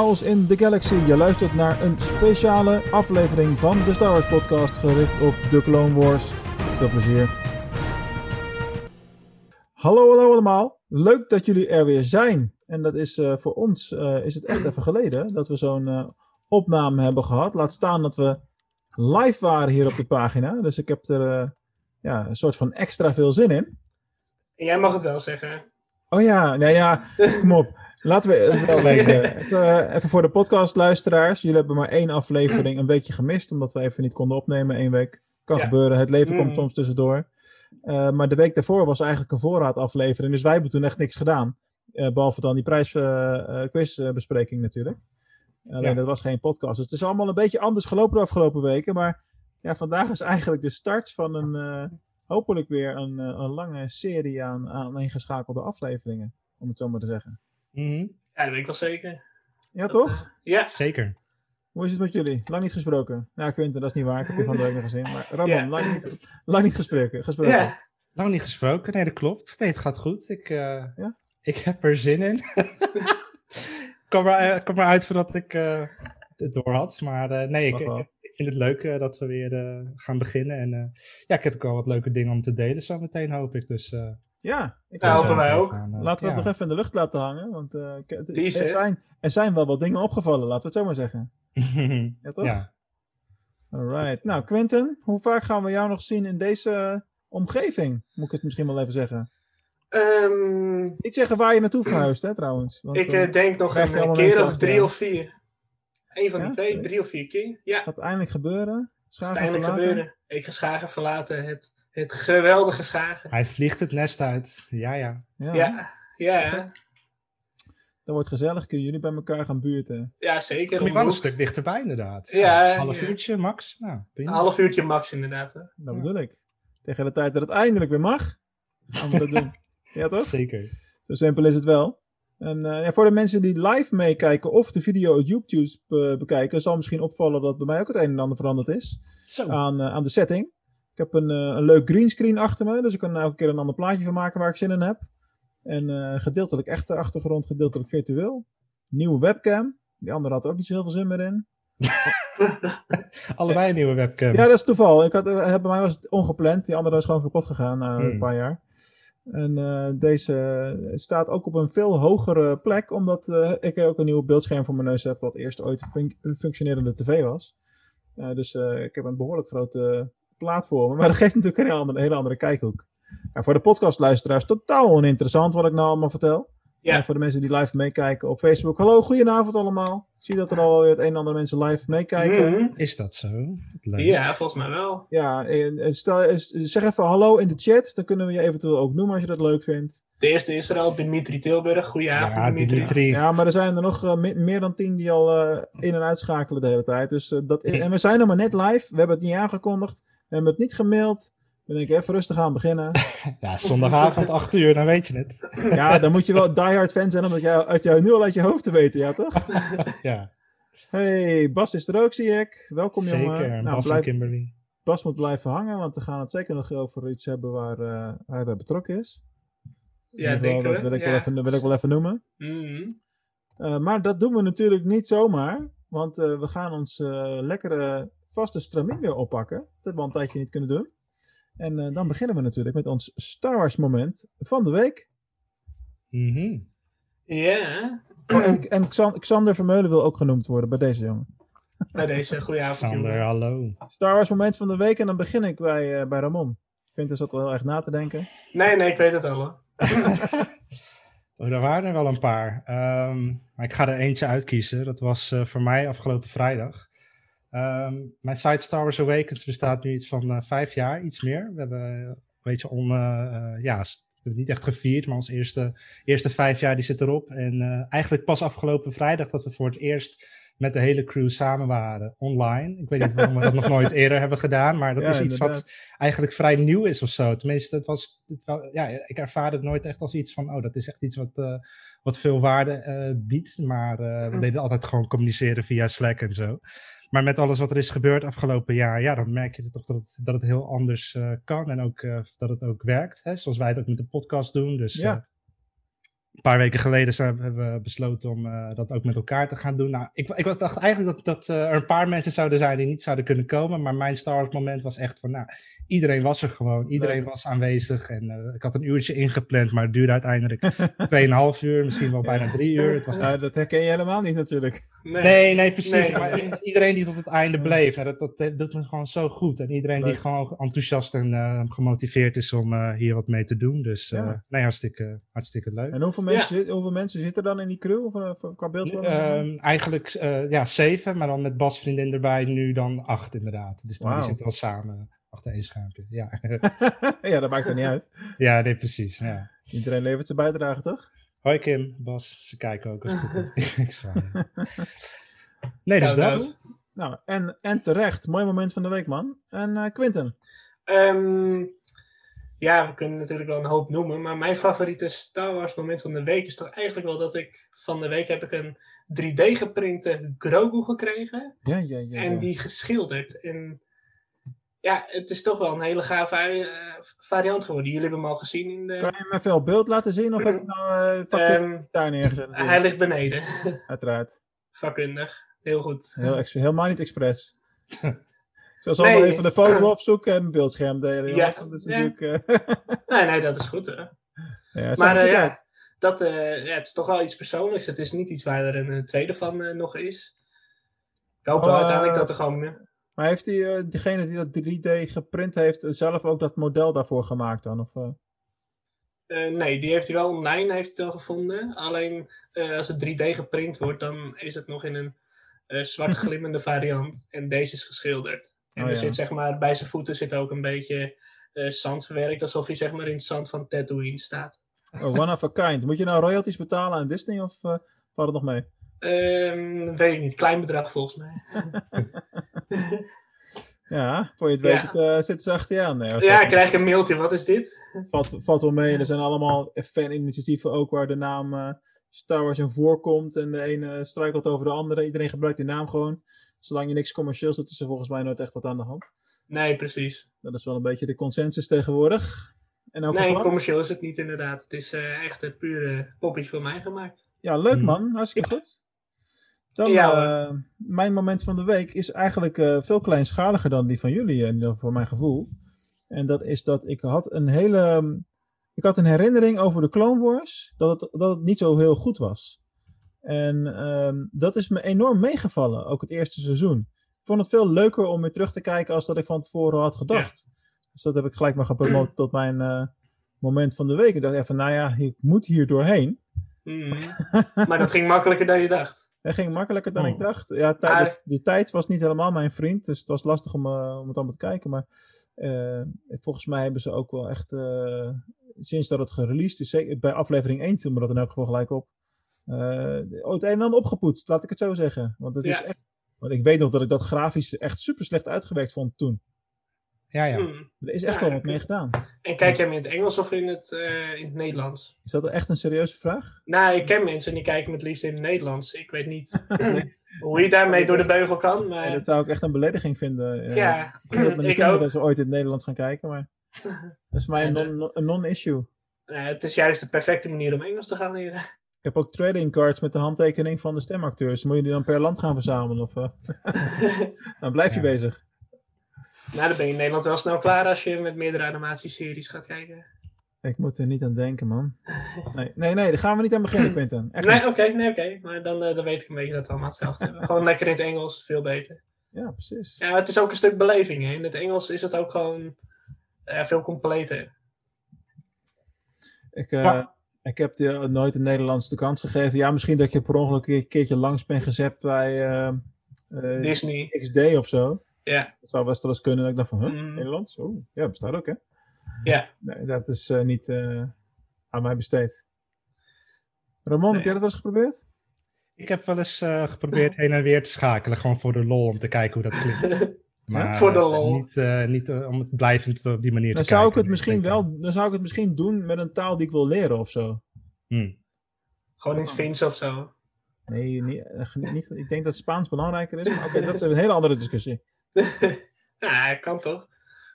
chaos in de galaxy. Je luistert naar een speciale aflevering van de Star Wars podcast gericht op de Clone Wars. Veel plezier. Hallo, hallo allemaal. Leuk dat jullie er weer zijn. En dat is uh, voor ons uh, is het echt even geleden dat we zo'n uh, opname hebben gehad. Laat staan dat we live waren hier op de pagina. Dus ik heb er ja, een soort van extra veel zin in. En jij mag het wel zeggen. Oh ja, nee ja, kom op. Laten we het wel wezen. Even, even, voor de podcastluisteraars. Jullie hebben maar één aflevering een weekje gemist, omdat we even niet konden opnemen één week. Kan ja. gebeuren, het leven komt soms tussendoor. Uh, maar de week daarvoor was eigenlijk een voorraadaflevering, dus wij hebben toen echt niks gedaan. Uh, behalve dan die prijsquizbespreking uh, natuurlijk. Alleen ja. dat was geen podcast. Dus het is allemaal een beetje anders gelopen de afgelopen weken. Maar ja, vandaag is eigenlijk de start van een, hopelijk weer een, een lange serie aan, aan ingeschakelde afleveringen. Om het zo maar te zeggen. Mm -hmm. Ja, dat weet ik wel zeker. Ja, dat, toch? Uh, ja. Zeker. Hoe is het met jullie? Lang niet gesproken. Ja, Quinten, dat is niet waar. Ik heb je van de week nog gezien. Maar Ramon, ja. lang, niet, lang niet gesproken. gesproken. Ja. Lang niet gesproken. Nee, dat klopt. Nee, het gaat goed. Ik, uh, ja? ik heb er zin in. kom, maar, kom maar uit voordat ik uh, het door had. Maar nee, ik, ik, ik, vind het leuk dat we weer gaan beginnen. En ja, ik heb ook al wat leuke dingen om te delen zo meteen, hoop ik. Dus ja, ik nou, hopen wij ook. Gaan, uh, laten we het nog even in de lucht laten hangen. Want uh, er, zijn, er zijn wel wat dingen opgevallen, laten we het zo maar zeggen. ja, toch? Ja. Alright. Nou, Quentin, hoe vaak gaan we jou nog zien in deze omgeving? Moet ik het misschien wel even zeggen. Um, Niet zeggen waar je naartoe verhuist, hè, trouwens. Want, ik uh, denk nog een, een keer of drie of vier. Eén van die twee, zoiets. drie of vier keer. Ja. Gaat eindelijk gebeuren. Schagen gaat eindelijk verlaten. gebeuren. Ik ga Schagen verlaten. Het het geweldige Schagen. Hij vliegt het nest uit. Ja, ja. Ja, ja. ja. Dat wordt gezellig. Kunnen jullie bij elkaar gaan buurten? Ja, zeker. Kom je wel een stuk dichterbij, inderdaad. Ja, een half uurtje max. Nou, een half uurtje max, inderdaad. Hè? Dat bedoel ik. Tegen de tijd dat het eindelijk weer mag, gaan we dat doen. Ja, toch? Zeker. Zo simpel is het wel. En uh, ja, voor de mensen die live meekijken of de video op YouTube uh, bekijken, zal misschien opvallen dat bij mij ook het een en ander veranderd is Zo. Aan, uh, aan de setting. Ik heb een, uh, een leuk greenscreen achter me, dus ik kan elke keer een ander plaatje van maken waar ik zin in heb. En uh, gedeeltelijk echte achtergrond, gedeeltelijk virtueel. Nieuwe webcam. Die andere had er ook niet zo heel veel zin meer in. Allebei een nieuwe webcam. Ja, dat is toeval. Ik had, bij mij was het ongepland. Die andere is gewoon kapot gegaan na hmm. een paar jaar. En uh, deze staat ook op een veel hogere plek, omdat uh, ik ook een nieuw beeldscherm voor mijn neus heb, wat eerst ooit een fun functionerende tv was. Uh, dus ik heb een behoorlijk grote platformen. Maar dat geeft natuurlijk een hele andere, hele andere kijkhoek. En voor de podcastluisteraars totaal oninteressant wat ik nou allemaal vertel. Ja. En voor de mensen die live meekijken op Facebook. Hallo, goedenavond allemaal. Ik zie dat er al het een en ander mensen live meekijken. Mm. Is dat zo? Leuk. Ja, volgens mij wel. Ja, en stel, zeg even hallo in de chat. Dan kunnen we je eventueel ook noemen als je dat leuk vindt. De eerste is er al, Dimitri Tilburg. Goedenavond, ja, Dimitri. Dimitri. Ja, maar er zijn er nog uh, meer dan tien die al uh, in- en uitschakelen de hele tijd. Dus, uh, dat, en we zijn nog maar net live. We hebben het niet aangekondigd. We hebben het niet gemaild. Dan denk ik even rustig aan beginnen. ja, zondagavond 8 uur, dan weet je het. ja, dan moet je wel diehard fan zijn om dat jij, uit jou nu al uit je hoofd te weten, ja toch? ja. Hey, Bas is er ook, zie ik. Welkom, zeker, jongen. Zeker, nou, Bas blijf, en Kimberly. Bas moet blijven hangen, want we gaan het zeker nog over iets hebben waar uh, hij bij betrokken is. Ja, denk Dat wil ik, ja. wel even, wil ik wel even noemen. Mm -hmm. uh, maar dat doen we natuurlijk niet zomaar, want uh, we gaan ons lekkere vaste stramien weer oppakken. Dat hebben we al een tijdje niet kunnen doen. En uh, dan beginnen we natuurlijk met ons Star Wars moment van de week. Mm -hmm. Ja. Oh, en, en Xander Vermeulen wil ook genoemd worden bij deze jongen. Bij deze, goedenavond. Xander, hallo. Star Wars moment van de week en dan begin ik bij, uh, bij Ramon. Ik vind het zat wel heel erg na te denken. Nee, nee, ik weet het al. oh, er waren er wel een paar. Um, maar ik ga er eentje uitkiezen. Dat was uh, voor mij afgelopen vrijdag. Um, mijn site Star Wars Awakens bestaat nu iets van uh, vijf jaar, iets meer. We hebben een beetje on, uh, ja, we hebben niet echt gevierd, maar onze eerste, eerste vijf jaar die zit erop. En uh, eigenlijk pas afgelopen vrijdag dat we voor het eerst met de hele crew samen waren, online. Ik weet niet waarom we dat nog nooit eerder hebben gedaan, maar dat ja, is iets inderdaad. wat eigenlijk vrij nieuw is of zo. Tenminste, het was, het was, ja, ik ervaarde het nooit echt als iets van, oh, dat is echt iets wat, uh, wat veel waarde uh, biedt. Maar we deden altijd gewoon communiceren via Slack en zo. Maar met alles wat er is gebeurd afgelopen jaar, ja, dan merk je toch dat het, dat het heel anders uh, kan en ook uh, dat het ook werkt. Hè? Zoals wij het ook met de podcast doen. Dus ja. Een paar weken geleden zijn, hebben we besloten om uh, dat ook met elkaar te gaan doen. Nou, ik, ik dacht eigenlijk dat, dat uh, er een paar mensen zouden zijn die niet zouden kunnen komen. Maar mijn Star Wars moment was echt van, nou, iedereen was er gewoon. Iedereen was aanwezig. En uh, ik had een uurtje ingepland, maar het duurde uiteindelijk 2,5 uur, misschien wel bijna drie uur. Het was echt... dat herken je helemaal niet natuurlijk. Nee, nee, nee precies. Nee. Maar iedereen die tot het einde bleef, nou, dat, dat, doet me gewoon zo goed. En iedereen Leuk. die gewoon enthousiast en gemotiveerd is om hier wat mee te doen. Dus ja. nee, hartstikke, hartstikke leuk. En hoeveel mensen, ja. hoeveel mensen zitten dan in die crew of, of qua beeldvorming? Um, eigenlijk uh, ja, zeven, maar dan met Bas vriendin erbij nu dan acht inderdaad. Dus dan wow. die zitten wel samen achter één schuimpje. Ja. ja, dat maakt er niet uit. Ja, nee, precies. Ja. Iedereen levert zijn bijdrage, toch? Hoi Kim, Bas, ze kijken ook. Als het ik nee, dus dat. Nou, nou, en, en terecht. Mooi moment van de week, man. En uh, Quinten? Um, ja, we kunnen natuurlijk wel een hoop noemen. Maar mijn favoriete Star Wars moment van de week is toch eigenlijk wel dat ik van de week heb ik een 3D geprinte Grogu gekregen. Ja, ja, ja. En die geschilderd. En ja, het is toch wel een hele gave uh, variant geworden. Jullie hebben hem al gezien in de... Kan je me veel beeld laten zien? Of heb ik nou uh, um, daar neergezet? Natuurlijk? Hij ligt beneden. Uiteraard. Vakkundig. Heel goed. Heel, helemaal niet expres. Nee. allemaal even de foto opzoeken en een beeldscherm delen. Ja. Dat is natuurlijk... Uh... nee, nee, dat is goed. Hè. Ja, maar uh, ja, dat, uh, ja, het is toch wel iets persoonlijks. Het is niet iets waar er een tweede van nog is. Ik hoop wel uiteindelijk dat er gewoon... Maar heeft die, diegene die dat 3D geprint heeft zelf ook dat model daarvoor gemaakt dan? Of, nee, die heeft hij wel online heeft hij wel gevonden. Alleen als het 3D geprint wordt, dan is het nog in een zwart glimmende variant. En deze is geschilderd. En oh, er zit zeg maar, bij zijn voeten zit ook een beetje uh, zand verwerkt, alsof hij zeg maar in het zand van Tatooine staat. Oh, one of a kind. Moet je nou royalties betalen aan Disney of uh, valt het nog mee? Um, weet ik niet. Klein bedrag volgens mij. ja, voor je het weet ja. uh, zitten ze achter je aan. Nee, ja, ik krijg een mailtje. Wat is dit? Valt, valt wel mee. Er zijn allemaal faninitiatieven ook waar de naam Star Wars in voorkomt. En de ene struikelt over de andere. Iedereen gebruikt die naam gewoon zolang je niks commercieels doet, is er volgens mij nooit echt wat aan de hand. Nee, precies. Dat is wel een beetje de consensus tegenwoordig. En nee, geval... commercieel is het niet inderdaad. Het is uh, echt een pure poppetje voor mij gemaakt. Ja, leuk mhm. man. Hartstikke ja. goed. Dan, ja, uh, mijn moment van de week is eigenlijk uh, veel kleinschaliger dan die van jullie, voor mijn gevoel. En dat is dat ik had een hele... Ik had een herinnering over de Clone Wars, dat het, dat het niet zo heel goed was. En um, dat is me enorm meegevallen, ook het eerste seizoen. Ik vond het veel leuker om weer terug te kijken als dat ik van tevoren had gedacht. Dus dat heb ik gelijk maar gepromoot tot mijn uh, moment van de week. Ik dacht even, nou ja, ik moet hier doorheen. Mm. maar dat ging makkelijker dan je dacht. Het ging makkelijker dan oh. ik dacht. Ja, de, de, tijd was niet helemaal mijn vriend, dus het was lastig om, uh, om het allemaal te kijken. Maar uh, volgens mij hebben ze ook wel echt, sinds dat het gereleased is, bij aflevering 1 viel me dat in elk geval gelijk op het een en ander opgepoetst, laat ik het zo zeggen. Want het is echt. Want ik weet nog dat ik dat grafisch echt super slecht uitgewerkt vond toen. Ja, ja. Hmm. Er is echt wel wat mee gedaan. En kijk jij hem in het Engels of in het, uh, in het Nederlands? Is dat echt een serieuze vraag? Nou, ik ken mensen die kijken het liefst in het Nederlands. Ik weet niet hoe je daarmee door de beugel kan. Maar... dat zou ik echt een belediging vinden. Ja, ik dat mijn kinderen ze ooit in het Nederlands gaan kijken, maar dat is mij een non-issue. Non het is juist de perfecte manier om Engels te gaan leren. Ik heb ook trading cards met de handtekening van de stemacteurs. Moet je die dan per land gaan verzamelen? Of, uh... dan blijf je bezig. Nou, dan ben je in Nederland wel snel klaar als je met meerdere animatieseries gaat kijken. Ik moet er niet aan denken, man. Nee, nee, nee daar gaan we niet aan beginnen, Quinten. nee, oké, nee, oké. Maar dan, uh, dan weet ik een beetje dat we allemaal hetzelfde hebben. Gewoon lekker in het Engels, veel beter. Ja, precies. Ja, het is ook een stuk beleving. Hè. In het Engels is het ook gewoon uh, veel completer. Ik, ja. Ik heb je nooit een Nederlands de kans gegeven. Ja, misschien dat je per ongeluk een keertje langs bent gezet bij uh, Disney XD of zo. Ja. Dat zou best wel eens kunnen dat ik dacht van, huh, mm. Nederlands? Oh, ja, bestaat ook, hè? Ja. Nee, dat is uh, niet uh, aan mij besteed. Ramon, nee. heb jij dat wel eens geprobeerd? Ik heb wel eens geprobeerd heen en weer te schakelen, gewoon voor de lol, om te kijken hoe dat klinkt. Maar voor de lol. Niet, uh, niet uh, om het blijvend op die manier dan te zou kijken. Ik het misschien wel, dan zou ik het misschien doen met een taal die ik wil leren of zo. Hmm. Gewoon in het Fins of zo. Nee, niet, niet, ik denk dat Spaans belangrijker is. Maar okay, dat is een hele andere discussie. ja, kan toch?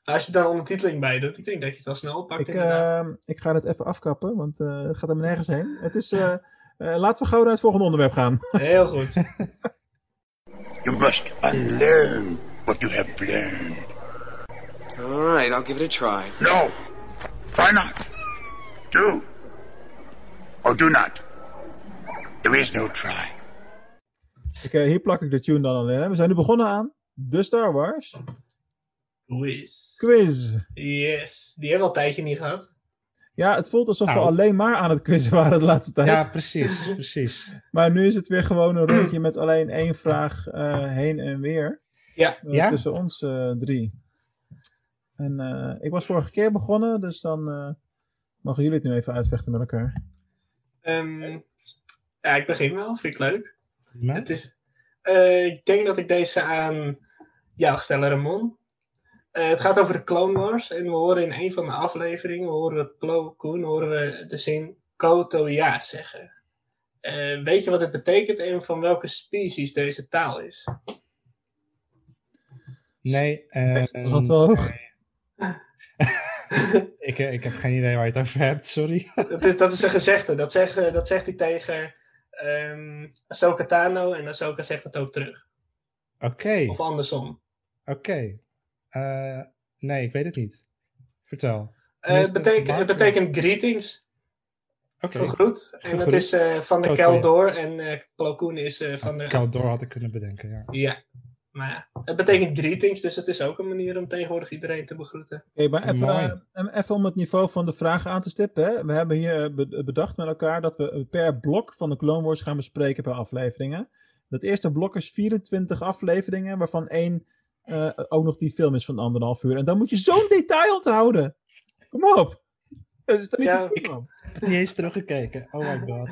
Als je dan ondertiteling bij doet, ik denk dat je het wel snel oppakt Ik, inderdaad. eh, ik ga het even afkappen, want eh, het gaat er nergens heen. Het is, eh, eh, laten we gauw naar het volgende onderwerp gaan. Heel goed. You must unlearn what you have learned. All right, I'll give it a try. No, try not. Do. Or do not. There is no try. Eh, hier plak ik de tune dan alleen. hè. We zijn nu begonnen aan de Star Wars Quiz. quiz. Yes. Die hebben we al een tijdje niet gehad. Ja, het voelt alsof we Nou. alleen maar aan het quizzen waren de laatste tijd. Ja, precies, precies. Maar nu is het weer gewoon een rondje met alleen één vraag eh, heen en weer. Ja. Eh, Ja? Tussen ons eh, drie. En eh, ik was vorige keer begonnen, dus dan eh, mogen jullie het nu even uitvechten met elkaar. Ehm, ja, ik begin wel. Vind ik leuk. Het is, eh, ik denk dat ik deze aan jou stel, Ramon. Eh, het gaat over de Clone Wars. En we horen in een van de afleveringen, horen we Plo Koen, horen we de zin Koto ja zeggen. Eh, weet je wat het betekent en van welke species deze taal is? Nee, eh, Dat had wel hoog. ik, eh, ik heb geen idee waar je het over hebt, sorry. dat, is, dat is een gezegde. Dat, zeg, dat zegt hij tegen ehm Ahsoka Tano en Ahsoka zegt het ook terug. Oké, Of andersom. oké. Eh, nee, ik weet het niet. Vertel. Eh, het, betekent, het betekent greetings. Oké, Gegroet. En dat Gegroet. is eh, van de Keldor en eh Plo Koen is eh, van de... Cal door had ik kunnen bedenken, ja. Ja. Maar ja, het betekent greetings, dus het is ook een manier om tegenwoordig iedereen te begroeten. Oké, maar even, eh, even om het niveau van de vragen aan te stippen. Hè. We hebben hier eh, be- bedacht met elkaar dat we per blok van de Clone Wars gaan bespreken per afleveringen. Dat eerste blok is 24 afleveringen, waarvan één eh, ook nog die film is van anderhalf uur. En dan moet je zo'n detail onthouden. Kom op. Dat is toch niet Ja, te doen, man? Ik heb niet eens teruggekeken. Oh my god.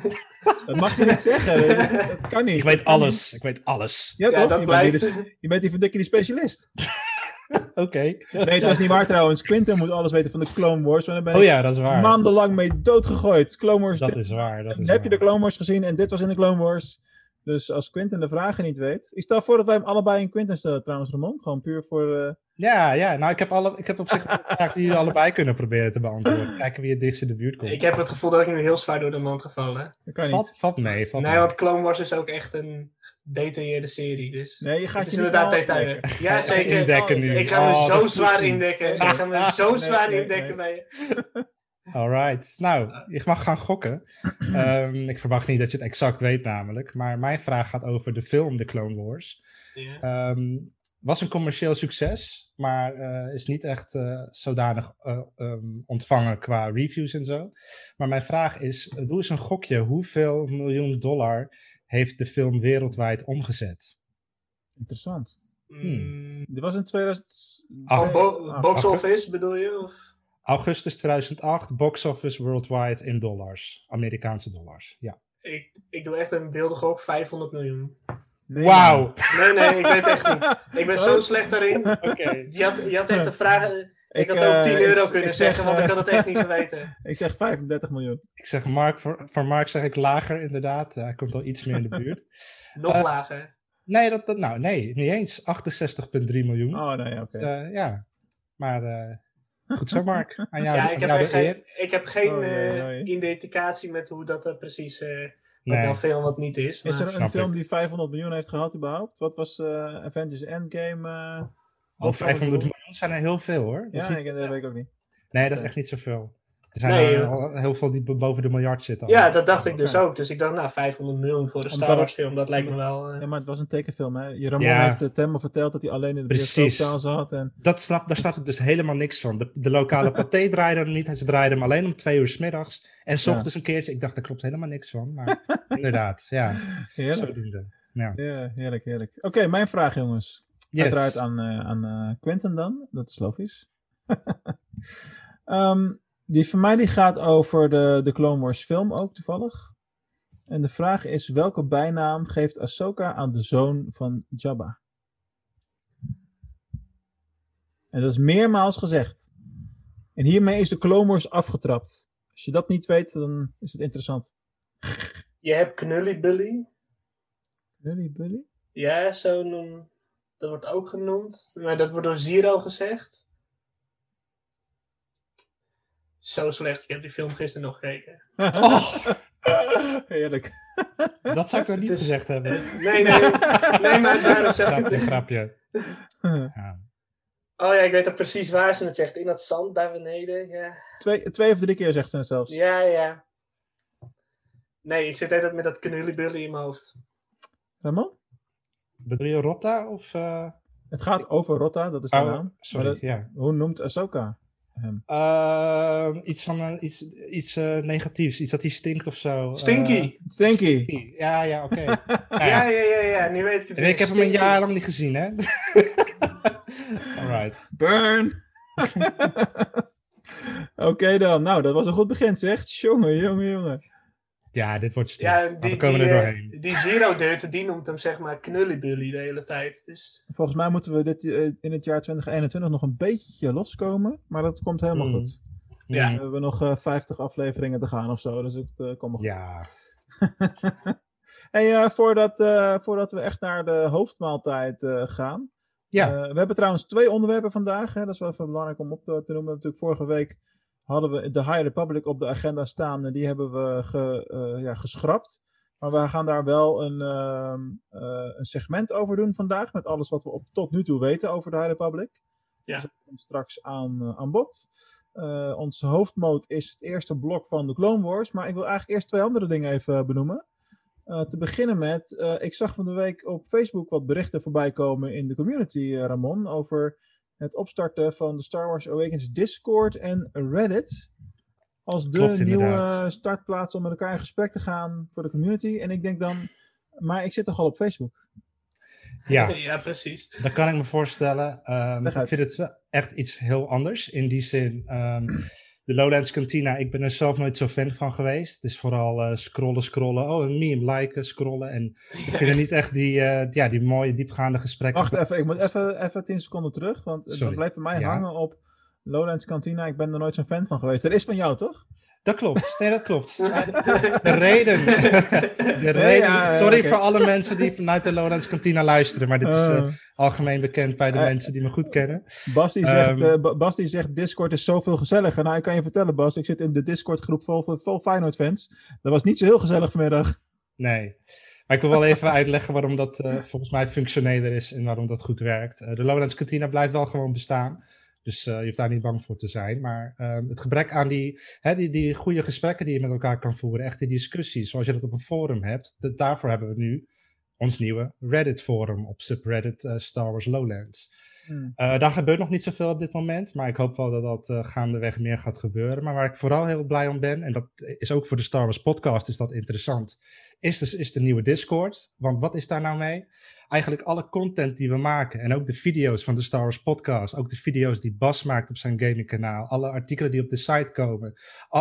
Dat mag je niet zeggen. Dat, kan niet. Ik weet alles. Ik weet alles. Ja, Ja, toch? dat je, bent die, je bent die verdikke die specialist. Oké. Nee, dat is niet waar trouwens. Quinten moet alles weten van de Clone Wars. Want daar ben Oh ja, dat is waar. maandenlang mee doodgegooid. Clone Wars. Dat is waar. Dat is heb je de. Clone Wars gezien en dit was in de Clone Wars. Dus als Quinten de vragen niet weet. Ik stel voor dat wij hem allebei in Quinten stellen trouwens, Ramon. Gewoon puur voor... eh, Ja, ja. Nou, ik heb, alle, ik heb op zich een vraag die jullie allebei kunnen proberen te beantwoorden. Kijken wie het dichtst in de buurt komt. Ik heb het gevoel dat ik nu heel zwaar door de mand gevallen. dat kan Valt, niet. valt mee. Valt Nee, mee. want Clone Wars is ook echt een gedetailleerde serie, dus... Nee, je gaat het is je inderdaad detail. Ja, zeker. indekken nu. Ik ga me Oh, zo zwaar indekken. Ik ga me zo Nee, zwaar nee, indekken nee. bij je. Alright. Nou, je mag gaan gokken. Ehm, ik verwacht niet dat je het exact weet namelijk. Maar mijn vraag gaat over de film The Clone Wars. Ja. Ehm, was een commercieel succes, maar eh, is niet echt eh, zodanig eh, ehm, ontvangen qua reviews en zo. Maar mijn vraag is, doe eens een gokje. Hoeveel miljoen dollar heeft de film wereldwijd omgezet? Interessant. Mm, Dit was in 2000... Acht. bo- Ah, box acht. office bedoel je? Of? Augustus 2008, box office worldwide in dollars. Amerikaanse dollars, ja. Ik, ik doe echt een wilde gok, 500 miljoen. Nee, Wauw! Nee, nee, ik weet het echt niet. Ik ben zo slecht daarin. Oké. Je had, je had echt een vraag. Ik, Ik, had eh, ook 10 euro ik- kunnen ik zeg, zeggen, want ik eh, had het echt niet geweten. Ik zeg 35 miljoen. Ik zeg Mark, voor, voor Mark zeg ik lager inderdaad. Hij komt al iets meer in de buurt. Nog Eh, lager. Nee, dat, dat, nou, nee, niet eens. 68,3 miljoen. Oh, nee, oké. Eh, ja, maar eh, goed zo, Mark. Aan jou, Ja, aan ik heb, jou echt de eer. geen, ik heb geen Oh, eh, identificatie met hoe dat er precies. Wat Nee. nou veel en wat niet is. Is er een film ik. die 500 miljoen heeft gehad überhaupt? Wat was eh, Avengers Endgame? eh, Oh, wat 500 miljoen? zijn er heel veel hoor. Dat Ja, niet- ik, dat weet ik ook niet. nee, dat is echt niet zoveel. Er zijn Nee, er al heel veel die bo- boven de miljard zitten. ja, dat dacht ik dus Ja. ook. Dus ik dacht, nou, 500 miljoen voor een Star Wars film, dat lijkt me wel. eh, Ja, maar het was een tekenfilm, hè? Ramon Ja. heeft het helemaal verteld dat hij alleen in de bioscoopzaal zat. En... Dat snap, daar snap ik dus helemaal niks van. De, de lokale paté draaide er niet. Ze draaiden hem alleen om twee uur 's middags. En 's Ja. ochtends een keertje. Ik dacht, daar klopt helemaal niks van. Maar inderdaad, ja. Heerlijk. Zodoende. Ja. Ja, heerlijk, heerlijk. Oké, mijn vraag, jongens. Yes. Uiteraard aan, eh, aan eh, Quentin dan. Dat is logisch. Ehm, die van mij die gaat over de, de Clone Wars film ook toevallig. En de vraag is, welke bijnaam geeft Ahsoka aan de zoon van Jabba? En dat is meermaals gezegd. En hiermee is de Clone Wars afgetrapt. Als je dat niet weet, dan is het interessant. Je hebt Knully Bully. Bully, Bully? Ja, zo'n. Dat wordt ook genoemd. Maar dat wordt door Zero gezegd. Zo slecht. Ik heb die film gisteren nog gekeken. Oh, Heerlijk. dat zou ik nou niet is- gezegd hebben. Nee, nee. nee maar daarom zeg ik... Grapje, grapje. Ja. Oh ja, ik weet ook precies waar ze het zegt. In dat zand daar beneden. Ja, twee, twee of drie keer zegt ze het zelfs. ja. ja. Nee, ik zit altijd met dat knullibully in mijn hoofd. Ramon? Bedoel je Rotta of... eh, Het gaat over Rotta, dat is de oh, naam. sorry, Maar dat- ja. hoe noemt Ahsoka hem? Ehm, iets van een, iets, iets eh, negatiefs, iets dat hij stinkt of zo. Stinky. Eh, Stinky. Ja, ja, oké. Nou ja, ja. ja, ja, ja, nu weet ik het En ik heb hem een jaar lang niet gezien, hè? Alright. Burn! Oké dan, nou dat was een goed begin zeg. Jongen, jongen, jongen. Ja, dit wordt stil. Ja, die, we komen die, er eh, doorheen. die Zero Dirt, die noemt hem zeg maar knullibully de hele tijd. Dus Volgens mij moeten we dit eh, in het jaar 2021 nog een beetje loskomen. Maar dat komt helemaal Mm. goed. ja. Mm, We hebben nog eh 50 afleveringen te gaan of zo. Dus het eh, komt wel goed. ja. Hey, eh, voordat, eh, voordat we echt naar de hoofdmaaltijd eh, gaan. Ja. Eh, we hebben trouwens twee onderwerpen vandaag. Hè? Dat is wel even belangrijk om op te, te noemen. Natuurlijk vorige week hadden we de High Republic op de agenda staan. En die hebben we ge, eh, ja, geschrapt. Maar we gaan daar wel een, ehm, eh, een segment over doen vandaag. Met alles wat we op, tot nu toe weten over de High Republic. Ja. Dus dat komt straks aan, eh, aan bod. Eh onze hoofdmoot is het eerste blok van de Clone Wars. Maar ik wil eigenlijk eerst twee andere dingen even benoemen. Te beginnen met, ik zag van de week op Facebook wat berichten voorbij komen in de community, Ramon, over het opstarten van de Star Wars Awakens Discord en Reddit. Als de Klopt, nieuwe inderdaad. startplaats om met elkaar in gesprek te gaan voor de community. En ik denk dan, maar ik zit toch al op Facebook. ja, ja, precies. dat kan ik me voorstellen. Ehm, ik vind het echt iets heel anders. In die zin, ehm, de Lowlands Cantina, ik ben er zelf nooit zo fan van geweest. Het is vooral eh, scrollen, scrollen. Oh, een meme, liken, scrollen. En ik vind er niet echt die, eh, ja, die mooie, diepgaande gesprekken. Wacht even, ik moet even, even 10 seconden terug, want het Sorry. blijft bij mij Ja. hangen op Lowlands Cantina. Ik ben er nooit zo'n fan van geweest. Dat is van jou, toch? Dat klopt. Nee, dat klopt. De reden. De reden. sorry voor alle mensen die vanuit de Lowlands Cantina luisteren, maar dit is eh, Eh. algemeen bekend bij de Eh. mensen die me goed kennen. Bas die, zegt, Ehm. eh, Ba- Bas die zegt Discord is zoveel gezelliger. Nou, ik kan je vertellen Bas, ik zit in de Discord groep vol, vol Feyenoord fans. Dat was niet zo heel gezellig vanmiddag. Nee. Maar ik wil wel even uitleggen waarom dat volgens mij functioneler is en waarom dat goed werkt. Eh, de Lowlands Cantina blijft wel gewoon bestaan. Dus eh, je hoeft daar niet bang voor te zijn. Maar ehm, het gebrek aan die, hè, die, die goede gesprekken die je met elkaar kan voeren, echt die discussies, zoals je dat op een forum hebt, daarvoor hebben we nu ons nieuwe Reddit-forum op subreddit eh, Star Wars Lowlands. Eh, daar gebeurt nog niet zoveel op dit moment, maar ik hoop wel dat dat eh, gaandeweg meer gaat gebeuren. Maar waar ik vooral heel blij om ben, en dat is ook voor de Star Wars podcast is dat interessant, is, dus, is de nieuwe Discord. Want wat is daar nou mee? Eigenlijk alle content die we maken en ook de video's van de Star Wars podcast, ook de video's die Bas maakt op zijn gamingkanaal, alle artikelen die op de site komen,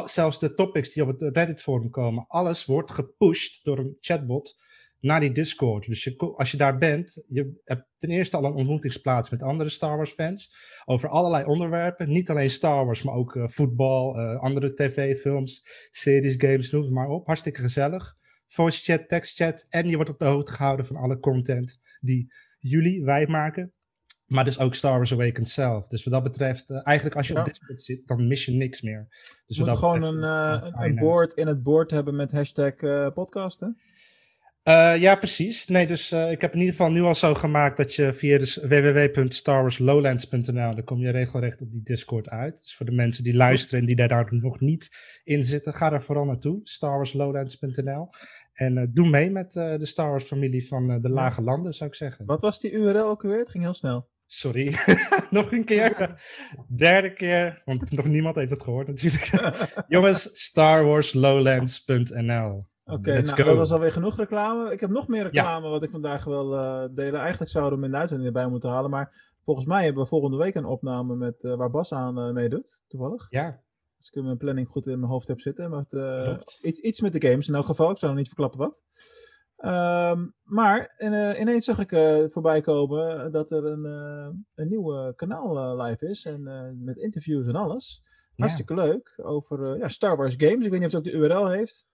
zelfs de topics die op het Reddit forum komen, alles wordt gepusht door een chatbot naar die Discord. Dus je, als je daar bent, je hebt ten eerste al een ontmoetingsplaats met andere Star Wars fans over allerlei onderwerpen. Niet alleen Star Wars, maar ook eh, voetbal, eh, andere tv-films, series, games, noem het maar op. Hartstikke gezellig. Voice chat, text chat en je wordt op de hoogte gehouden van alle content die jullie, wij maken. Maar dus ook Star Wars Awakens zelf. Dus wat dat betreft, eh, eigenlijk als je Ja. op Discord zit, dan mis je niks meer. Dus moeten dat gewoon een, betreft, een, een board in het board hebben met hashtag podcasten. Eh, ja, precies. Nee, dus eh, ik heb in ieder geval nu al zo gemaakt dat je via dus www.starwarslowlands.nl, dan kom je regelrecht op die Discord uit. Dus voor de mensen die luisteren en die daar, daar nog niet in zitten, ga er vooral naartoe, starwarslowlands.nl. En eh, doe mee met de Star Wars familie van de Lage Landen, zou ik zeggen. Wat was die URL ook weer? Het ging heel snel. Sorry, nog een keer. Derde keer, want nog niemand heeft het gehoord natuurlijk. Jongens, starwarslowlands.nl. Oké, nou, dat was alweer genoeg reclame. Ik heb nog meer reclame wat ik vandaag wil eh, delen. Eigenlijk zouden we hem in de uitzending erbij moeten halen. Maar volgens mij hebben we volgende week een opname met, eh, waar Bas aan eh, meedoet. Toevallig. Ja, Als ik mijn planning goed in mijn hoofd heb zitten. Maar het, iets, iets met de games in elk geval. Ik zou nog niet verklappen wat. Ehm, maar eh, ineens zag ik voorbij komen dat er een, een nieuw kanaal live is. En met interviews en alles. Hartstikke leuk. Over ja, Star Wars Games. Ik weet niet of het ook de URL heeft.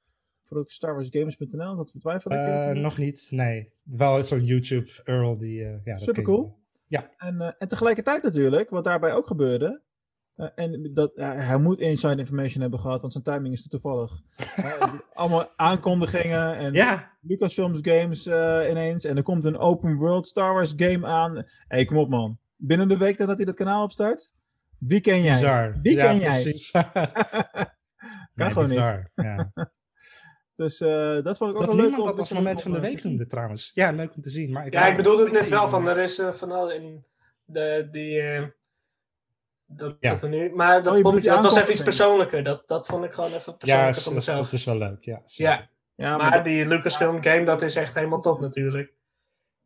Voor ook starwarsgames.nl. Dat betwijfel ik. Eh, nog niet, nee. Wel zo'n YouTube Earl die... eh ja, dat Super cool. wel. En, eh, en tegelijkertijd natuurlijk, wat daarbij ook gebeurde. Uh, en dat, uh, hij moet inside information hebben gehad, want zijn timing is te toevallig. uh, allemaal aankondigingen en Ja, Lucasfilms games uh, ineens. En er komt een open world Star Wars game aan. Hé, hey, kom op man. Binnen de week nadat hij dat kanaal opstart? Wie ken jij? bizar. Wie ja, ken jij? precies. kan gewoon niet. Ja. Dus uh, dat vond ik ook Dat wel leuk. dat als moment van de week noemde trouwens. Ja, leuk om te zien. Maar ik ja, ik bedoelde het net wel van, er is uh, van al in de, die... Uh, dat, Ja. dat we nu, maar dat, Oh, dat was even iets persoonlijker. Dat, dat vond ik gewoon even Ja, persoonlijker van is, mezelf. dat is wel leuk. Ja, Ja, Ja, maar, maar die Lucasfilm game, dat is echt helemaal top natuurlijk.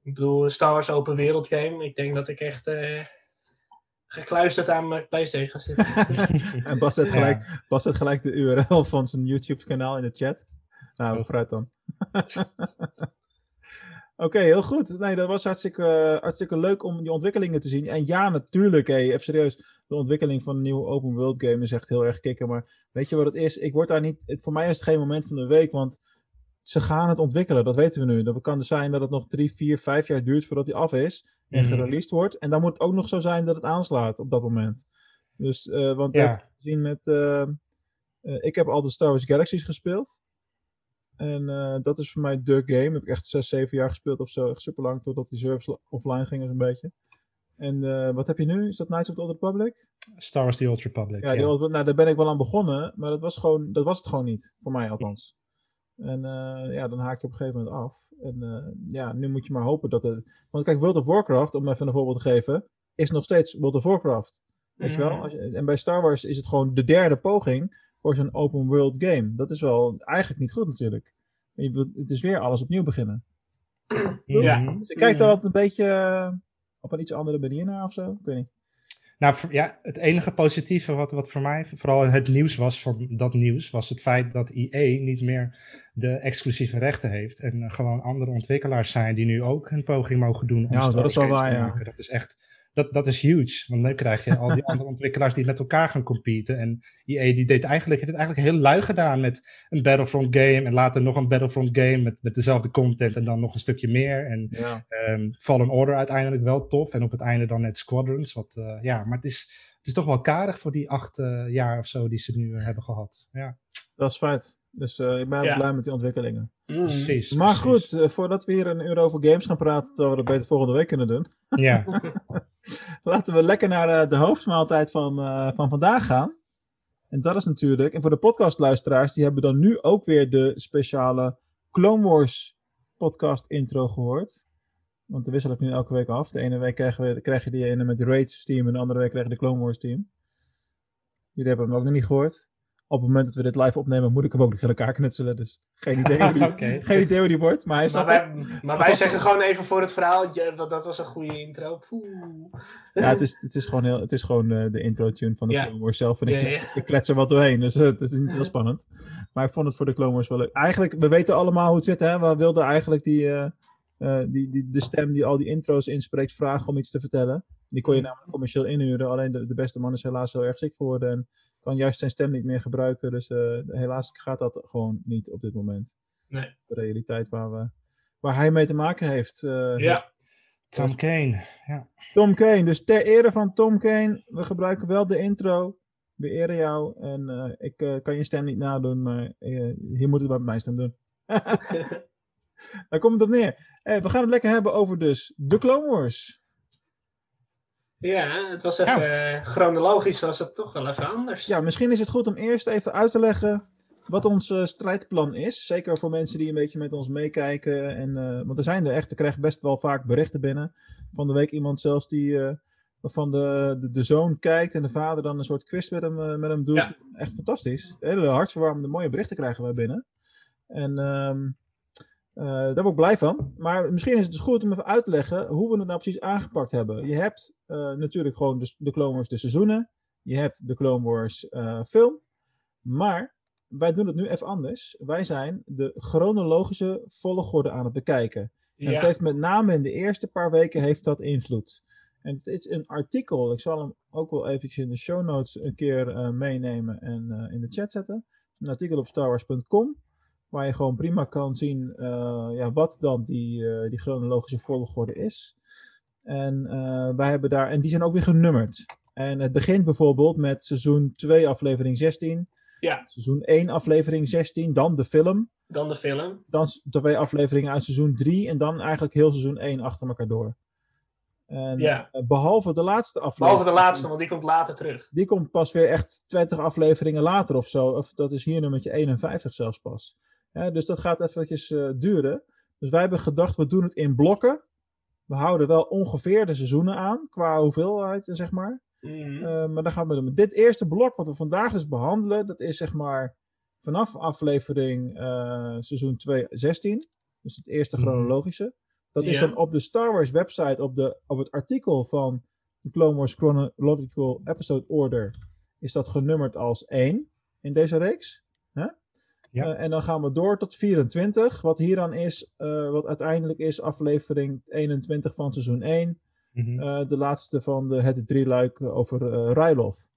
Ik bedoel, Star Wars open wereld game. Ik denk dat ik echt eh, gekluisterd aan mijn Playstation zitten. En Bas zet, gelijk, Bas zet gelijk de URL van zijn YouTube kanaal in de chat. Nou, Oh. vooruit dan. Oké, heel goed. Nee, dat was hartstikke, hartstikke leuk om die ontwikkelingen te zien. En ja, natuurlijk, hey, even serieus. De ontwikkeling van een nieuwe open world game is echt heel erg kicken. Maar weet je wat het is? Ik word daar niet. Het, voor mij is het geen moment van de week, want ze gaan het ontwikkelen. Dat weten we nu. Dat kan dus zijn dat het nog drie, vier, vijf jaar duurt voordat hij af is en Mhm. gereleased wordt. En dan moet het ook nog zo zijn dat het aanslaat op dat moment. Dus, eh, want Ja. hebben gezien met. eh, eh, ik heb al de Star Wars Galaxies gespeeld. En eh, dat is voor mij de game. Heb ik echt 6, 7 jaar gespeeld of zo. Echt super lang totdat die servers offline gingen, zo'n beetje. En eh, wat heb je nu? Is dat Knights of the Old Republic? Star Wars The Old Republic. Ja, Old- nou, daar ben ik wel aan begonnen. Maar dat was, gewoon, dat was het gewoon niet. Voor mij althans. En eh, ja, dan haak je op een gegeven moment af. En eh, ja, nu moet je maar hopen dat het... Want kijk, World of Warcraft, om even een voorbeeld te geven, is nog steeds World of Warcraft. Weet je wel? Mhm. Als je- en bij Star Wars is het gewoon de derde poging voor zo'n open world game. Dat is wel eigenlijk niet goed natuurlijk. Je wilt- Het is weer alles opnieuw beginnen. Ja. Dus ik kijk er altijd een beetje eh, op een iets andere manier naar of zo. Ik weet niet. Nou, ja, het enige positieve wat, wat voor mij vooral het nieuws was van dat nieuws, was het feit dat EA niet meer de exclusieve rechten heeft. En gewoon andere ontwikkelaars zijn die nu ook een poging mogen doen om Ja, Star dat is Wars wel games te waar, ja. maken. Dat is echt, dat, dat is huge. Want nu krijg je al die andere ontwikkelaars die met elkaar gaan competen. En EA die deed eigenlijk, heeft het eigenlijk heel lui gedaan met een Battlefront game en later nog een Battlefront game met, met dezelfde content en dan nog een stukje meer. En Ja. Ehm, Fallen Order uiteindelijk wel tof. En op het einde dan net Squadrons. Wat, eh, ja, maar het is, het is toch wel karig voor die acht eh, jaar of zo die ze nu hebben gehad. Ja, Dat is feit. Dus eh, ik ben Ja. blij met die ontwikkelingen. Mm. precies. Maar precies. goed, eh, voordat we hier een uur over games gaan praten, terwijl we dat beter volgende week kunnen doen. Ja, Laten we lekker naar de, de hoofdmaaltijd van, eh, van vandaag gaan. En dat is natuurlijk, en voor de podcastluisteraars, die hebben dan nu ook weer de speciale Clone Wars podcast intro gehoord. Want we wisselen het nu elke week af. De ene week krijgen we, krijg je die ene met de Raids team en de andere week krijg je de Clone Wars team. Jullie hebben hem ook nog niet gehoord. Op het moment dat we dit live opnemen, moet ik hem ook nog in elkaar knutselen. Dus geen idee hoe die, Oké. geen idee hoe die wordt. Maar hij Maar wij, maar wij zeggen gewoon even voor het verhaal, ja, want dat was een goede intro. Poeh. Ja, het is, het is gewoon, heel, het is gewoon eh, de intro-tune van de Ja. Clone Wars zelf. En ik, Ja, klets, ja. ik klets er wat doorheen, dus eh, het is niet heel spannend. Maar ik vond het voor de Clone Wars wel leuk. Eigenlijk, we weten allemaal hoe het zit, hè. We wilden eigenlijk die, eh, eh, die, die, de stem die al die intro's inspreekt vragen om iets te vertellen. Die kon je namelijk commercieel inhuren. Alleen de, de beste man is helaas heel erg ziek geworden en kan juist zijn stem niet meer gebruiken. Dus eh, helaas gaat dat gewoon niet op dit moment. Nee. De realiteit waar, we, waar hij mee te maken heeft. eh, Ja, Tom Kane. Ja. Tom Kane. Dus ter ere van Tom Kane, we gebruiken wel de intro. We eren jou. En eh, ik eh, kan je stem niet nadoen, maar eh, hier moet het bij mijn stem doen. Daar komt het op neer. Eh, we gaan het lekker hebben over dus de Clone Wars. Ja het was even eh, chronologisch, was het toch wel even anders. Ja, misschien is het goed om eerst even uit te leggen wat ons eh, strijdplan is. Zeker voor mensen die een beetje met ons meekijken. En, eh, want er zijn er echt, ik krijg best wel vaak berichten binnen. Van de week iemand zelfs die eh, waarvan de, de, de zoon kijkt en de vader dan een soort quiz met hem, met hem doet. Ja. Echt fantastisch. Hele hartverwarmende mooie berichten krijgen wij binnen. En ehm, eh, daar ben ik blij van. Maar misschien is het dus goed om even uit te leggen hoe we het nou precies aangepakt hebben. Je hebt eh, natuurlijk gewoon de, de Clone Wars de seizoenen. Je hebt de Clone Wars eh, film. Maar wij doen het nu even anders. Wij zijn de chronologische volgorde aan het bekijken. En het Ja. heeft met name in de eerste paar weken heeft dat invloed. En het is een artikel. Ik zal hem ook wel eventjes in de show notes een keer meenemen en in de chat zetten. Een artikel op starwars.com. Waar je gewoon prima kan zien eh, ja, wat dan die, eh, die chronologische volgorde is. En, eh, wij hebben daar, en die zijn ook weer genummerd. En het begint bijvoorbeeld met seizoen 2, aflevering 16. Ja. Seizoen 1, aflevering 16. Dan de film. Dan de film. Dan twee afleveringen uit seizoen 3. En dan eigenlijk heel seizoen 1 achter elkaar door. En, Ja. eh, behalve de laatste aflevering. Behalve de laatste, want die komt later terug. Die komt pas weer echt 20 afleveringen later of zo. Of dat is hier nummertje 51 zelfs pas. Ja, dus dat gaat eventjes eh, duren. Dus wij hebben gedacht, we doen het in blokken. We houden wel ongeveer de seizoenen aan, qua hoeveelheid, zeg maar. Mhm. Eh, maar dan gaan we doen. Dit eerste blok, wat we vandaag dus behandelen, dat is zeg maar vanaf aflevering eh, seizoen 2, 16. Dus het eerste Mhm. chronologische. Dat is Ja. dan op de Star Wars website, op, de, op het artikel van de Clone Wars Chronological Episode Order, is dat genummerd als 1 in deze reeks. Hè? Ja. Eh, en dan gaan we door tot 24, wat hier dan is, eh, wat uiteindelijk is aflevering 21 van seizoen 1. Mhm. Eh, de laatste van de, het drieluik over eh Ryloth.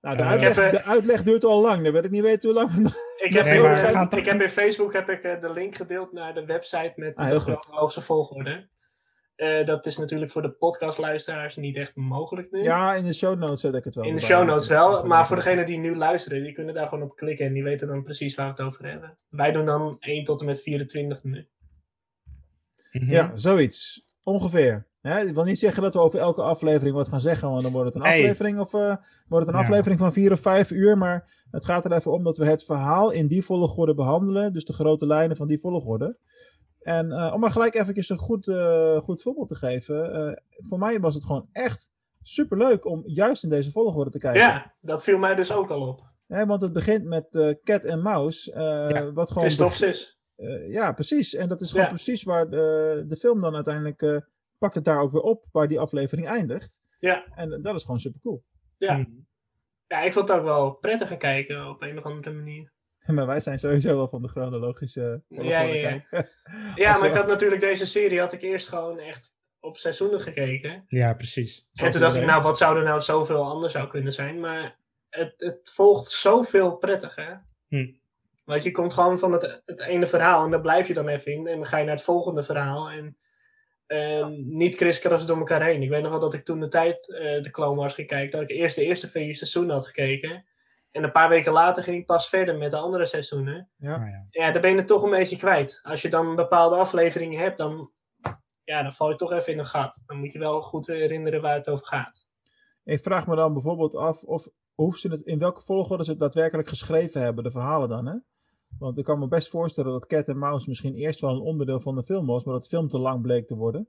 Nou, de, uitleg, heb, de uitleg duurt al lang. Dan wil ik niet weten hoe lang. Ik heb, Nee, maar ik heb in Facebook heb ik, de link gedeeld naar de website met Ah, de chronologische volgorde. Eh, dat is natuurlijk voor de podcastluisteraars niet echt mogelijk nu. Ja, in de show notes zet ik het wel. in de show notes wel, maar voor degenen die nu luisteren, die kunnen daar gewoon op klikken en die weten dan precies waar we het over hebben. Wij doen dan 1 tot en met 24 nu. Mhm. Ja, zoiets. Ongeveer. Hè, ik wil niet zeggen dat we over elke aflevering wat gaan zeggen, want dan wordt het een Nee. aflevering of uh, wordt het een Ja. aflevering van vier of vijf uur. Maar het gaat er even om dat we het verhaal in die volgorde behandelen. Dus de grote lijnen van die volgorde. En uh, om maar gelijk eventjes een goed, uh, goed voorbeeld te geven. Uh, voor mij was het gewoon echt superleuk om juist in deze volgorde te kijken. Ja, dat viel mij dus ook al op. Hè, want het begint met uh, Cat en Mouse. Ja, wat gewoon Christophe Sis. Uh, ja, precies. En dat is gewoon ja. precies waar de, de film dan uiteindelijk uh, pakt het daar ook weer op, waar die aflevering eindigt. Ja. En dat is gewoon super cool. Ja. Mm. Ja, ik vond het ook wel prettig gaan kijken op een of andere manier. Maar wij zijn sowieso wel van de chronologische. Ja, ja, ja. ja maar ik had natuurlijk deze serie had ik eerst gewoon echt op seizoenen gekeken. Ja, precies. En toen dacht ik, nou, wat zou er nou zoveel anders zou kunnen zijn? Maar het, het volgt zoveel prettig, hè? Hm. Want je komt gewoon van het, het ene verhaal en daar blijf je dan even in. En dan ga je naar het volgende verhaal. En uh, niet kriskras door elkaar heen. Ik weet nog wel dat ik toen de tijd uh, de Clone Wars ging kijken. Dat ik eerst de eerste vier seizoenen had gekeken. En een paar weken later ging ik pas verder met de andere seizoenen. Ja. Oh, ja. ja, dan ben je het toch een beetje kwijt. Als je dan bepaalde afleveringen hebt, dan, ja, dan val je toch even in een gat. Dan moet je wel goed herinneren waar het over gaat. Ik vraag me dan bijvoorbeeld af of hoe ze het, in welke volgorde ze het daadwerkelijk geschreven hebben, de verhalen dan, hè? Want ik kan me best voorstellen dat Cat en Mouse misschien eerst wel een onderdeel van de film was, maar dat de film te lang bleek te worden.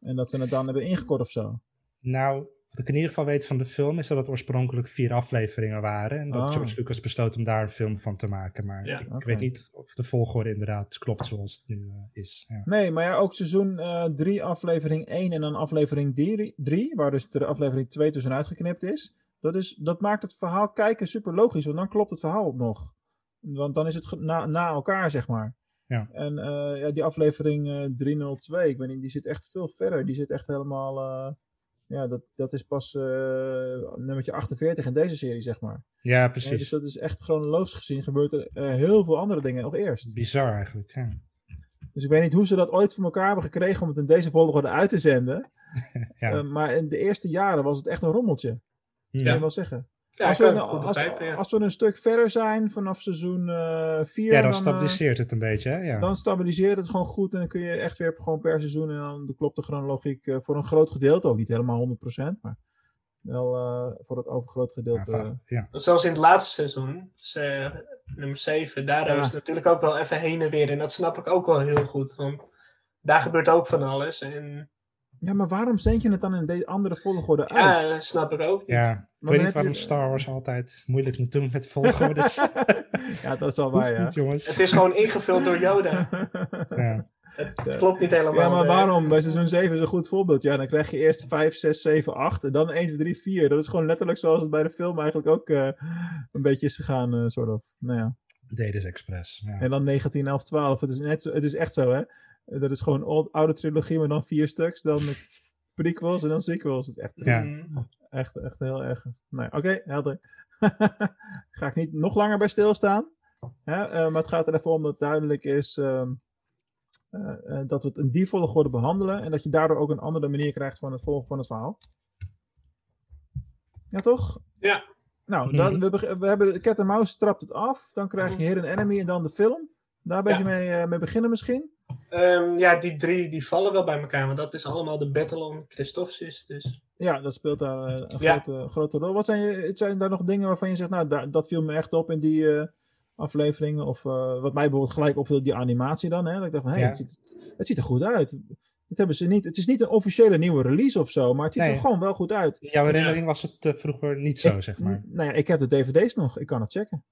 En dat ze het dan hebben ingekort of zo. Nou, wat ik in ieder geval weet van de film is dat het oorspronkelijk vier afleveringen waren. En dat Ah. George Lucas besloot om daar een film van te maken. Maar Ja, ik weet niet of de volgorde inderdaad klopt zoals het nu eh, is. Ja. Nee, maar ja, ook seizoen 3, aflevering 1 en dan aflevering 3, waar dus de aflevering 2 tussenuit geknipt is. Dat, is. dat maakt het verhaal kijken super logisch, want dan klopt het verhaal ook nog. Want dan is het na, na elkaar, zeg maar. Ja. En eh, ja, die aflevering eh, 302, ik weet niet, die zit echt veel verder. Die zit echt helemaal, eh, ja, dat, dat is pas eh, nummertje 48 in deze serie, zeg maar. Ja, precies. dus dat is echt chronologisch gezien gebeurt er eh, heel veel andere dingen nog eerst. Bizar eigenlijk. Ja. Dus ik weet niet hoe ze dat ooit voor elkaar hebben gekregen om het in deze volgorde uit te zenden. Ja. Uh, maar in de eerste jaren was het echt een rommeltje. Ja. Kan je wel zeggen. Ja, als, we, een, als, begrijpen, ja. als we een stuk verder zijn vanaf seizoen 4, Ja, dan dan, stabiliseert het een beetje. Hè? Ja. dan stabiliseert het gewoon goed. En dan kun je echt weer gewoon per seizoen. En dan klopt de chronologiek uh, voor een groot gedeelte ook. Niet helemaal 100%, maar wel uh, voor het overgrote gedeelte. Ja. Zoals in het laatste seizoen, dus, nummer 7, daar het natuurlijk ook wel even heen en weer. En dat snap ik ook wel heel goed. Want daar gebeurt ook van alles. En Ja, maar waarom zend je het dan in deze andere volgorde uit? ja, dat snap ik ook niet. Ja, ik dan weet niet waarom je- Star Wars altijd moeilijk moet doen met volgordes. ja, dat is wel waar, ja. niet, jongens. Het is gewoon ingevuld door Yoda. Ja. Het, het klopt niet helemaal. Ja, maar waarom? Bij seizoen 7 is een goed voorbeeld. Ja, dan krijg je eerst 5, 6, 7, 8 en dan 1, 2, 3, 4. Dat is gewoon letterlijk zoals het bij de film eigenlijk ook eh, een beetje is gegaan, eh soort of. Nou ja. Dedes Express. Ja. En dan 19, 11, 12. Het is, net zo, het is echt zo, hè? Dat is gewoon old, oude trilogie, maar dan vier stuks. Dan prequels en dan sequels. Het is echt, Ja. Mm. echt, echt heel erg. Nee, oké, helder. Ga ik niet nog langer bij stilstaan. Ja, eh, maar het gaat er even om dat het duidelijk is ehm, eh, eh, dat we het in die volgorde behandelen. En dat je daardoor ook een andere manier krijgt van het volgen van het verhaal. Ja, toch? Ja. Nou, Mhm. dan, we, we hebben Cat and Mouse trapt het af. Dan krijg je Mhm. Hidden Enemy en dan de film. Daar ben Ja. je mee, eh, mee beginnen misschien? Ehm, ja, die drie die vallen wel bij elkaar, maar dat is allemaal de Battle on Christophsis. Dus Ja, dat speelt daar eh, een Ja. grote, grote rol. Wat zijn, je, zijn daar nog dingen waarvan je zegt, nou, daar, dat viel me echt op in die eh, afleveringen? Of eh, wat mij bijvoorbeeld gelijk opviel, die animatie dan. Hè? Dat ik dacht van, hé, Ja. het, ziet, het ziet er goed uit. Dat hebben ze niet. Het is niet een officiële nieuwe release of zo, maar het ziet Nee. er gewoon wel goed uit. In jouw herinnering was het vroeger niet zo, zeg maar. Nou ja, ik heb de dvd's nog. Ik kan het checken.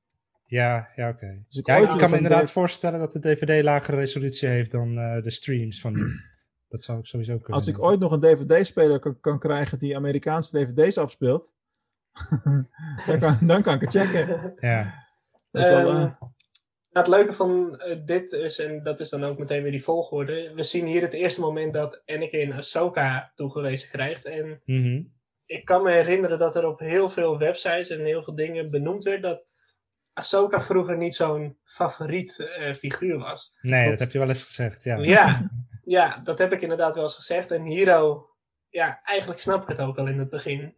Ja, ja oké. Dus ik Ja, ooit ik kan me inderdaad de- voorstellen dat de DVD lagere resolutie heeft dan eh, de streams van. Dat zou ik sowieso kunnen. Als ik ooit nog een dvd-speler kan, kan krijgen die Amerikaanse dvd's afspeelt, dan, kan, dan kan ik het checken. Ja, Dat is wel, Ehm, nou, het leuke van eh, dit is, en dat is dan ook meteen weer die volgorde. We zien hier het eerste moment dat Anakin Ahsoka toegewezen krijgt. En mhm. ik kan me herinneren dat er op heel veel websites en heel veel dingen benoemd werd dat Ahsoka vroeger niet zo'n favoriet eh, figuur was. nee, dat heb je wel eens gezegd. Ja, Ja, ja, dat heb ik inderdaad wel eens gezegd. En Hiro, ja, eigenlijk snap ik het ook al in het begin.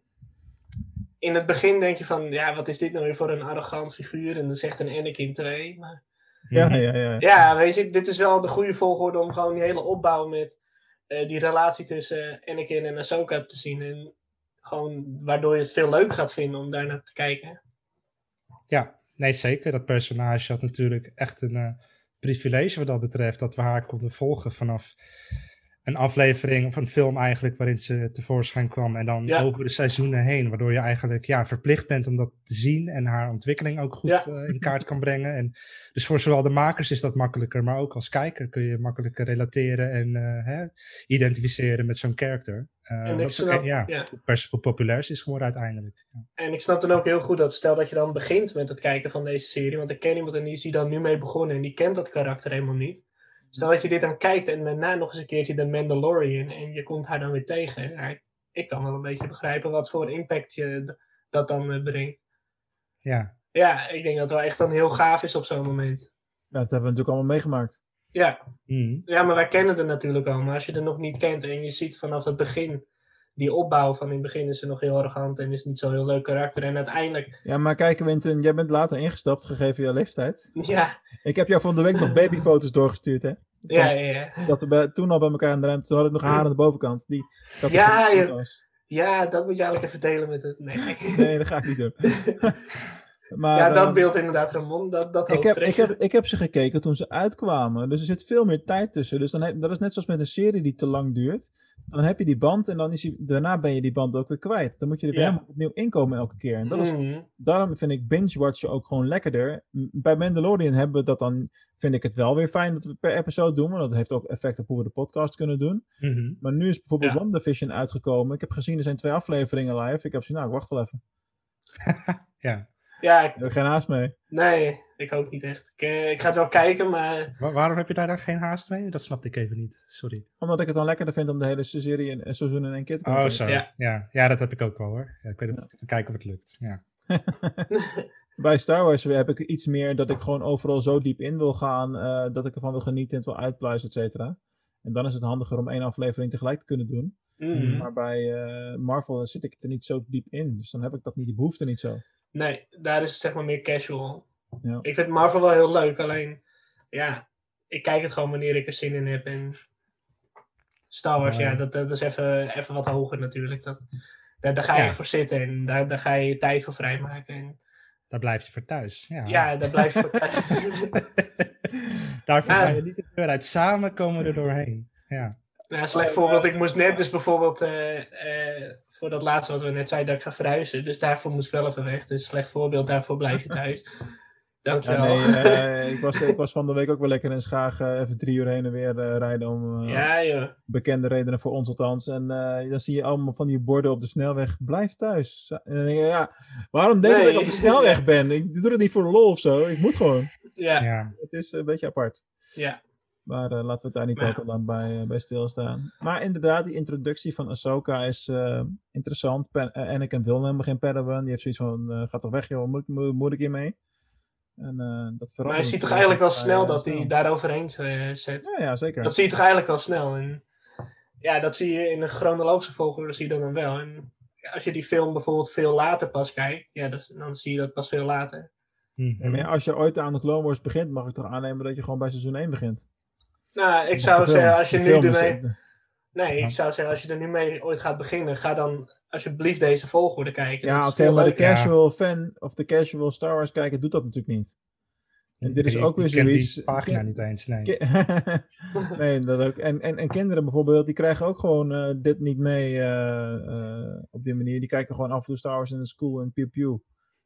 In het begin denk je van, ja, wat is dit nou weer voor een arrogant figuur? En dan zegt een Anakin 2. Maar ja, ja, ja. ja, weet je, dit is wel de goede volgorde om gewoon die hele opbouw met eh, die relatie tussen Anakin en Ahsoka te zien. En gewoon waardoor je het veel leuk gaat vinden om daar naar te kijken. Ja, nee zeker. Dat personage had natuurlijk echt een eh, privilege wat dat betreft. Dat we haar konden volgen vanaf een aflevering of een film eigenlijk waarin ze tevoorschijn kwam. En dan Ja. over de seizoenen heen. Waardoor je eigenlijk ja, verplicht bent om dat te zien. En haar ontwikkeling ook goed Ja. eh, in kaart kan brengen. En dus voor zowel de makers is dat makkelijker. Maar ook als kijker kun je makkelijker relateren en eh, hè, identificeren met zo'n character. Eh, En ik wat ook, snap, ja, populair is geworden uiteindelijk. En ik snap dan ook heel goed dat stel dat je dan begint met het kijken van deze serie. Want ik ken iemand en die is hier dan nu mee begonnen en die kent dat karakter helemaal niet. Stel dat je dit dan kijkt en daarna nog eens een keertje de Mandalorian en je komt haar dan weer tegen. Ik- kan wel een beetje begrijpen wat voor impact je dat dan eh, brengt. ja. Ja, ik denk dat het wel echt dan heel gaaf is op zo'n moment. Ja, dat hebben we natuurlijk allemaal meegemaakt. Ja, Mhm. ja, maar wij kennen het natuurlijk al. Maar als je het nog niet kent en je ziet vanaf het begin die opbouw van in het begin is ze nog heel arrogant en is niet zo heel leuk karakter. En uiteindelijk, Ja, maar kijk, Winton, jij bent later ingestapt, gegeven je leeftijd. ja, Ik heb jou van de week nog babyfoto's doorgestuurd, hè? ja, ja, ja. Dat we bij- toen al bij elkaar in de ruimte, toen had ik nog haar aan de bovenkant. Die, dat Ja, ja. Ja, dat moet je eigenlijk even delen met het. Nee, Nee, dat ga ik niet doen. maar, ja, dat eh, beeld inderdaad, Ramon. Dat, dat ik heb, ik, heb, ik heb ze gekeken toen ze uitkwamen. Dus er zit veel meer tijd tussen. Dus dan heb, dat is net zoals met een serie die te lang duurt. Dan heb je die band en dan is die, daarna ben je die band ook weer kwijt. Dan moet je er weer Ja. helemaal opnieuw inkomen elke keer. En dat is, Mhm. daarom vind ik binge-watchen ook gewoon lekkerder. Bij Mandalorian hebben we dat dan, vind ik het wel weer fijn dat we per episode doen. Want dat heeft ook effect op hoe we de podcast kunnen doen. Mhm. Maar nu is bijvoorbeeld Ja. WandaVision uitgekomen. Ik heb gezien, er zijn twee afleveringen live. Ik heb gezien, nou, ik wacht wel even. Ja. Ja, ik- Ik heb geen haast mee. nee, ik ook niet echt. Ik, eh, ik ga het wel kijken, maar Wa- waarom heb je daar dan geen haast mee? Dat snapte ik even niet. Sorry. Omdat ik het dan lekkerder vind om de hele serie in een seizoen in één keer te kunnen Oh, kijken. zo. Ja. Ja. Ja. dat heb ik ook wel hoor. Ja, ik weet het, even kijken of het lukt. Ja. Bij Star Wars heb ik iets meer dat ik gewoon overal zo diep in wil gaan. eh, dat ik ervan wil genieten en het wil uitpluizen, et cetera. En dan is het handiger om één aflevering tegelijk te kunnen doen. Mhm. Maar bij eh, Marvel zit ik er niet zo diep in. Dus dan heb ik dat niet, die behoefte niet zo. Nee, daar is het zeg maar meer casual. Ja. Ik vind Marvel wel heel leuk, alleen ja, ik kijk het gewoon wanneer ik er zin in heb. En Star Wars, Ja, dat, dat is even, even wat hoger natuurlijk. Dat, daar, daar ga je Ja. echt voor zitten en daar, daar ga je je tijd voor vrijmaken. En Daar blijf je voor thuis. Ja, ja, daar blijf je voor Daarvoor Ah. ga je niet de deur uit. Samen komen we er doorheen. Ja. Ja, een slecht voorbeeld. Ik moest net dus bijvoorbeeld, eh, eh, voor dat laatste wat we net zeiden, dat ik ga verhuizen. Dus daarvoor moest ik wel even weg. Dus slecht voorbeeld, daarvoor blijf je thuis. Ja, Dankjewel. nee, eh, ik, was, ik was van de week ook wel lekker in Schagen. Even drie uur heen en weer eh, rijden om eh, ja, joh. bekende redenen voor ons althans. En eh, dan zie je allemaal van die borden op de snelweg. Blijf thuis. En dan denk je, ja, waarom denk je dat ik op de snelweg ben? Ik doe het niet voor de lol of zo. Ik moet gewoon. Ja, ja. ja. Het is een beetje apart. Maar eh, laten we het daar niet al te lang bij, eh, bij stilstaan. Maar inderdaad, die introductie van Ahsoka is eh, interessant. Pen uh, Anakin wil helemaal geen Padawan. Die heeft zoiets van, eh ga toch weg joh, moet, moet, moet ik hiermee? En eh, dat verandert. Maar je ziet toch eigenlijk wel snel dat hij daar overheen eh, zet. Ja, ja, zeker. Dat zie je toch eigenlijk wel snel. En ja, dat zie je in een chronologische volgorde zie je dat dan wel. En als je die film bijvoorbeeld veel later pas kijkt, ja, dus, dan zie je dat pas veel later. Mhm. Ja, maar ja, als je ooit aan de Clone Wars begint, mag ik toch aannemen dat je gewoon bij seizoen 1 begint. Nou, ik zou film- zeggen, als je nu ermee... Nee, Ja. ik zou zeggen, als je er nu mee ooit gaat beginnen, ga dan alsjeblieft deze volgorde kijken. Ja, oké, maar de casual fan of de casual Star Wars kijker doet dat natuurlijk niet. En dit is Ik- ook weer zoiets. die pagina niet eens, nee. Nee, dat ook. En, en, en kinderen bijvoorbeeld, die krijgen ook gewoon eh, dit niet mee eh, eh, op die manier. Die kijken gewoon af en toe Star Wars in de school en pew pew.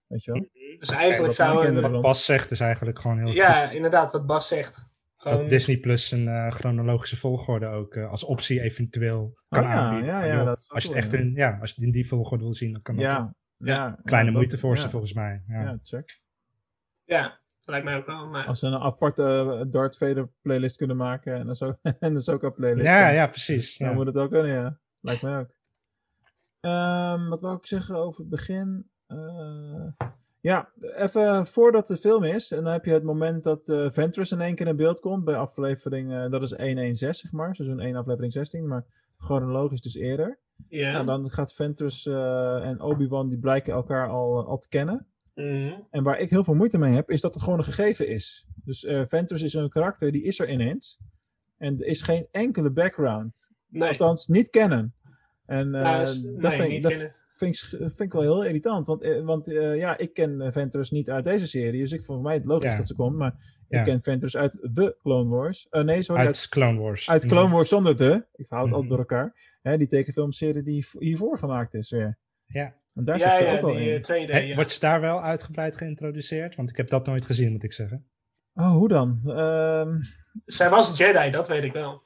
Weet je wel? Dus eigenlijk dat zou mijn een- kinderen Wat Bas zegt is eigenlijk gewoon heel goed. Ja, inderdaad, wat Bas zegt. Gewoon, Dat Disney Plus een eh, chronologische volgorde ook eh, als optie eventueel kan Oh ja, aanbieden. ja, ja, joh, ook als je het echt ja. in, ja, als je het in die volgorde wil zien, dan kan dat ook. Ja, ja. Kleine ja, moeite voor ze volgens mij. Ja. Ja, check. Ja, lijkt mij ook wel. Maar... Als ze een aparte eh, Darth Vader playlist kunnen maken en een Zo- en een Ahsoka playlist. Ja, dan- ja, precies. Dan Ja. moet het ook kunnen, ja. Lijkt mij ook. Ehm, wat wou ik zeggen over het begin? Eh, ja, even voordat de film is. En dan heb je het moment dat eh Ventress in één keer in beeld komt. Bij aflevering, eh, dat is 116 zeg maar. Seizoen 1 aflevering 16. Maar chronologisch dus eerder. ja. Nou, dan gaat Ventress eh, en Obi-Wan, die blijken elkaar al, al te kennen. Mhm. En waar ik heel veel moeite mee heb, is dat het gewoon een gegeven is. Dus Ventress is een karakter, die is er ineens. En er is geen enkele background. Nee, Althans, niet kennen. En Nou, is- dat, nee, vind, niet dat kennen. Vind, ik, vind ik wel heel irritant. Want, eh, want eh, ja, ik ken eh, Ventress niet uit deze serie. Dus ik vond mij het logisch Ja. dat ze komt. Maar Ja. ik ken Ventress uit The Clone Wars. Eh, nee, sorry, uit, Uit Clone Wars. uit Mhm. Clone Wars zonder de. Ik hou het Mhm. altijd door elkaar. Hè, die tekenfilmserie die hiervoor gemaakt is weer. Ja. En daar ja, zit ze ja, ook wel in. eh, tweede. Wordt ze daar wel uitgebreid geïntroduceerd? Want ik heb dat nooit gezien, moet ik zeggen. Oh, hoe dan? Ehm, Zij was Jedi, dat weet ik wel.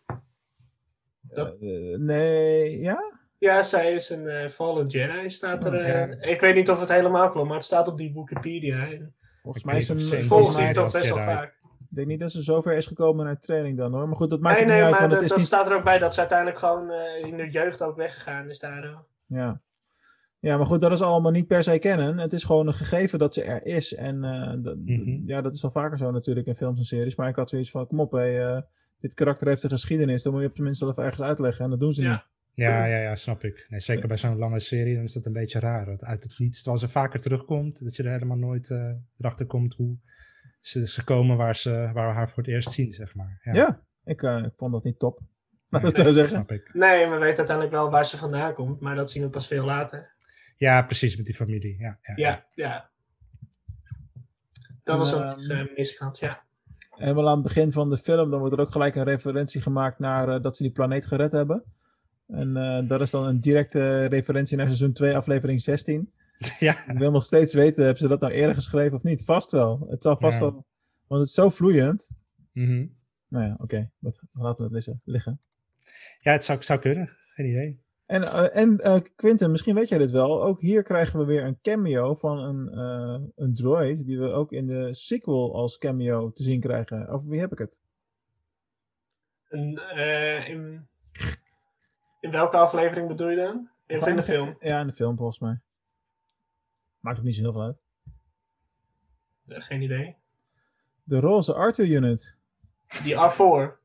Dat- nee, ja? Ja, zij is een eh, Fallen Jedi, staat er. Oh, eh. Ik weet niet of het helemaal klopt, maar het staat op die Wikipedia. En Volgens mij is een... Volgens toch best wel vaak. Ik denk niet dat ze zover is gekomen naar training dan hoor. Maar goed, dat maakt Nee, het nee, niet uit, maar want dat, het is dat niet... staat er ook bij dat ze uiteindelijk gewoon eh, in de jeugd ook weggegaan is daar. Ja. ja, maar goed, dat is allemaal niet per se kennen. Het is gewoon een gegeven dat ze er is. En eh, dat- Mhm. ja, dat is al vaker zo natuurlijk in films en series. Maar ik had zoiets van, kom op, hé, dit karakter heeft een geschiedenis. Dan moet je op zijn minst wel even ergens uitleggen. En dat doen ze Ja. niet. Ja, ja, ja, snap ik. Nee, zeker bij zo'n lange serie dan is dat een beetje raar. Dat uit het niets, terwijl ze vaker terugkomt, dat je er helemaal nooit eh, erachter komt hoe ze, ze komen waar, ze, waar we haar voor het eerst zien, zeg maar. Ja, Ja, ik, eh, ik vond dat niet top. Nee, zo zeggen. snap ik. Nee, we weten uiteindelijk wel waar ze vandaan komt, maar dat zien we pas veel later. Ja, precies, met die familie. Ja, ja, Ja, ja. Dat was ook een uh, miskant, ja. Helemaal aan het begin van de film, dan wordt er ook gelijk een referentie gemaakt naar eh, dat ze die planeet gered hebben. En eh, dat is dan een directe referentie naar seizoen 2, aflevering 16. ja. Ik wil nog steeds weten, hebben ze dat nou eerder geschreven of niet? Vast wel. Het zal vast Ja. wel. Want het is zo vloeiend. Mhm. Nou ja, oké. Wat- Laten we het liggen- liggen. ja het zou, zou kunnen. Geen idee. En, eh, en eh, Quinten, misschien weet jij dit wel. Ook hier krijgen we weer een cameo van een, eh, een droid. Die we ook in de sequel als cameo te zien krijgen. Over wie heb ik het? En, eh, in, in welke aflevering bedoel je dan? In, of in de film? Ja, in de film volgens mij. Maakt ook niet zo heel veel uit. Eh, geen idee. De roze Arthur unit. Die R4.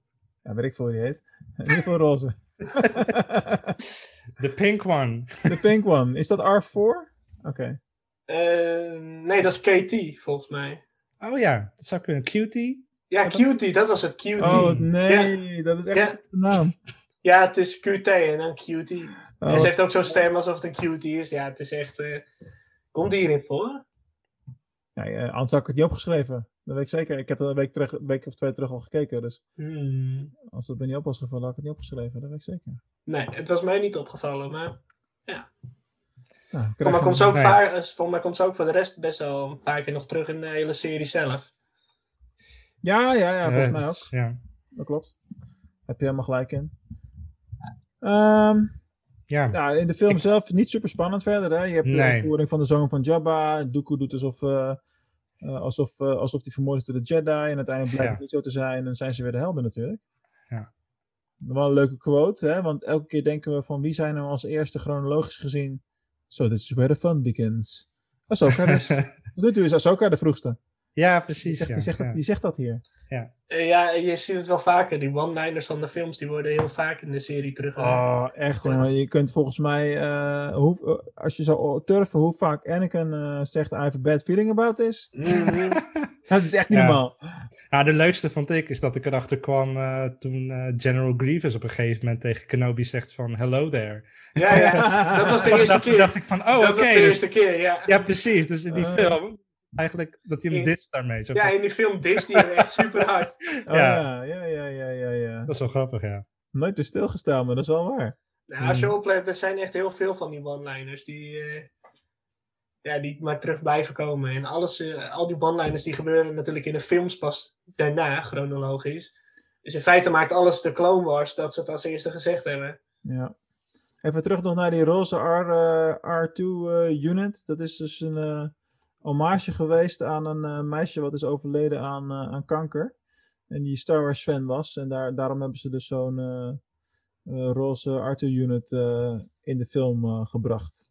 Ja, weet ik veel hoe die heet. In ieder geval roze. De pink one. De pink one. Is dat R4? Oké. Eh, nee, dat is KT, volgens mij. Oh ja, dat zou kunnen. Cutie. Ja, Cutie, dat was het, QT. Oh nee, dat is echt Ja. slechte naam. Ja, het is QT en dan Cutie. Oh, En ze heeft ook zo'n stem alsof het een cutie is. Ja, het is echt... eh, Komt die hierin voor? nee, eh, anders had ik het niet opgeschreven. Dat weet ik zeker. Ik heb er een week, terug, een week of twee terug al gekeken. Dus Hmm. als het me niet op was gevallen, had ik het niet opgeschreven. Dat weet ik zeker. Nee, het was mij niet opgevallen, maar... Nou, ik Voor krijg mij, komt ze ook eh, voor mij komt ze ook voor de rest best wel een paar keer nog terug in de hele serie zelf. Ja, ja, ja, volgens Eh, mij ook. Ja. Dat klopt. Heb je helemaal gelijk in. Ehm, Ja. in de film Ik- zelf niet super spannend verder. Hè? Je hebt de uitvoering van de zoon van Jabba. Dooku doet alsof, eh eh, alsof, eh, alsof hij vermoord is door de Jedi. En uiteindelijk blijkt het niet zo te zijn. En dan zijn ze weer de helden natuurlijk. Ja. Wel een leuke quote, hè? want elke keer denken we van wie zijn er als eerste chronologisch gezien. So this is where the fun begins. Ahsoka dus. Tot nu toe is Ahsoka de vroegste. Ja, Die precies. zegt, ja, die, zegt ja. dat, die zegt dat hier. Eh, ja, je ziet het wel vaker. Die one-liners van de films die worden heel vaak in de serie terug. Oh, echt jongen. Je kunt volgens mij, eh, hoe, eh, als je zou turven hoe vaak Anakin eh, zegt I have a bad feeling about this. mhm. Dat is echt niet Ja. normaal. Ja, de leukste vond ik is dat ik erachter kwam eh, toen eh, General Grievous op een gegeven moment tegen Kenobi zegt van hello there. Ja, ja, dat was de eerste dacht, keer. dacht ik van, oh dat was de dus- eerste keer, ja. ja, precies. Dus in die Eh. film, eigenlijk, dat hij hem dit daarmee. Zo Ja, in die film Disney hem echt super hard. Oh, Ja. ja. Ja, ja, ja, ja. Dat is wel grappig, ja. Nooit meer stilgestaan, maar dat is wel waar. Nou, als je Hmm. oplet, er zijn echt heel veel van die one-liners die, eh, ja, die maar terug blijven komen. En alles, eh, al die one-liners die gebeuren natuurlijk in de films pas daarna, chronologisch. Dus in feite maakt alles de Clone Wars dat ze het als eerste gezegd hebben. Ja. Even terug nog naar die roze R, eh, R2-unit. dat is dus een eh, hommage geweest aan een eh, meisje wat is overleden aan, eh, aan kanker. En die Star Wars fan was. En daar, daarom hebben ze dus zo'n eh, roze R2-unit eh, in de film gebracht.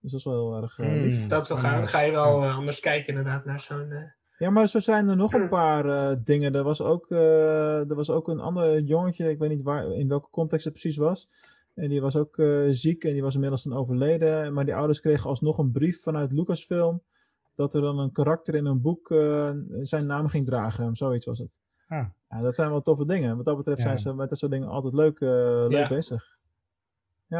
Dus dat is wel heel erg lief. Hmm. Dat is wel gaaf. Dan ga je wel anders kijken inderdaad naar zo'n... Ja, maar zo zijn er nog een paar dingen. Er was, ook, eh, er was ook een ander jongetje, ik weet niet waar, in welke context het precies was. En die was ook eh, ziek en die was inmiddels dan overleden. Maar die ouders kregen alsnog een brief vanuit Lucasfilm. Dat er dan een karakter in een boek eh, zijn naam ging dragen. Zoiets was het. Ah. Ja, dat zijn wel toffe dingen. Wat dat betreft Ja. zijn ze met dat soort dingen altijd leuk, eh, leuk Ja. bezig.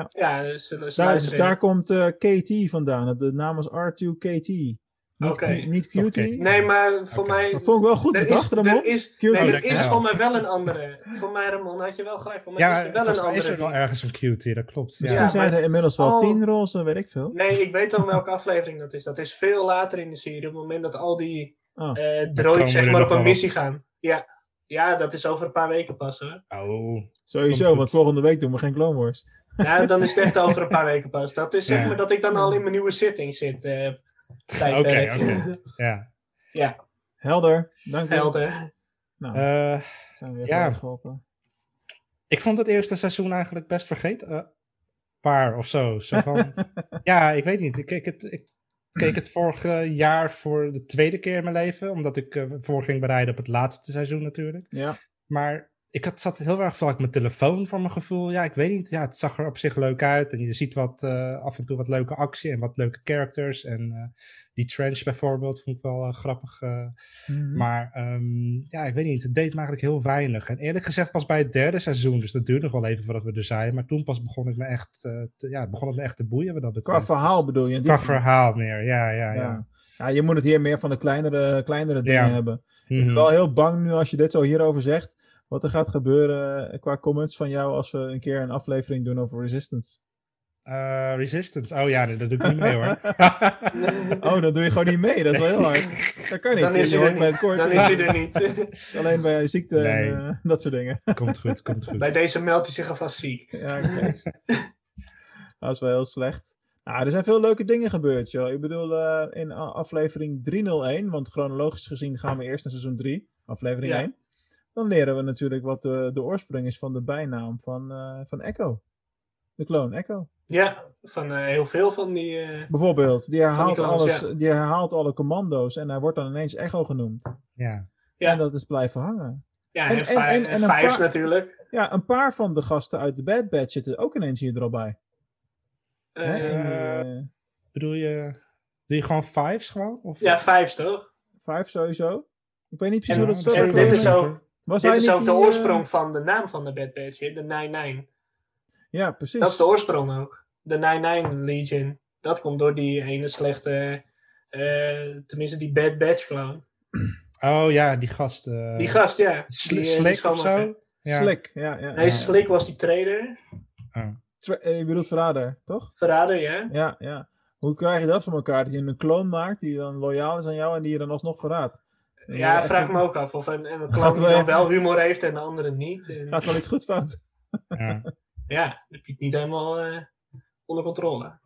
ja, dus, dus Daar, dus daar komt eh, KT vandaan. De naam is R2KT. Niet, niet Cutie. Nee, maar voor mij... Dat vond ik wel goed Er bedacht, is, Ramon. er is, nee, er dat is voor mij wel een andere. Voor mij, Ramon, had je wel gelijk. Voor mij Ja, is er wel een mij is andere. er wel ergens een cutie, dat klopt. Misschien Ja, zijn er inmiddels wel Oh. tien roze, weet ik veel. Nee, ik weet al welke aflevering dat is. Dat is veel later in de serie. Op het moment dat al die Oh. eh komen droids zeg maar op een missie gaan. Ja. ja, dat is over een paar weken pas hoor. Oh, Sowieso, want volgende week doen we geen Clone Wars. Ja, dan is het echt over een paar weken pas. Dat is zeg maar dat ik dan al in mijn nieuwe zitting zit. Oké, oké. Ja. Ja, Helder, dank je. helder. Nou, Eh, zijn we weer ja. geholpen. ik vond het eerste seizoen eigenlijk best vergeten. eh, paar of zo. zo van, ja, ik weet niet. Ik keek het, ik keek het vorige jaar voor de tweede keer in mijn leven. Omdat ik eh, voor ging bereiden op het laatste seizoen natuurlijk. Ja, Maar ik had, zat heel erg op mijn telefoon voor mijn gevoel. Ja, ik weet niet. Ja, het zag er op zich leuk uit. En je ziet wat, eh, af en toe wat leuke actie en wat leuke characters. En eh, die Trench bijvoorbeeld vond ik wel eh, grappig. Mhm. Maar ehm, ja, ik weet niet. Het deed me eigenlijk heel weinig. En eerlijk gezegd pas bij het derde seizoen. Dus dat duurde nog wel even voordat we er zijn. Maar toen pas begon ik me echt, te, ja, begon het me echt te boeien. Wat dat qua verhaal bedoel je? Qua verhaal meer. Ja, ja, ja. Ja. ja, je moet het hier meer van de kleinere, kleinere dingen Ja. hebben. Ik Mhm. ben wel heel bang nu als je dit zo hierover zegt. Wat er gaat gebeuren eh, qua comments van jou als we een keer een aflevering doen over Resistance. Eh, Resistance. Oh ja, nee, dat doe ik niet mee hoor. Oh, dan doe je gewoon niet mee. Dat is wel heel hard. Dat kan niet. Dan is je hij er niet. kort. Dan is hij er niet. Alleen bij ziekte Nee. en eh, dat soort dingen. komt goed, komt goed. Bij deze meldt hij zich alvast ziek. Ja, oké. dat is wel heel slecht. Nou, er zijn veel leuke dingen gebeurd, joh. Ik bedoel, eh, in aflevering 301, want chronologisch gezien gaan we eerst naar seizoen 3, aflevering Ja. 1. Dan leren we natuurlijk wat de, de oorsprong is van de bijnaam van, eh, van Echo. De clone Echo. Ja, van eh, heel veel van die... eh, Bijvoorbeeld, die herhaalt, alles, ja. die herhaalt alle commando's en hij wordt dan ineens Echo genoemd. Ja. Ja. En dat is blijven hangen. ja, En- en, en- en- en een vijfs paar- natuurlijk. Ja, een paar van de gasten uit de Bad Batch zitten ook ineens hier er al bij. Hè, in die, Bedoel je, doe je gewoon fives gewoon? Of? ja, vijfs toch? Vijf sowieso. Ik weet niet precies En- hoe dat zo en dit is ook, Was dit hij is niet ook de die, eh, oorsprong van de naam van de Bad Batch, de 99. Ja, precies. Dat is de oorsprong ook. De 99 Legion. Dat komt door die ene slechte... eh, tenminste, die Bad Batch clone. Oh ja, die gast. eh, Die gast, ja. Sl- Die, die Slick of zo? Ja. Slick, ja. ja, Nee, ja. Slick was die trader. Tra- eh, je bedoelt verrader, toch? Verrader, ja. Ja, ja. Hoe krijg je dat van elkaar? Dat je een kloon maakt die dan loyaal is aan jou en die je dan alsnog verraadt. Ja, echt- vraag me ook af of een, een clone die wel- dan wel humor heeft en de andere niet. En, Gaat wel iets goed fout. Ja. ja, dan heb je het niet helemaal eh, onder controle.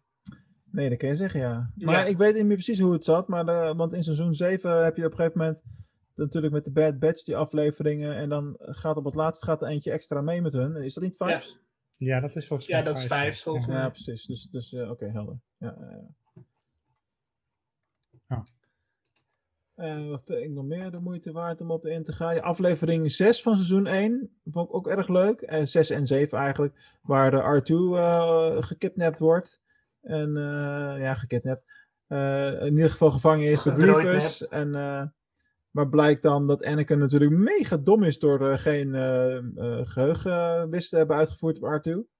Nee, dat kan je zeggen, ja. Maar Ja. ik weet niet meer precies hoe het zat. Maar de, want in seizoen 7 heb je op een gegeven moment natuurlijk met de Bad Batch die afleveringen. En dan gaat op het laatst gaat er eentje extra mee met hun. Is dat niet Vibes? ja, dat is volgens Ja, mij dat is ja. volgens Ja, mij. precies. Dus, dus eh, oké, helder. Ja, ja, Uh, wat vind ik nog meer de moeite waard om op in te gaan? Ja, aflevering 6 van seizoen 1 vond ik ook erg leuk. En 6 en 7 eigenlijk, waar de R2 uh, gekidnapt wordt. En uh, ja, gekidnapt. in ieder geval gevangen is door Grievous. En maar blijkt dan dat Anakin natuurlijk mega dom is door geen geheugenwist te hebben uitgevoerd op R2.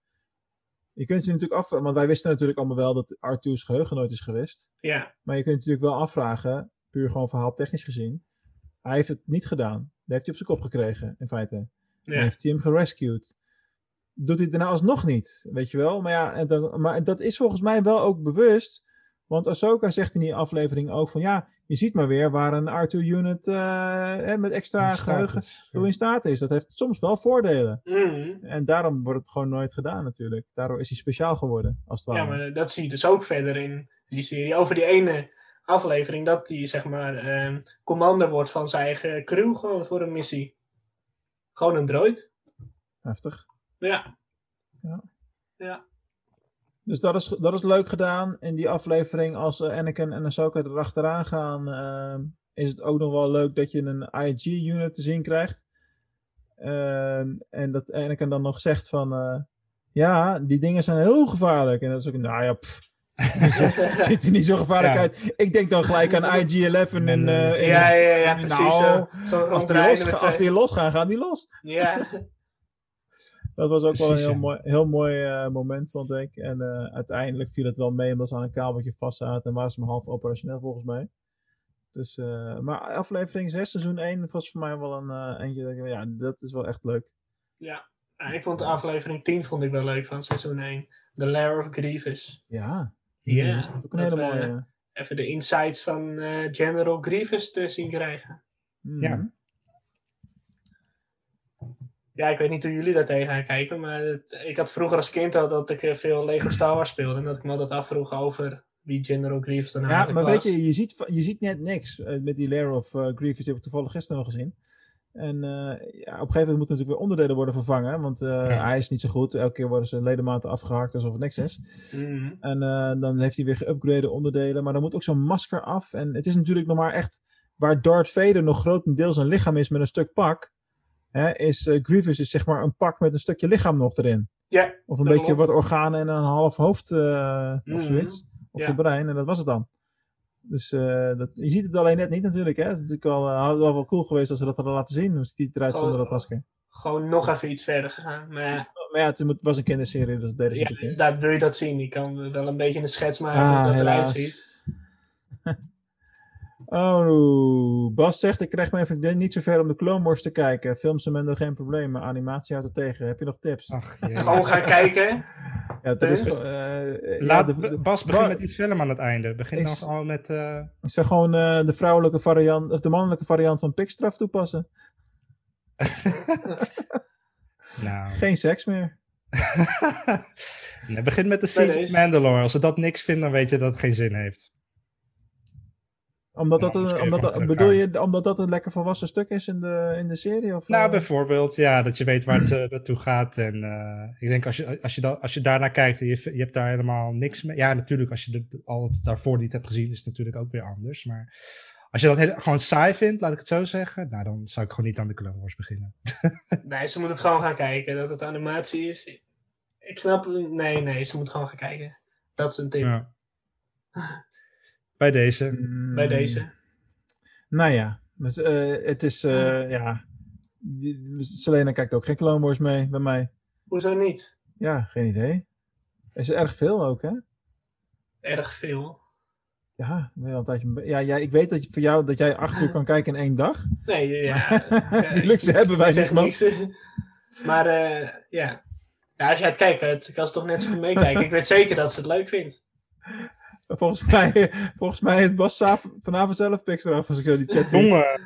Je kunt je natuurlijk af, want wij wisten natuurlijk allemaal wel dat R2's geheugen nooit is geweest. Ja. Maar je kunt je natuurlijk wel afvragen, puur gewoon verhaal technisch gezien. Hij heeft het niet gedaan. Daar heeft hij op zijn kop gekregen, in feite. Ja. heeft hij hem gerescued. Doet hij het daarna alsnog niet, weet je wel. Maar ja, en maar dat is volgens mij wel ook bewust. Want Ahsoka zegt in die aflevering ook van ja, je ziet maar weer waar een R2-unit uh, met extra geheugen toe in staat is. Dat heeft soms wel voordelen. Mm. En daarom wordt het gewoon nooit gedaan natuurlijk. Daardoor is hij speciaal geworden, als het ware. Ja, maar dat zie je dus ook verder in die serie. Over die ene aflevering dat hij zeg maar uh, commander wordt van zijn eigen crew gewoon voor een missie. Gewoon een droid. Heftig. Ja. Ja. ja. Dus dat is, dat is leuk gedaan. In die aflevering, als uh, Anakin en Ahsoka erachteraan gaan, uh, is het ook nog wel leuk dat je een IG-unit te zien krijgt. Uh, en dat Anakin dan nog zegt van, eh, ja, die dingen zijn heel gevaarlijk. En dat is ook, nou ja, pff, ziet er niet zo gevaarlijk uit. Ik denk dan gelijk aan IG-11 en... in, ja, ja, ja, precies. Nou, zo, als, die los, als die los gaan, gaan die los. Ja. Dat was ook wel een heel mooi, heel mooi uh, moment, vond ik. En uh, uiteindelijk viel het wel mee omdat ze aan een kabeltje vast zaten en waren ze maar half operationeel volgens mij. Dus, uh, maar aflevering 6, seizoen 1 was voor mij wel een eentje. Ja, dat is wel echt leuk. Ja, ik vond de aflevering 10 vond ik wel leuk van seizoen 1. The Lair of Grievous. Ja. Ja. Dat is ook een hele mooie. Even de insights van General Grievous te zien krijgen. Mm. Ja. Ja, ik weet niet hoe jullie daar tegenaan kijken, maar het, ik had vroeger als kind al dat ik eh, veel Lego Star Wars speelde en dat ik me altijd afvroeg over wie General Grievous dan Ja, maar weet je, je ziet, je ziet net niks uh, met die Lair of uh, Grievous, die heb ik toevallig gisteren nog gezien. En uh, ja, op een gegeven moment moeten natuurlijk weer onderdelen worden vervangen, want ja. hij is niet zo goed. Elke keer worden zijn ledematen afgehakt alsof het niks is. Mm. En dan heeft hij weer geüpgrade onderdelen, maar dan moet ook zo'n masker af. En het is natuurlijk nog maar echt waar Darth Vader nog grotendeels een lichaam is met een stuk pak hè, is Grievous is zeg maar een pak met een stukje lichaam nog erin. Ja. Of een beetje wat organen en een half hoofd uh, of Mhm. zoiets. Of Ja. je brein en dat was het dan. Dus eh, dat, je ziet het alleen net niet natuurlijk. Hè? Het is natuurlijk al, uh, had wel wel cool geweest als ze dat hadden laten zien. Hoe ziet hij eruit Gewoon- zonder dat masker. Gewoon nog even iets verder gegaan. Maar ja, Maar ja, het was een kinderserie, dus dat ja, dat wil je dat zien. Ik kan wel een beetje een schets maken hoe Ah, dat eruit helaas. ziet. Oh, Bas zegt, ik krijg mijn vriendin niet zo ver om de Clone Wars te kijken. Films Mendo geen probleem, maar animatie houdt het tegen. Heb je nog tips? Ach, jee. Gewoon gaan kijken. ja, dat is... eh, ja, Laat de- B- de- Bas begin met die film aan het einde. Begin Ik dan al met... eh, Ik zou gewoon eh, de vrouwelijke variant, of de mannelijke variant van pikstraf toepassen. nou, Geen seks meer. nee, begin met de Siege of. Mandalore. Als ze dat niks vinden, dan weet je dat het geen zin heeft. Omdat dat, een, omdat dat, bedoel je omdat dat een lekker volwassen stuk is in de, in de serie? Of, Nou, eh? bijvoorbeeld, ja, dat je weet waar het eh, naartoe gaat. En eh, ik denk als je, als, je da- als je daarnaar kijkt en je, je hebt daar helemaal niks mee. Ja, natuurlijk, als je het al het daarvoor niet hebt gezien, is het natuurlijk ook weer anders. Maar als je dat heel- gewoon saai vindt, laat ik het zo zeggen, nou, dan zou ik gewoon niet aan de Clone Wars beginnen. Nee, ze moet het gewoon gaan kijken. Dat het animatie is. Ik snap... Nee, nee, ze moet gewoon gaan kijken. Dat is een tip. Ja. Bij deze. Mm, Bij deze. Nou ja, dus, eh, het is, eh, ja. Die- Selena kijkt ook geen Clone Wars mee bij mij. Hoezo niet? Ja, geen idee. Is er erg veel ook, hè? Erg veel. Ja, ben je al een tijdje ja, ja, ik weet dat je, voor jou dat jij acht uur kan kijken in één dag. Nee, ja. ja, Die luxe hebben wij niet, man. niks. Maar eh, ja. ja. Als jij het kijkt, het kan ze toch net zo goed meekijken. Ik weet zeker dat ze het leuk vindt. Volgens mij, volgens mij heeft Bas vanavond zelf pics eraf als ik zo die chat zie. Jongen.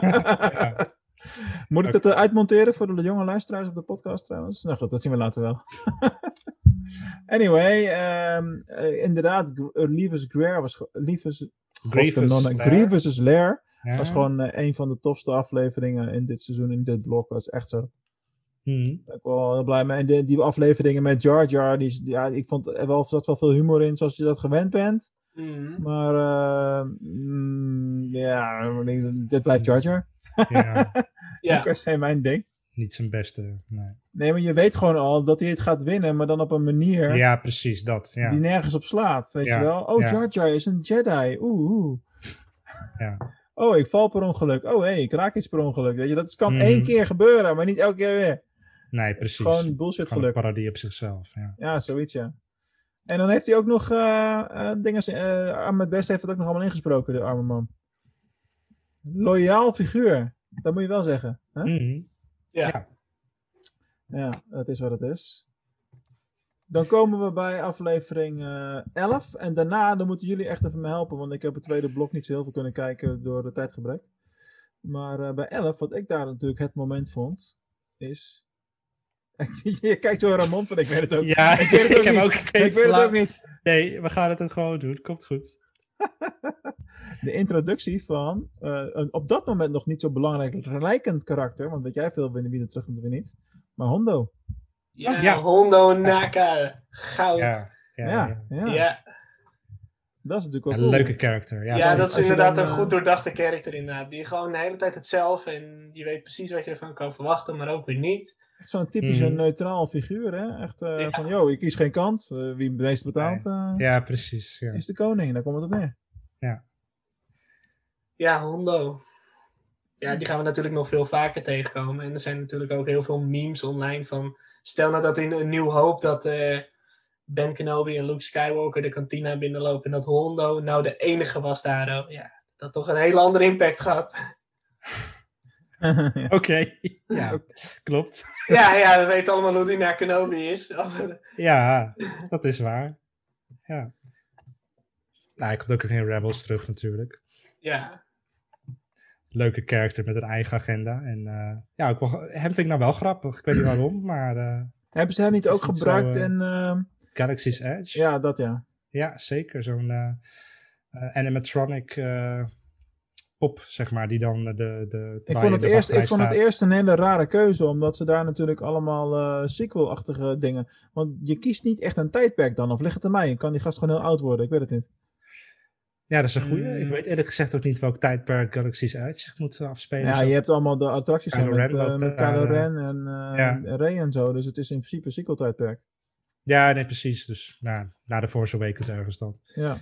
ja. Moet ik dat eh, uitmonteren voor de jonge luisteraars op de podcast trouwens? Nou goed, dat zien we later wel. anyway, ehm, eh, inderdaad, Gr- eh, Greer was... Grievous. Grievous' Lair Ja. was gewoon een van de tofste afleveringen in dit seizoen, in dit blok. Dat is echt zo. Mhm. Daar ben ik wel heel blij mee. En die, die afleveringen met Jar Jar, die, ja, ik vond er wel, zat wel veel humor in zoals je dat gewend bent. Mhm. Maar eh, mm, ja, dit blijft Jar Jar. Ja, Ja. Dat is mijn ding. niet zijn beste. Nee. Nee, maar je weet gewoon al dat hij het gaat winnen, maar dan op een manier Ja, precies, dat. Ja. die nergens op slaat. Weet Ja, je wel? Oh, ja. Jar Jar is een Jedi. Oeh, oeh. Ja. Oh, ik val per ongeluk. Oh, hé, ik raak iets per ongeluk. Weet je, dat kan Mhm. één keer gebeuren, maar niet elke keer weer. Nee, precies. Gewoon bullshit Gewoon een geluk. parodie op zichzelf. Ja. Ja, zoiets, ja. En dan heeft hij ook nog eh eh, dingen. eh Ahmed Best heeft het ook nog allemaal ingesproken, de arme man. Loyaal figuur. Dat moet je wel zeggen. Hè? Mhm. Ja. Ja. Ja, dat is wat het is. Dan komen we bij aflevering eh 11. En daarna dan moeten jullie echt even me helpen. Want ik heb het tweede blok niet zo heel veel kunnen kijken door de tijdgebrek. Maar eh, bij 11, wat ik daar natuurlijk het moment vond, is... je kijkt zo Ramon van, ik weet het ook. Ja, ik weet het ook heb niet. ook ik weet het ook niet. Nee, we gaan het ook gewoon doen. Komt goed. De introductie van eh, een op dat moment nog niet zo belangrijk lijkend karakter. Want weet jij veel wie wie er terug komt en wie niet. Maar Hondo. Ja, Ja. Hondo Naka. Goud. Ja. Ja, ja, Ja, ja. ja, Ja. dat is natuurlijk ook Een cool. leuke character. Ja, dat is inderdaad dan, een eh, goed doordachte karakter inderdaad. Die gewoon de hele tijd hetzelfde en je weet precies wat je ervan kan verwachten, maar ook weer niet. Echt Zo'n typische Mhm. neutraal figuur, hè? Echt eh, Ja. van, yo, ik kies geen kant. Eh, wie het meest betaalt, eh, Ja, precies. Ja. is de koning. Daar komt het op neer. Ja, Hondo. Ja, die gaan we natuurlijk nog veel vaker tegenkomen. En er zijn natuurlijk ook heel veel memes online van... Stel nou dat in een nieuw hoop dat eh, Ben Kenobi en Luke Skywalker de kantina binnenlopen... en dat Hondo nou de enige was daar. Ja, dat toch een hele andere impact gehad. Oké, ja, klopt. ja, ja, we weten allemaal hoe die naar Kenobi is. Ja, dat is waar. Ja. Nou, hij komt ook in Rebels terug natuurlijk. ja, Leuke character met een eigen agenda. En eh, ja, ik wel, hem vind ik nou wel grappig. Ik weet niet waarom, maar eh, Hebben ze hem niet ook het zo, gebruikt eh, in... eh, Galaxy's Edge. ja, dat ja. Ja, zeker. Zo'n eh, eh, animatronic eh, pop, zeg maar, die dan de... de Ik vond, het de eerst, ik vond het eerst een hele rare keuze, omdat ze daar natuurlijk allemaal eh, sequel-achtige dingen... Want je kiest niet echt een tijdperk dan, of ligt het aan mij? Kan die gast gewoon heel oud worden? Ik weet het niet. Ja, dat is een goeie. Mm. Ik weet eerlijk gezegd ook niet welk tijdperk Galaxy's Edge zich moet afspelen. Ja, Zo. je hebt allemaal de attracties Kylo met, Ren eh, met Kylo eh, Ren en, eh, ja. en Rey en zo. Dus het is in principe een sequel-tijdperk. Ja, nee, precies. Dus nou, na de Force Awakens ergens dan. Ja.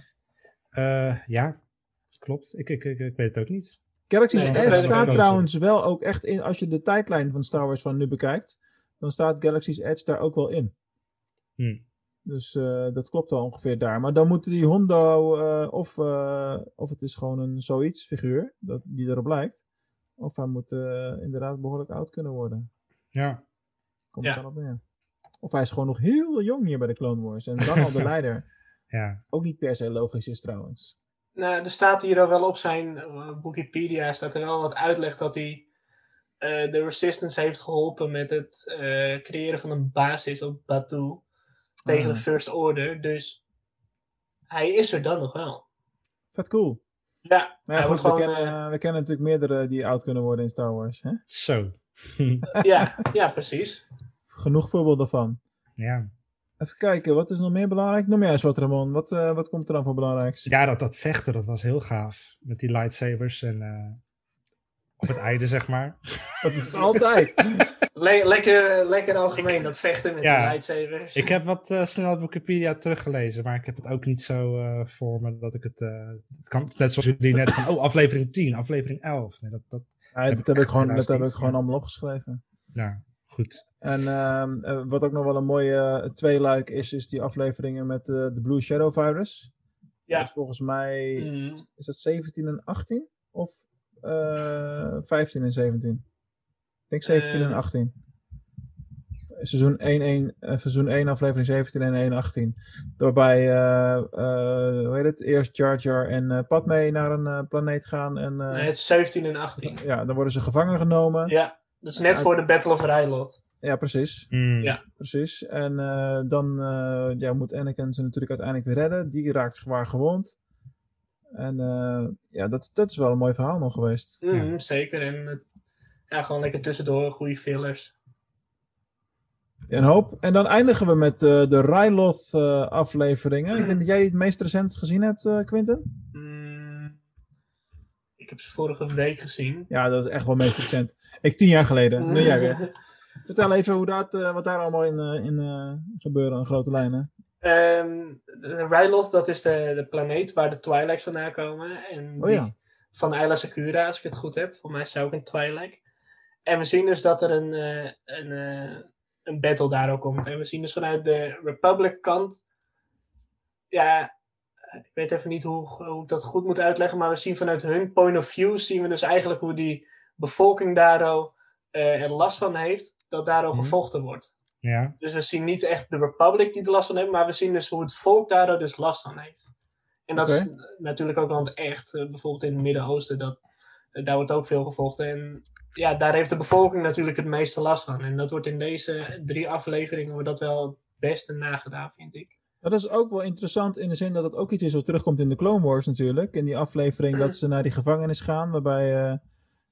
Eh, ja, klopt. Ik, ik, ik, ik weet het ook niet. Galaxy's Nee, Edge staat trouwens wel ook echt in, als je de tijdlijn van Star Wars van nu bekijkt, dan staat Galaxy's Edge daar ook wel in. Hm. Dus eh, dat klopt wel ongeveer daar. Maar dan moet die Hondo, eh, of, eh, of het is gewoon een zoiets figuur, dat, die erop lijkt. Of hij moet inderdaad behoorlijk oud kunnen worden. Ja. Komt Ja. daarop neer. Of hij is gewoon nog heel jong hier bij de Clone Wars. En dan al de leider. ja. Ook niet per se logisch is trouwens. Nou, er staat hier al wel op zijn eh, Wikipedia staat er wel wat uitleg dat hij eh, de Resistance heeft geholpen met het eh, creëren van een basis op Batuu tegen de First Order. Dus hij is er dan nog wel. Vet cool. Ja, Maar ja, goed, wordt we, gewoon, kennen, we kennen natuurlijk meerdere die oud kunnen worden in Star Wars. Hè? Zo. ja, ja, precies. Genoeg voorbeelden van. ja. Even kijken, wat is nog meer belangrijk? Noem jij eens wat, Ramon. Wat, eh, wat komt er dan voor belangrijks? ja, dat, dat vechten, dat was heel gaaf. Met die lightsabers en eh, op het einde, zeg maar. Dat is altijd. Le- lekker, lekker algemeen, dat vechten met Ja. de lightsabers. Ik heb wat eh, snel op Wikipedia teruggelezen, maar ik heb het ook niet zo eh, voor me dat ik het... eh, het kan net zoals jullie net van, oh, aflevering 10, aflevering 11. Nee, dat, dat, Ja, dat heb ik gewoon, dat heb ik gewoon ja. allemaal opgeschreven. nou, goed. En ehm, eh, wat ook nog wel een mooie eh, tweeluik is, is die afleveringen met eh, de Blue Shadow Virus. Ja. Dat is volgens mij, Mm, is dat 17 en 18? Of eh 15 en 17? Ik denk 17 en Eh. 18. Seizoen 1, 1, eh, seizoen 1 aflevering 17 en 1 18. Waarbij, eh, eh, hoe heet het, eerst Jar Jar en eh Padme naar een eh, planeet gaan. En, eh, nee, het is 17 en 18. ja, dan worden ze gevangen genomen. Ja, is net voor de Battle of Ryloth. Ja, precies. Hmm. Ja. Precies. En eh, dan eh, ja, moet Anakin ze natuurlijk uiteindelijk weer redden. Die raakt zwaar gewond. En eh, ja, dat, dat is wel een mooi verhaal nog geweest. Ja. Zeker. En ja, gewoon lekker tussendoor, goede fillers. Ja, een hoop. En dan eindigen we met eh, de Ryloth eh, afleveringen. Ik denk dat jij het meest recent gezien hebt, eh, Quinten. Ik heb ze vorige week gezien. Ja, dat is echt wel meest recent. Ik tien jaar geleden. Nu jij weer. Vertel even hoe dat, eh, wat daar allemaal in, eh, in eh, gebeuren, in grote lijnen. Ehm de Ryloth, dat is de, de planeet waar de Twi'leks vandaan komen. En Oh die, ja. van Ayla Secura, als ik het goed heb. Voor mij is zij ook een Twi'lek. En we zien dus dat er een, eh, een, eh, een battle daar ook komt. En we zien dus vanuit de Republic kant... Ja, ik weet even niet hoe, hoe ik dat goed moet uitleggen. Maar we zien vanuit hun point of view... zien we dus eigenlijk hoe die bevolking daar eh, er last van heeft. Dat daar Mhm. gevochten wordt. Ja. Dus we zien niet echt de Republic die er last van heeft, maar we zien dus hoe het volk daar dus last van heeft. En dat is natuurlijk ook aan het echt. eh, bijvoorbeeld in het Midden-Oosten, dat, eh, daar wordt ook veel gevochten. En ja, daar heeft de bevolking natuurlijk het meeste last van. En dat wordt in deze drie afleveringen wordt dat wel het beste nagedaan, vind ik. Dat is ook wel interessant in de zin dat het ook iets is wat terugkomt in de Clone Wars natuurlijk. In die aflevering dat ze naar die gevangenis gaan, waarbij eh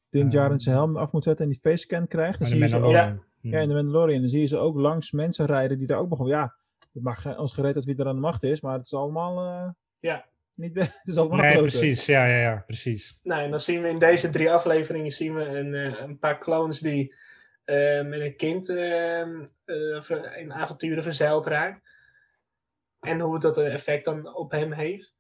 Din Ja. Djarin zijn helm af moet zetten en die facescan krijgt. Dan zie de je ze ook, Mandalorian. ja, in de Mandalorian. Dan zie je ze ook langs mensen rijden die daar ook nog wel, ja, het mag ons gereed dat wie er aan de macht is, maar het is allemaal eh, Ja. niet, het is allemaal Nee, precies. Ja, ja, ja, precies. Nou, en dan zien we in deze drie afleveringen zien we een, eh, een paar clones die eh, met een kind in avonturen verzeild raakt. En hoe dat een effect dan op hem heeft.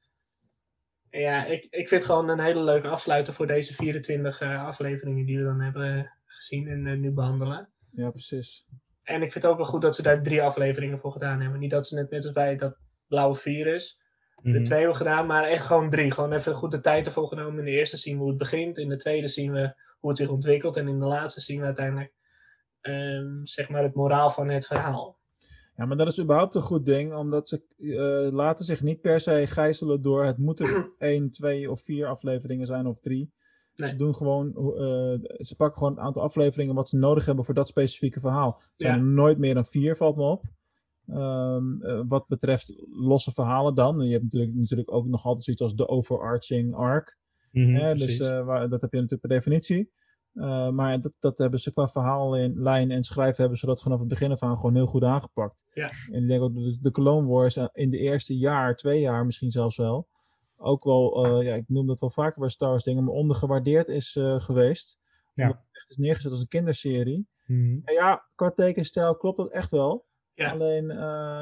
En ja, ik, ik vind het gewoon een hele leuke afsluiter voor deze 24 eh, afleveringen die we dan hebben gezien en eh, nu behandelen. Ja, precies. En ik vind het ook wel goed dat ze daar drie afleveringen voor gedaan hebben. Niet dat ze het net als bij dat blauwe virus de Mhm. twee hebben gedaan, maar echt gewoon drie. Gewoon even goed de tijd ervoor genomen. In de eerste zien we hoe het begint. In de tweede zien we hoe het zich ontwikkelt. En in de laatste zien we uiteindelijk ehm, zeg maar het moraal van het verhaal. Ja, maar dat is überhaupt een goed ding, omdat ze eh, laten zich niet per se gijzelen door het moeten één, twee of vier afleveringen zijn of drie. Nee. Ze doen gewoon, eh, ze pakken gewoon een aantal afleveringen wat ze nodig hebben voor dat specifieke verhaal. Het zijn Ja. er nooit meer dan vier, valt me op. Ehm, eh, wat betreft losse verhalen dan. Je hebt natuurlijk, natuurlijk ook nog altijd zoiets als de overarching arc. Mhm, Hè, dus eh, waar, dat heb je natuurlijk per definitie. Eh, maar dat, dat hebben ze qua verhaal in lijn en schrijven hebben ze dat vanaf het begin af aan gewoon heel goed aangepakt. Ja. En ik denk ook dat de, de Clone Wars in de eerste jaar, twee jaar misschien zelfs wel, ook wel, eh, ja, ik noem dat wel vaker bij Star Wars dingen, maar ondergewaardeerd is eh, geweest. Ja. Omdat het echt is neergezet als een kinderserie. Mhm. En ja, qua tekenstijl klopt dat echt wel. Ja. Alleen,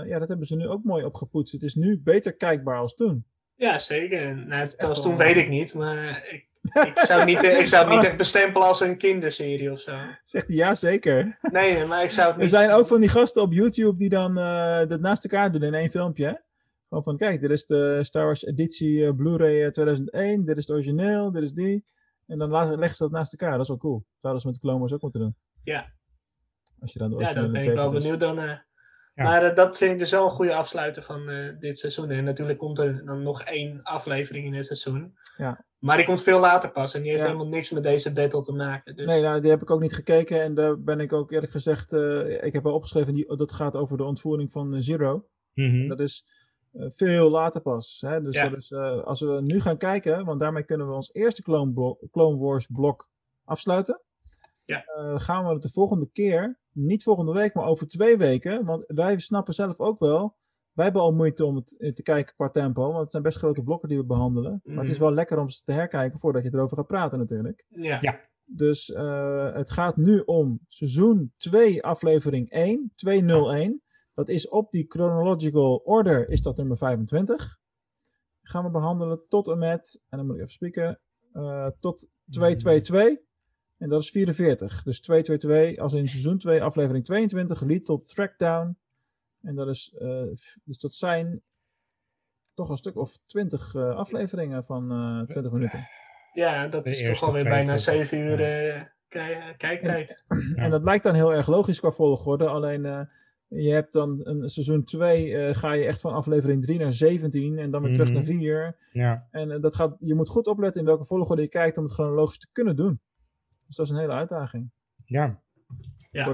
ja, dat hebben ze nu ook mooi opgepoetst. Het is nu beter kijkbaar als toen. Ja, zeker. Nou, wel- toen weet ik niet. Maar ik, ik zou het niet, eh, ik zou het niet echt bestempelen als een kinderserie of zo. Zegt hij ja, zeker. Nee, maar ik zou het Er niet... zijn ook van die gasten op YouTube die dan eh, dat naast elkaar doen in één filmpje. hè? Gewoon van, kijk, dit is de Star Wars editie eh, Blu-ray eh, 2001, dit is het origineel, dit is die. En dan leggen ze dat naast elkaar, dat is wel cool. Zouden ze met de Clone Wars ook moeten doen. Ja. Als je dan de Ja, daar ben ik wel benieuwd dan. eh. Ja. Maar dat vind ik dus wel een goede afsluiter van eh, dit seizoen. En natuurlijk komt er dan nog één aflevering in het seizoen. Ja. Maar die komt veel later pas. En die heeft Ja. helemaal niks met deze battle te maken. Dus Nee, nou, die heb ik ook niet gekeken en daar ben ik ook eerlijk gezegd, eh, ik heb wel opgeschreven, die, dat gaat over de ontvoering van eh, Zero. Mhm. Dat is eh, veel later pas. Hè? Dus, Ja. dat is, als we nu gaan kijken, want daarmee kunnen we ons eerste Clone, Clone Wars blok afsluiten. Ja. Gaan we het de volgende keer, niet volgende week, maar over twee weken. Want wij snappen zelf ook wel. Wij hebben al moeite om het eh, te kijken qua tempo, want het zijn best grote blokken die we behandelen. Maar het is Mhm. wel lekker om ze te herkijken voordat je erover gaat praten natuurlijk. ja. Ja. Dus eh, het gaat nu om seizoen 2, aflevering 1, 201. Dat is op die chronological order, is dat nummer 25. Gaan we behandelen tot en met, en dan moet ik even spieken, eh, tot 222. En dat is 44. Dus 222 als in seizoen 2, aflevering 22, Lethal Trackdown. En dat is, eh, dus dat zijn toch een stuk of 20 eh, afleveringen van eh 20 minuten. ja, dat De is toch alweer bijna? 7 uur eh, kij- kijktijd. Ja. En dat lijkt dan heel erg logisch qua volgorde. Alleen eh, je hebt dan een seizoen 2, ga je echt van aflevering 3 naar 17 en dan weer terug Mhm. naar 4. Ja. En dat gaat, je moet goed opletten in welke volgorde je kijkt om het chronologisch te kunnen doen. Dus dat is een hele uitdaging. Ja. Ja.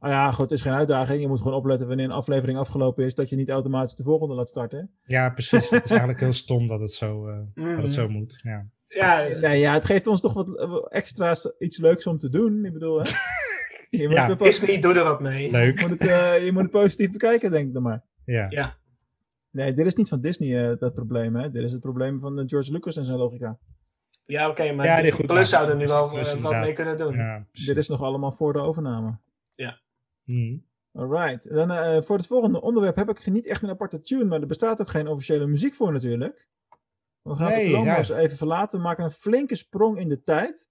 Ah ja, goed, het is geen uitdaging. Je moet gewoon opletten wanneer een aflevering afgelopen is, dat je niet automatisch de volgende laat starten. ja, precies. het is eigenlijk heel stom dat het zo, eh, Mhm. dat het zo moet. Ja. Ja, Ja, ja, het geeft ons toch wat, wat extra's iets leuks om te doen. Ik bedoel, hè? Je moet, Ja. het, pos- Disney, doe er wat mee. je Leuk. moet het, eh, je moet het positief bekijken, denk ik dan maar. Ja. Ja. Nee, dit is niet van Disney eh, dat probleem, hè. Dit is het probleem van eh, George Lucas en zijn logica. Ja, oké, maar Ja, Disney goed, Plus zou er nu wel eh, wat mee kunnen doen. Ja. Dit is nog allemaal voor de overname. Mhm. Alright. Dan, eh, voor het volgende onderwerp heb ik niet echt een aparte tune, maar er bestaat ook geen officiële muziek voor natuurlijk. We gaan Nee, de ja. even verlaten. We maken een flinke sprong in de tijd.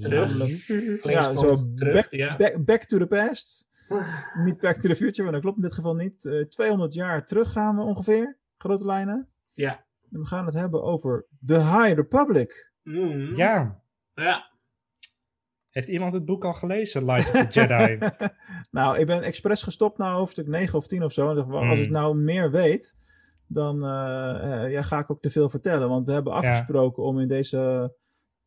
Terug. Flink ja, sprong zo terug, back, ja. back, back to the past. niet back to the future, maar dat klopt in dit geval niet. Eh 200 jaar terug gaan we ongeveer, grote lijnen. Ja. En we gaan het hebben over The High Republic. Mm. Ja. Ja. Heeft iemand het boek al gelezen, Light of the Jedi? nou, ik ben expres gestopt na hoofdstuk 9 of 10 of zo. En Als Mm. ik nou meer weet, dan eh, eh, ja, ga ik ook te veel vertellen. Want we hebben afgesproken om in deze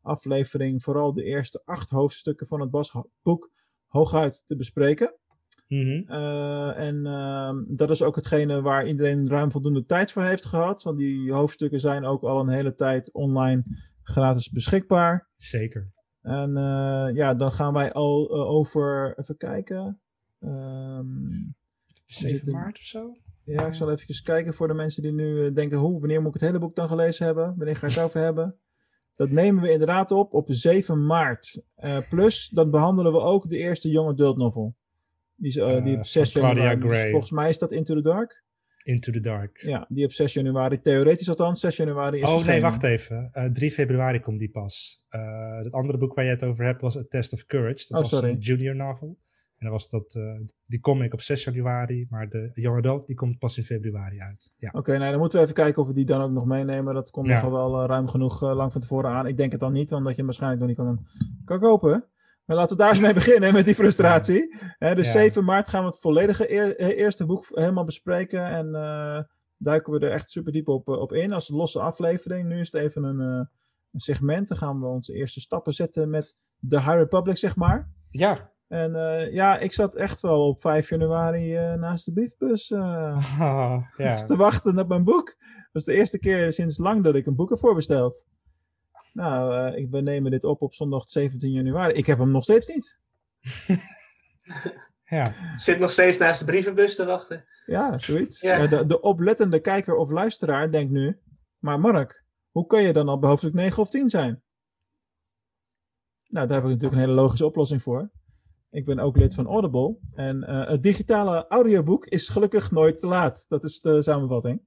aflevering vooral de eerste acht hoofdstukken van het Bas-boek hooguit te bespreken. Mhm. Eh, en ehm, dat is ook hetgene waar iedereen ruim voldoende tijd voor heeft gehad. Want die hoofdstukken zijn ook al een hele tijd online gratis beschikbaar. Zeker. En eh, ja, dan gaan wij al eh, over, even kijken. Ehm, 7 zitten- maart of zo? ja, ik zal even kijken voor de mensen die nu eh, denken, hoe, wanneer moet ik het hele boek dan gelezen hebben? Wanneer ga ik het over hebben? Dat nemen we inderdaad op op 7 maart. Plus, dan behandelen we ook de eerste young adult novel. Die, is, die op 6 van Claudia januari. dus volgens mij is dat Into the Dark. Into the Dark. Ja, die op 6 januari, theoretisch althans, 6 januari is Oh nee, wacht even. Eh 3 februari komt die pas. Eh het andere boek waar je het over hebt was A Test of Courage. Dat Oh, was sorry. een junior novel. En dan was dat, eh, die comic op 6 januari, maar de Young Adult die komt pas in februari uit. Ja. Oké, nou dan moeten we even kijken of we die dan ook nog meenemen. Dat komt Ja. nogal wel eh, ruim genoeg eh, lang van tevoren aan. Ik denk het dan niet, omdat je hem waarschijnlijk nog niet kan, kan kopen. Maar laten we daar eens mee beginnen, met die frustratie. Dus Ja. 7 maart gaan we het volledige eh, eerste boek helemaal bespreken. En eh, duiken we er echt super diep op, eh, op in als losse aflevering. Nu is het even een, een segment. Dan gaan we onze eerste stappen zetten met The High Republic, zeg maar. Ja. En ja, ik zat echt wel op 5 januari naast de briefbus. ja. te wachten op mijn boek. Dat is de eerste keer sinds lang dat ik een boek heb voorbesteld. Nou, eh, ik, we nemen dit op op zondag 17 januari. Ik heb hem nog steeds niet. ja. Zit nog steeds naast de brievenbus te wachten. Ja, zoiets. Ja. Eh, de, de oplettende kijker of luisteraar denkt nu... Maar Mark, hoe kun je dan al bij hoofdstuk 9 of 10 zijn? Nou, daar heb ik natuurlijk een hele logische oplossing voor. Ik ben ook lid van Audible. En eh, het digitale audioboek is gelukkig nooit te laat. Dat is de samenvatting.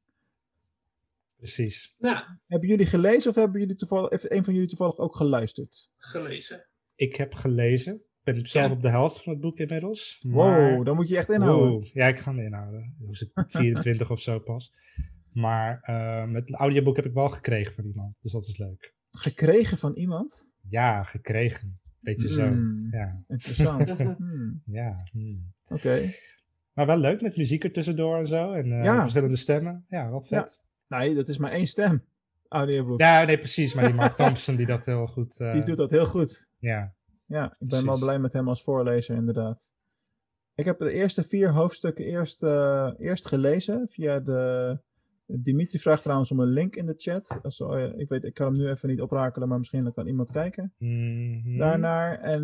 Precies. Nou, Hebben jullie gelezen of hebben jullie toevallig, heeft een van jullie toevallig ook geluisterd? gelezen. Ik heb gelezen. Ik ben zelf Ja. op de helft van het boek inmiddels. Maar... Wow, dan moet je echt inhouden. Wow. Ja, ik ga me inhouden. Dat is 24 of zo pas. Maar eh, met het audioboek heb ik wel gekregen van iemand. Dus dat is leuk. Gekregen van iemand? Ja, gekregen. Beetje zo. Hmm, Ja, Interessant. Hmm, ja. hmm. Oké. Maar wel leuk met muziek er tussendoor en zo. En eh, Ja. verschillende stemmen. Ja, wel vet. Nee, dat is maar één stem. Audioboek. Ja, nee, precies. Maar die Mark Thompson die dat heel goed... eh, Die doet dat heel goed. Ja, Ja, ik ben Precies. wel blij met hem als voorlezer, inderdaad. Ik heb de eerste vier hoofdstukken eerst, eh, eerst gelezen via de. Dimitri vraagt trouwens om een link in de chat. Eh, ik, weet, ik kan hem nu even niet oprakelen, maar misschien kan iemand kijken. Mhm. daarnaar. En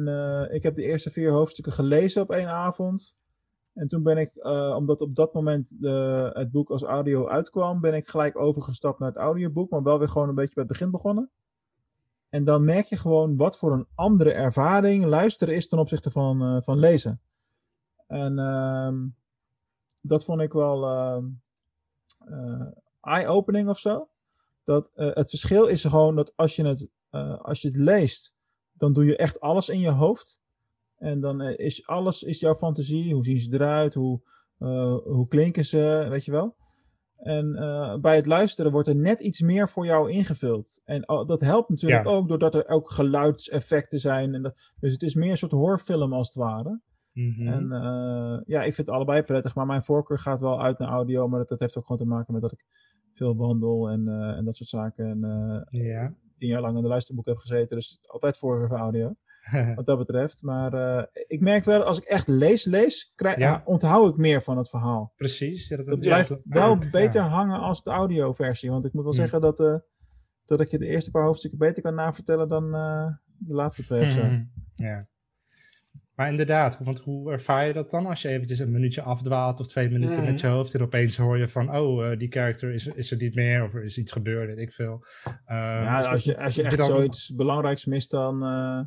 ik heb de eerste vier hoofdstukken gelezen op één avond. En toen ben ik, eh, omdat op dat moment de, het boek als audio uitkwam, ben ik gelijk overgestapt naar het audioboek, maar wel weer gewoon een beetje bij het begin begonnen. En dan merk je gewoon wat voor een andere ervaring luisteren is ten opzichte van, eh, van lezen. En ehm, dat vond ik wel ehm, eh, eye-opening of zo. Dat, het verschil is gewoon dat als je het, als je het leest, dan doe je echt alles in je hoofd. En dan eh, is alles is jouw fantasie. Hoe zien ze eruit? Hoe, eh, hoe klinken ze? Weet je wel? En eh, bij het luisteren wordt er net iets meer voor jou ingevuld. En dat helpt natuurlijk Ja. ook doordat er ook geluidseffecten zijn. En dat, dus het is meer een soort horrorfilm als het ware. Mhm. En ja, ik vind het allebei prettig. Maar mijn voorkeur gaat wel uit naar audio. Maar dat, dat heeft ook gewoon te maken met dat ik veel wandel en, en dat soort zaken. En Ja. tien jaar lang in de luisterboek heb gezeten. Dus altijd voorkeur voor audio wat dat betreft. Maar eh, ik merk wel, als ik echt lees, lees, krijg, Ja. onthoud ik meer van het verhaal. Precies. Ja, dat, Dat ja, blijft dat- wel ja. beter hangen als de audioversie. Want ik moet wel Hm. zeggen dat, eh, dat ik je de eerste paar hoofdstukken beter kan navertellen dan eh, de laatste twee of zo. Mhm. Ja. Maar inderdaad, want hoe ervaar je dat dan als je eventjes een minuutje afdwaalt of twee minuten met je hoofd en opeens hoor je van, oh, uh, die character is, is er niet meer of er is iets gebeurd, weet ik veel. Uh, ja, als je, als je echt dan... zoiets belangrijks mist, dan... Uh,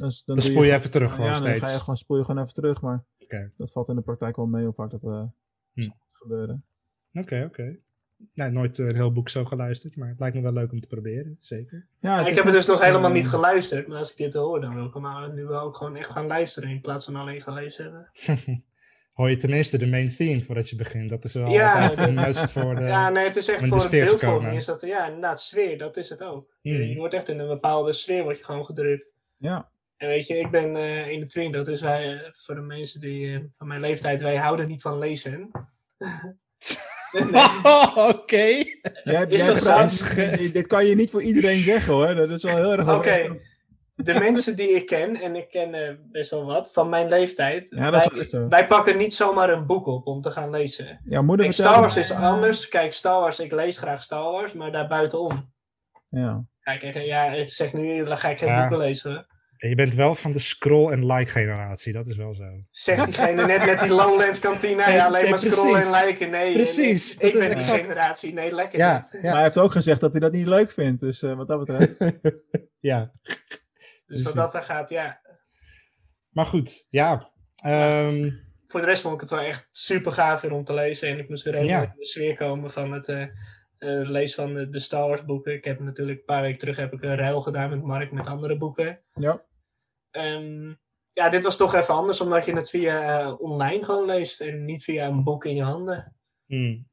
dan, dan, dan spoel je, je even terug gewoon ja, steeds. dan ga je gewoon, spoel je gewoon even terug, maar okay. dat valt in de praktijk wel mee hoe vaak dat hm. gebeuren. Oké, okay, oké. Okay. Nou, nooit een heel boek zo geluisterd, maar het lijkt me wel leuk om te proberen, zeker. Ja, ik heb het dus nog helemaal niet geluisterd, maar als ik dit hoor, dan wil ik hem nu wel ook gewoon echt gaan luisteren in plaats van alleen gelezen hebben. hoor je tenminste de main theme voordat je begint. Dat is wel ja, altijd een must voor de Ja, nee, het is echt voor de beeldvorming. Is dat, ja, inderdaad, sfeer, dat is het ook. Hmm. Je, je, wordt echt in een bepaalde sfeer wordt je gewoon gedrukt. Ja. En weet je, ik ben uh, 21, dus wij, voor de mensen die uh, van mijn leeftijd, wij houden niet van lezen. Oké. Dit kan je niet voor iedereen zeggen hoor. Dat is wel heel erg. Oké. De mensen die ik ken, en ik ken uh, best wel wat van mijn leeftijd. Ja, dat wij, is zo. wij pakken niet zomaar een boek op om te gaan lezen. Ja, moeder Kijk, Star Wars is anders. Kijk, Star Wars, ik lees graag Star Wars, maar daar buitenom. Ja. Kijk, ja, ik zeg nu, dan ga ik geen ja. boeken lezen. Je bent wel van de scroll- en like-generatie, dat is wel zo. Zegt diegene net met die Lowlands kantine, ja, alleen maar scrollen en liken. Nee, precies. Nee, ik ben die generatie, nee, lekker ja, niet. Maar hij heeft ook gezegd dat hij dat niet leuk vindt, dus uh, wat dat betreft. ja. Dus wat dat er gaat, ja. Maar goed, ja. Um... Voor de rest vond ik het wel echt super gaaf weer om te lezen. En ik moest weer helemaal in de sfeer komen van het uh, uh, lezen van de, de Star Wars boeken. Ik heb natuurlijk een paar weken terug heb ik een ruil gedaan met Mark met andere boeken. Ja. Um, ja, dit was toch even anders, omdat je het via uh, online gewoon leest en niet via een boek in je handen. Hmm.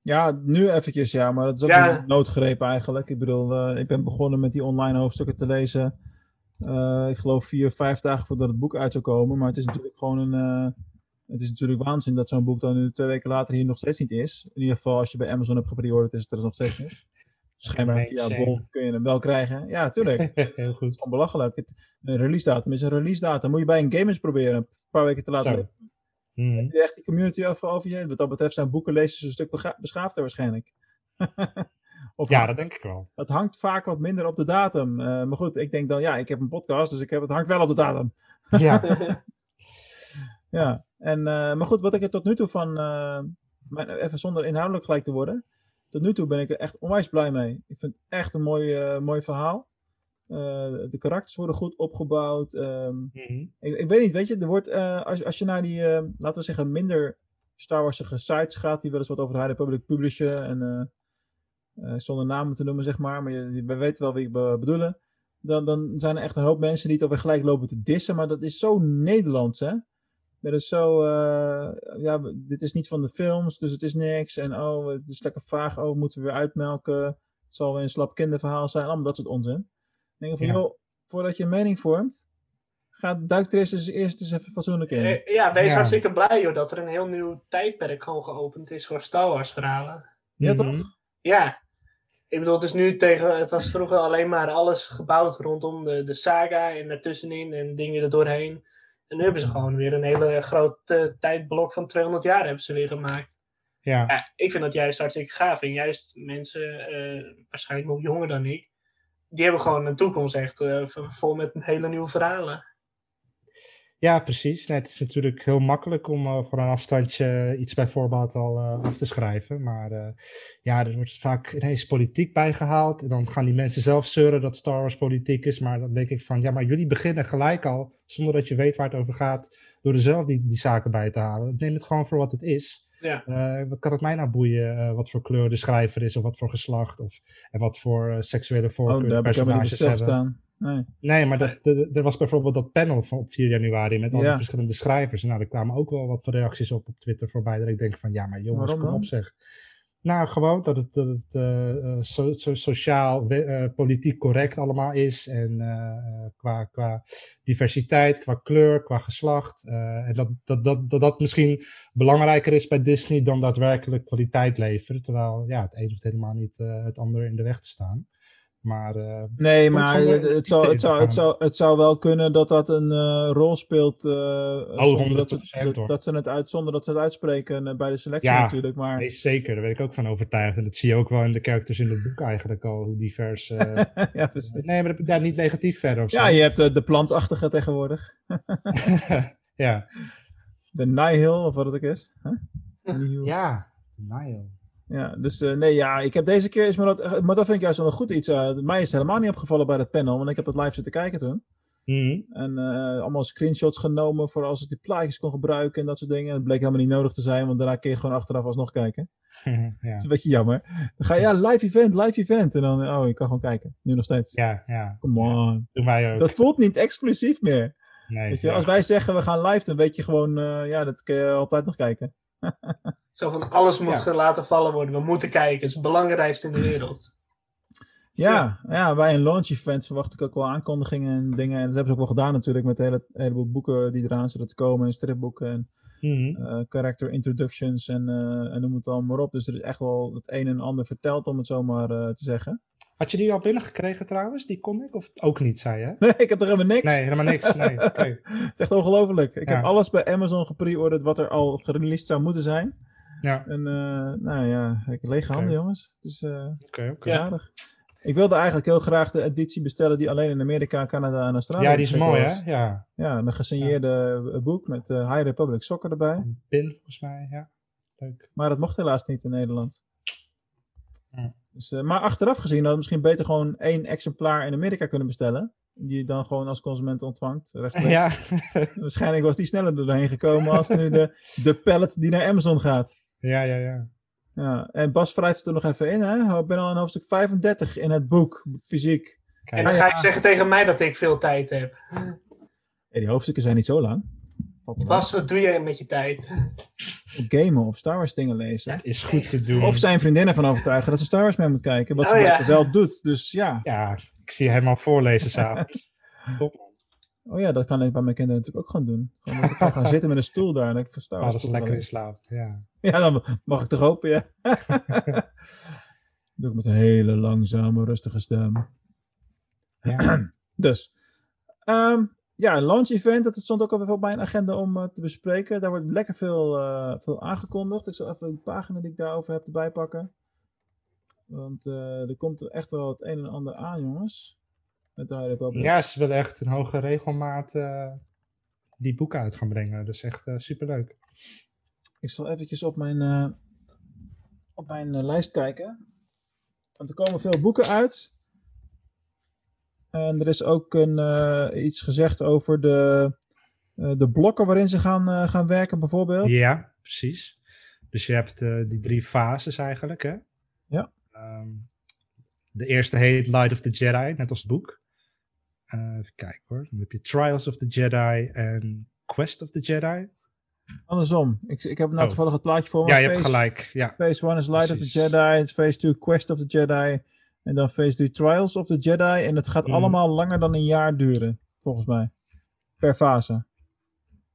Ja, nu eventjes ja, maar dat is ook ja. een noodgreep eigenlijk. Ik bedoel, uh, ik ben begonnen met die online hoofdstukken te lezen. Uh, ik geloof vier, vijf dagen voordat het boek uit zou komen. Maar het is natuurlijk gewoon een... het is natuurlijk waanzin dat zo'n boek dan nu twee weken later hier nog steeds niet is. In ieder geval als je bij Amazon hebt gepreorderd is het er nog steeds niet. Schijnbaar nee, via Bol kun je hem wel krijgen. Ja, tuurlijk. Heel goed. Het is belachelijk. Het, een release datum is een release datum. Moet je bij een Gamers proberen. Een paar weken te laten. Mm. Heb je echt die community over, over je? Wat dat betreft zijn boekenlezers een stuk beschaafder waarschijnlijk. of ja, dat denk ik wel. Het hangt vaak wat minder op de datum. Uh, maar goed, ik denk dan, ja, ik heb een podcast, dus ik heb, het hangt wel op de datum. ja. ja, en, uh, maar goed, wat ik er tot nu toe van, uh, even zonder inhoudelijk gelijk te worden, tot nu toe ben ik er echt onwijs blij mee. Ik vind het echt een mooi, uh, mooi verhaal. Uh, de karakters worden goed opgebouwd. Um, mm-hmm. ik, ik, weet niet, weet je, er wordt, uh, als, als je naar die, laten we zeggen, minder Star Warsige sites gaat, die wel eens wat over de High Republic publishen, en zonder namen te noemen, zeg maar, maar je, we weten wel wie we bedoelen, dan, dan zijn er echt een hoop mensen die het alweer gelijk lopen te dissen, maar dat is zo Nederlands, hè? Dat is zo, uh, ja, dit is niet van de films, dus het is niks. En oh, het is lekker vaag, oh, moeten we weer uitmelken. Het zal weer een slap kinderverhaal zijn, allemaal dat soort onzin. Dan denk ik van, ja. joh, voordat je een mening vormt, ga duik er eens, eerst eens even fatsoenlijk in. Uh, ja, wees ja. hartstikke blij joh, dat er een heel nieuw tijdperk gewoon geopend is voor Star Wars verhalen. Ja, mm -hmm. toch? Ja. Ik bedoel, het is nu tegen, het was vroeger alleen maar alles gebouwd rondom de, de saga en daartussenin en dingen er doorheen. En nu hebben ze gewoon weer een hele groot tijdblok van 200 jaar hebben ze weer gemaakt. Ja. ja ik vind dat juist hartstikke gaaf. En juist mensen, uh, waarschijnlijk nog jonger dan ik, die hebben gewoon een toekomst echt uh, vol met hele nieuwe verhalen. Ja, precies. Nee, het is natuurlijk heel makkelijk om uh, voor een afstandje iets bij voorbaat al uh, af te schrijven. Maar uh, ja, er wordt vaak ineens politiek bijgehaald. En dan gaan die mensen zelf zeuren dat Star Wars politiek is. Maar dan denk ik van, ja, maar jullie beginnen gelijk al, zonder dat je weet waar het over gaat, door er zelf die, die zaken bij te halen. Neem het gewoon voor wat het is. Ja. wat kan het mij nou boeien wat voor kleur de schrijver is, of wat voor geslacht, of en wat voor seksuele voorkeur oh, daar personages hebben. Staan. Nee. nee, maar dat, er was bijvoorbeeld dat panel van op 4 januari met al die ja. verschillende schrijvers. Nou, er kwamen ook wel wat reacties op op Twitter voorbij. Dat ik denk van, ja, maar jongens, Waarom kom op zeg. Nou, gewoon dat het, dat het uh, so, so, sociaal, uh, politiek correct allemaal is. En uh, qua, qua diversiteit, qua kleur, qua geslacht. en dat dat, dat, dat dat misschien belangrijker is bij Disney dan daadwerkelijk kwaliteit leveren. Terwijl, ja, het een hoeft helemaal niet het andere in de weg te staan. Maar uh, nee, maar het, het, zou, het, zou, het, zou, het zou wel kunnen dat dat een uh, rol speelt. Uh, oh, zonder dat, ze, dat, dat, ze het uit, zonder dat ze het uitspreken bij de selectie ja, natuurlijk. Maar... Nee, zeker, daar ben ik ook van overtuigd. En dat zie je ook wel in de characters in het boek eigenlijk al, hoe divers. ja, precies. Nee, maar dat ik daar niet negatief verder of zo. Ja, je hebt de plantachtige tegenwoordig. ja. De Nihil, of wat het ook is. Huh? Ja, Nihil. Ja, dus uh, nee, ja, ik heb deze keer is me dat, maar dat vind ik juist wel een goed iets. Uh, mij is het helemaal niet opgevallen bij dat panel, want ik heb het live zitten kijken toen. Mm. En uh, allemaal screenshots genomen voor als ik die plaatjes kon gebruiken en dat soort dingen. Het bleek helemaal niet nodig te zijn, want daarna kun je gewoon achteraf alsnog kijken. ja. Dat is een beetje jammer. Dan ga je, ja, live event, live event. En dan, oh, je kan gewoon kijken. Nu nog steeds. Ja, ja. Come on. Doe mij ook. Dat voelt niet exclusief meer. Nee. Weet je, als wij zeggen we gaan live, dan weet je gewoon, ja, dat kun je altijd nog kijken. Zo van alles moet ja. laten vallen worden. We moeten kijken. Het is het belangrijkste in de wereld. Ja, ja, ja. bij een launch event verwacht ik ook wel aankondigingen en dingen. En dat hebben ze ook wel gedaan natuurlijk met een hele, heleboel boeken die eraan zullen komen. En stripboeken en mm -hmm. uh, character introductions en, uh, en noem het allemaal maar op. Dus er is echt wel het een en ander verteld om het zo maar uh, te zeggen. Had je die al binnengekregen trouwens, die comic? Of ook niet, zei je? Nee, ik heb er helemaal niks. Nee, helemaal niks. Nee, okay. het is echt ongelooflijk. Ik ja. heb alles bij Amazon gepreorderd wat er al gereleased zou moeten zijn. Ja. En uh, nou ja, ik lege handen okay. jongens. Het is uh, okay. Ik wilde eigenlijk heel graag de editie bestellen die alleen in Amerika, Canada en Australië Ja, die is mooi hè? Ja. Ja, een gesigneerde ja. boek met uh, High Republic Soccer erbij. Een pin volgens mij, ja. Leuk. Maar dat mocht helaas niet in Nederland. Ja. Dus, uh, maar achteraf gezien hadden we misschien beter gewoon één exemplaar in Amerika kunnen bestellen. Die je dan gewoon als consument ontvangt. Ja. Waarschijnlijk was die sneller er doorheen gekomen als nu de, de pallet die naar Amazon gaat. Ja, ja, ja. Ja, en Bas wrijft het er nog even in, hè? Ik ben al in hoofdstuk 35 in het boek, fysiek. Kijk. En dan ga je zeggen tegen mij dat ik veel tijd heb. Ja, die hoofdstukken zijn niet zo lang. Bas, wat doe jij met je tijd? Gamen of Star Wars dingen lezen. Dat is goed te doen. Of zijn vriendinnen van overtuigen dat ze Star Wars mee moet kijken. Wat Oh, ze ja. wel doet, dus ja. Ja, ik zie hem al voorlezen s'avonds. Top. Oh ja, dat kan ik bij mijn kinderen natuurlijk ook gaan doen. Gewoon dat ik kan gaan zitten met een stoel daar en ik voor Star Oh, Wars dat is lekker in slaap. Ja. Ja, dan mag ik toch hopen, ja. Doe ik met een hele langzame, rustige stem. Ja. Dus, ehm, ja, een launch event, dat stond ook op mijn agenda om eh, te bespreken. Daar wordt lekker veel, eh, veel aangekondigd. Ik zal even een pagina die ik daarover heb erbij pakken. Want eh, er komt er echt wel het een en ander aan, jongens. Met de High ja, ze willen echt een hoge regelmaat die boeken uit gaan brengen. Dus echt superleuk. Ik zal eventjes op mijn, op mijn lijst kijken. Want er komen veel boeken uit. En er is ook een, eh, iets gezegd over de, eh, de blokken waarin ze gaan, eh, gaan werken, bijvoorbeeld. Ja, precies. Dus je hebt die drie fases eigenlijk, hè? Ja. Ehm, de eerste heet Light of the Jedi, net als het boek. Eh, even kijken hoor. Dan heb je Trials of the Jedi en Quest of the Jedi. Andersom. Ik, ik heb nou Oh. toevallig het plaatje voor me. Ja, je hebt gelijk. Ja, Phase 1 is Light of the Jedi. Phase 2 Quest of the Jedi. En dan Phase 3 Trials of the Jedi. En het gaat Mm. allemaal langer dan een jaar duren, volgens mij. Per fase.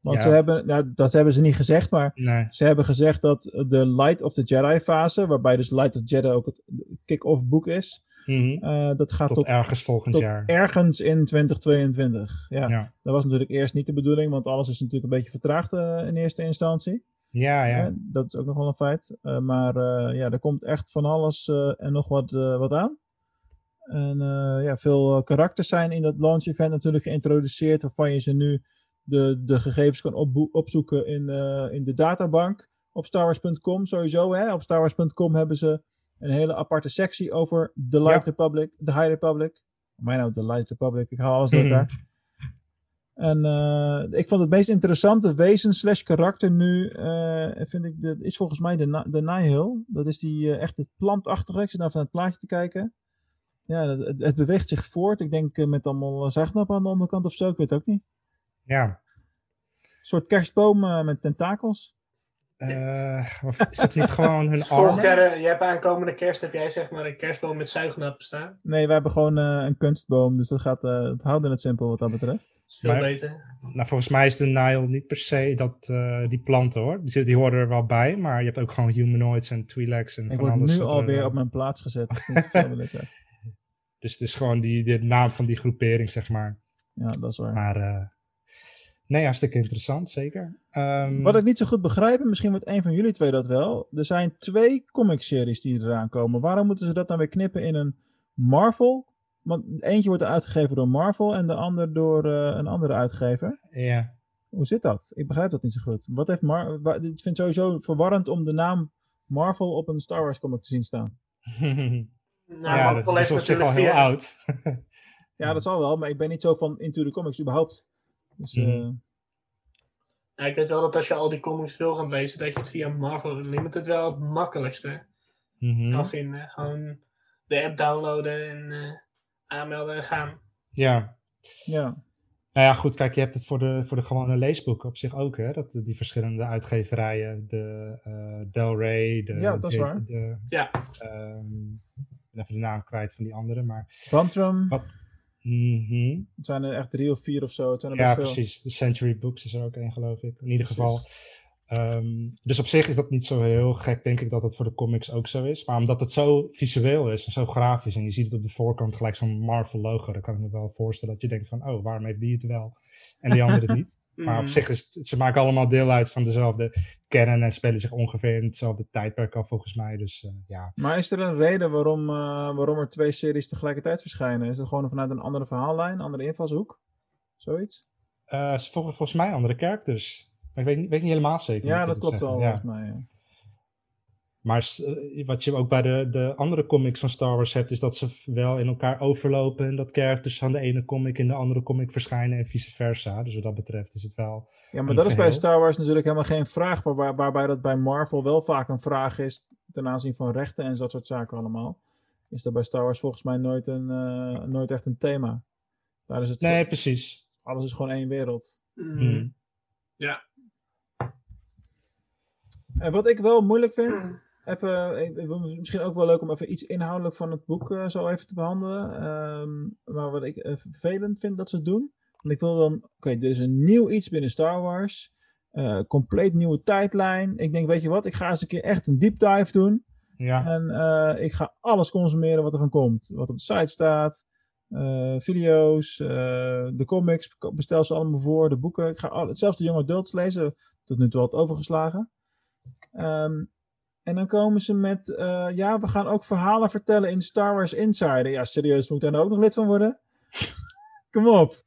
Want Ja. ze hebben, nou, dat hebben ze niet gezegd, maar nee. Ze hebben gezegd dat de Light of the Jedi fase, waarbij dus Light of the Jedi ook het kick-off boek is, Mhm. eh, dat gaat Tot, tot, ergens volgend tot jaar. ergens in 2022. Ja, Ja, dat was natuurlijk eerst niet de bedoeling, want alles is natuurlijk een beetje vertraagd eh, in eerste instantie. ja. ja. Eh, dat is ook nog wel een feit. Maar ja, er komt echt van alles en nog wat, wat aan. En eh, ja, veel eh, karakters zijn in dat launch event natuurlijk geïntroduceerd, waarvan je ze nu de, de gegevens kan opzoeken in, eh, in de databank op starwars.com sowieso. Hè? Op starwars.com hebben ze een hele aparte sectie over de Light Ja. Republic, de High Republic. Mij nou, de Light Republic, ik haal alles door elkaar. En ik vond het meest interessante wezen slash karakter nu, vind ik, dat is volgens mij de, Na- de Nihil. Dat is die echt het plantachtige. Ik zit nou van het plaatje te kijken. Ja, het, het- beweegt zich voort. Ik denk eh, met allemaal zuignappen aan de onderkant of zo. Ik weet het ook niet. ja. Een soort kerstboom eh, met tentakels. Eh, of is dat niet gewoon hun Volgend armor? jaar, je hebt aankomende kerst, heb jij zeg maar een kerstboom met zuignappen staan. Nee, we hebben gewoon eh, een kunstboom. Dus dat gaat eh, het houden het simpel wat dat betreft. Dat is veel Maar- beter. Nou, volgens mij is de Nile niet per se dat, eh, die planten hoor. Die, die horen er wel bij, maar je hebt ook gewoon humanoids en Twi'leks en Ik van word alles. nu wat er, alweer op mijn plaats gezet. Dat vind ik veel leuker. Dus het is gewoon die, de naam van die groepering, zeg maar. Ja, dat is waar. Maar uh, nee, hartstikke interessant, zeker. Um, Wat ik niet zo goed begrijp, en misschien wordt een van jullie twee dat wel. Er zijn twee comic-series die eraan komen. Waarom moeten ze dat dan weer knippen in een Marvel? Want eentje wordt uitgegeven door Marvel en de ander door uh, een andere uitgever. Ja. Hoe zit dat? Ik begrijp dat niet zo goed. Wat heeft Mar ik vind het sowieso verwarrend om de naam Marvel op een Star Wars comic te zien staan. nou, ja, dat is op zich al heel oud. ja, dat zal wel, maar ik ben niet zo van Into the Comics überhaupt. Dus, uh... ja, ik weet wel dat als je al die comics wil gaan lezen, dat je het via Marvel Unlimited wel het makkelijkste mm -hmm. kan vinden. Gewoon de app downloaden en uh, aanmelden en gaan. Ja. Ja. Nou ja, goed, kijk, je hebt het voor de, voor de gewone leesboeken op zich ook, hè? Dat, die verschillende uitgeverijen, de uh, Del Rey, de... Ja, dat is de, waar. De, ja. Um, even de naam kwijt van die andere, maar... Vantrum. Wat... Mm -hmm. Het zijn er echt drie of vier of zo. Het zijn er ja, best precies. De Century Books is er ook één, geloof ik. In ieder geval. Um, dus op zich is dat niet zo heel gek, denk ik, dat het voor de comics ook zo is. Maar omdat het zo visueel is en zo grafisch en je ziet het op de voorkant gelijk zo'n Marvel logo, dan kan ik me wel voorstellen dat je denkt van, oh, waarom heeft die het wel en die andere het niet? Maar op zich is het, ze maken allemaal deel uit van dezelfde kennen en spelen zich ongeveer in hetzelfde tijdperk af, volgens mij. Dus uh, ja. Maar is er een reden waarom, uh, waarom er twee series tegelijkertijd verschijnen? Is het gewoon vanuit een andere verhaallijn, een andere invalshoek? Zoiets? Uh, ze volgen volgens mij andere characters. Maar ik weet, weet niet helemaal zeker. Ja, dat klopt wel, ja. volgens mij. Ja. Maar uh, wat je ook bij de, de andere comics van Star Wars hebt, is dat ze wel in elkaar overlopen. En dat characters van de ene comic in de andere comic verschijnen en vice versa. Dus wat dat betreft is het wel. Ja, maar dat is bij Star Wars natuurlijk helemaal geen vraag. Waar, waarbij dat bij Marvel wel vaak een vraag is ten aanzien van rechten en dat soort zaken allemaal. Is dat bij Star Wars volgens mij nooit, een, uh, nooit echt een thema. Daar is het nee, precies. Alles is gewoon één wereld. Mm. Mm. Ja. En wat ik wel moeilijk vind, even, misschien ook wel leuk om even iets inhoudelijk van het boek uh, zo even te behandelen. Um, maar wat ik uh, vervelend vind dat ze het doen. Want ik wil dan, oké, okay, dit is een nieuw iets binnen Star Wars. Uh, compleet nieuwe tijdlijn. Ik denk, weet je wat, ik ga eens een keer echt een deep dive doen. Ja. En ik ga alles consumeren wat er van komt. Wat op de site staat. Video's, de comics, bestel ze allemaal voor, de boeken. Ik ga al, zelfs de jonge adults lezen, tot nu toe wat overgeslagen. Um, en dan komen ze met, uh, ja, we gaan ook verhalen vertellen in Star Wars Insider. Ja, serieus, moet daar nou ook nog lid van worden? Kom op.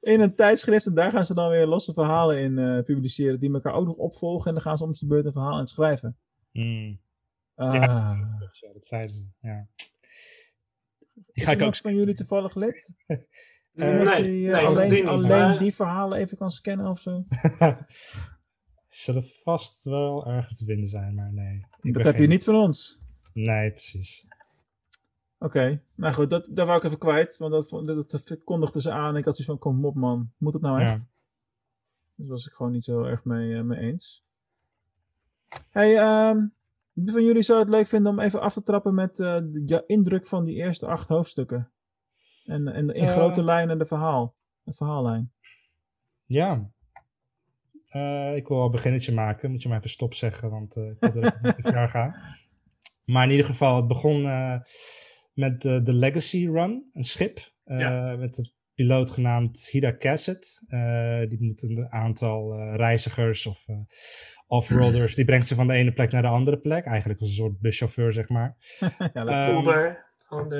In een tijdschrift, en daar gaan ze dan weer losse verhalen in uh, publiceren, die elkaar ook nog opvolgen. En dan gaan ze om de beurt een verhaal in schrijven. Mm. Ah. Ja, dat zeiden ze, ja. Die ga ik ook van jullie toevallig lid? Uh, nee, die, nee, alleen, die alleen die verhalen even kan scannen of zo? Zullen vast wel ergens te vinden zijn, maar nee. Dat heb geen... je niet van ons. Nee, precies. Oké, okay. nou goed, dat, dat wou ik even kwijt, want dat, dat, dat kondigde ze aan. Ik had zoiets van, kom op man, moet het nou echt? Ja. Dus was ik gewoon niet zo erg mee, uh, mee eens. Hey, um, wie van jullie zou het leuk vinden om even af te trappen met uh, de indruk van die eerste acht hoofdstukken? En, en in uh, grote lijnen de verhaal, het verhaallijn. Ja. Uh, ik wil al een beginnetje maken, moet je maar even stop zeggen, want ik wil er niet ver gaan. Maar in ieder geval, het begon met de Legacy Run, een schip, ja. met een piloot genaamd Hida Cassett. die moet een aantal reizigers of off-roaders, die brengt ze van de ene plek naar de andere plek. Eigenlijk als een soort buschauffeur, zeg maar. ja, um, Uber.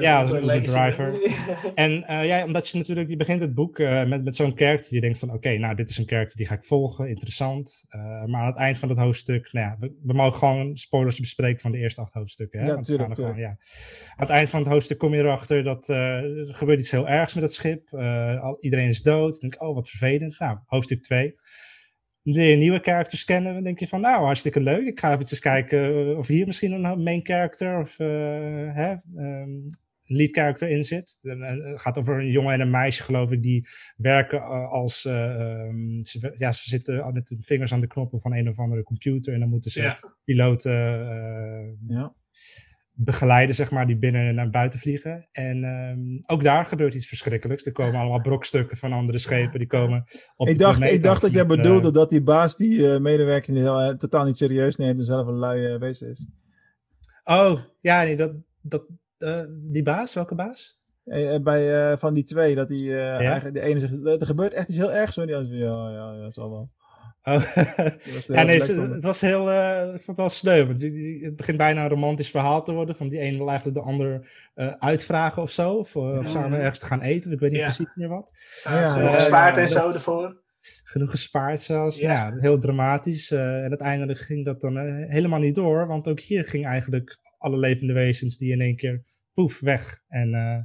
Ja, als een Uber driver. en uh, ja, omdat je natuurlijk, je begint het boek uh, met, met zo'n karakter. Je denkt van, oké, okay, nou, dit is een karakter die ga ik volgen, interessant. Uh, maar aan het eind van het hoofdstuk, nou ja, we, we, mogen gewoon spoilers bespreken van de eerste acht hoofdstukken. Hè? Ja, natuurlijk. Gewoon, ja. Aan het eind van het hoofdstuk kom je erachter dat er gebeurt iets heel ergs met het schip. Al, iedereen is dood. Dan denk ik, oh, wat vervelend. Nou, hoofdstuk 2 leer je nieuwe characters kennen. Dan denk je van, nou, hartstikke leuk. Ik ga eventjes kijken of hier misschien een main character of uh, hè, um, lead character in zit. Het gaat over een jongen en een meisje, geloof ik, die werken als... Uh, um, ze, ja, ze zitten met de vingers aan de knoppen van een of andere computer en dan moeten ze ja. piloten uh, ja. Begeleiden, zeg maar, die binnen en naar buiten vliegen. En um, ook daar gebeurt iets verschrikkelijks. Er komen allemaal brokstukken van andere schepen, die komen op ik dacht, Ik dacht dat jij bedoelde uh, dat die baas die uh, medewerker niet heel, totaal niet serieus neemt en zelf een lui wezen is. Oh, ja, nee, dat... dat die baas, welke baas? Eh, eh, bij eh, van die twee, dat die eh, eigenlijk de ene zegt, er gebeurt echt iets heel ergs. Hoor. Die andere ja, ja, ja, het zal wel. Oh. Ja, nee, het, was heel, eh, ik vond het wel sneu. Want het begint bijna een romantisch verhaal te worden. Van die een wil eigenlijk de ander eh, uitvragen of zo. Of, eh, of samen ergens te gaan eten. Ik weet niet Ja. precies meer wat. Ja, Ja, genoeg ja, gespaard ja, en zo ervoor. Genoeg gespaard zelfs. Ja. Ja, heel dramatisch. eh, en uiteindelijk ging dat dan helemaal niet door. Want ook hier ging eigenlijk alle levende wezens die in één keer poef weg. En eh,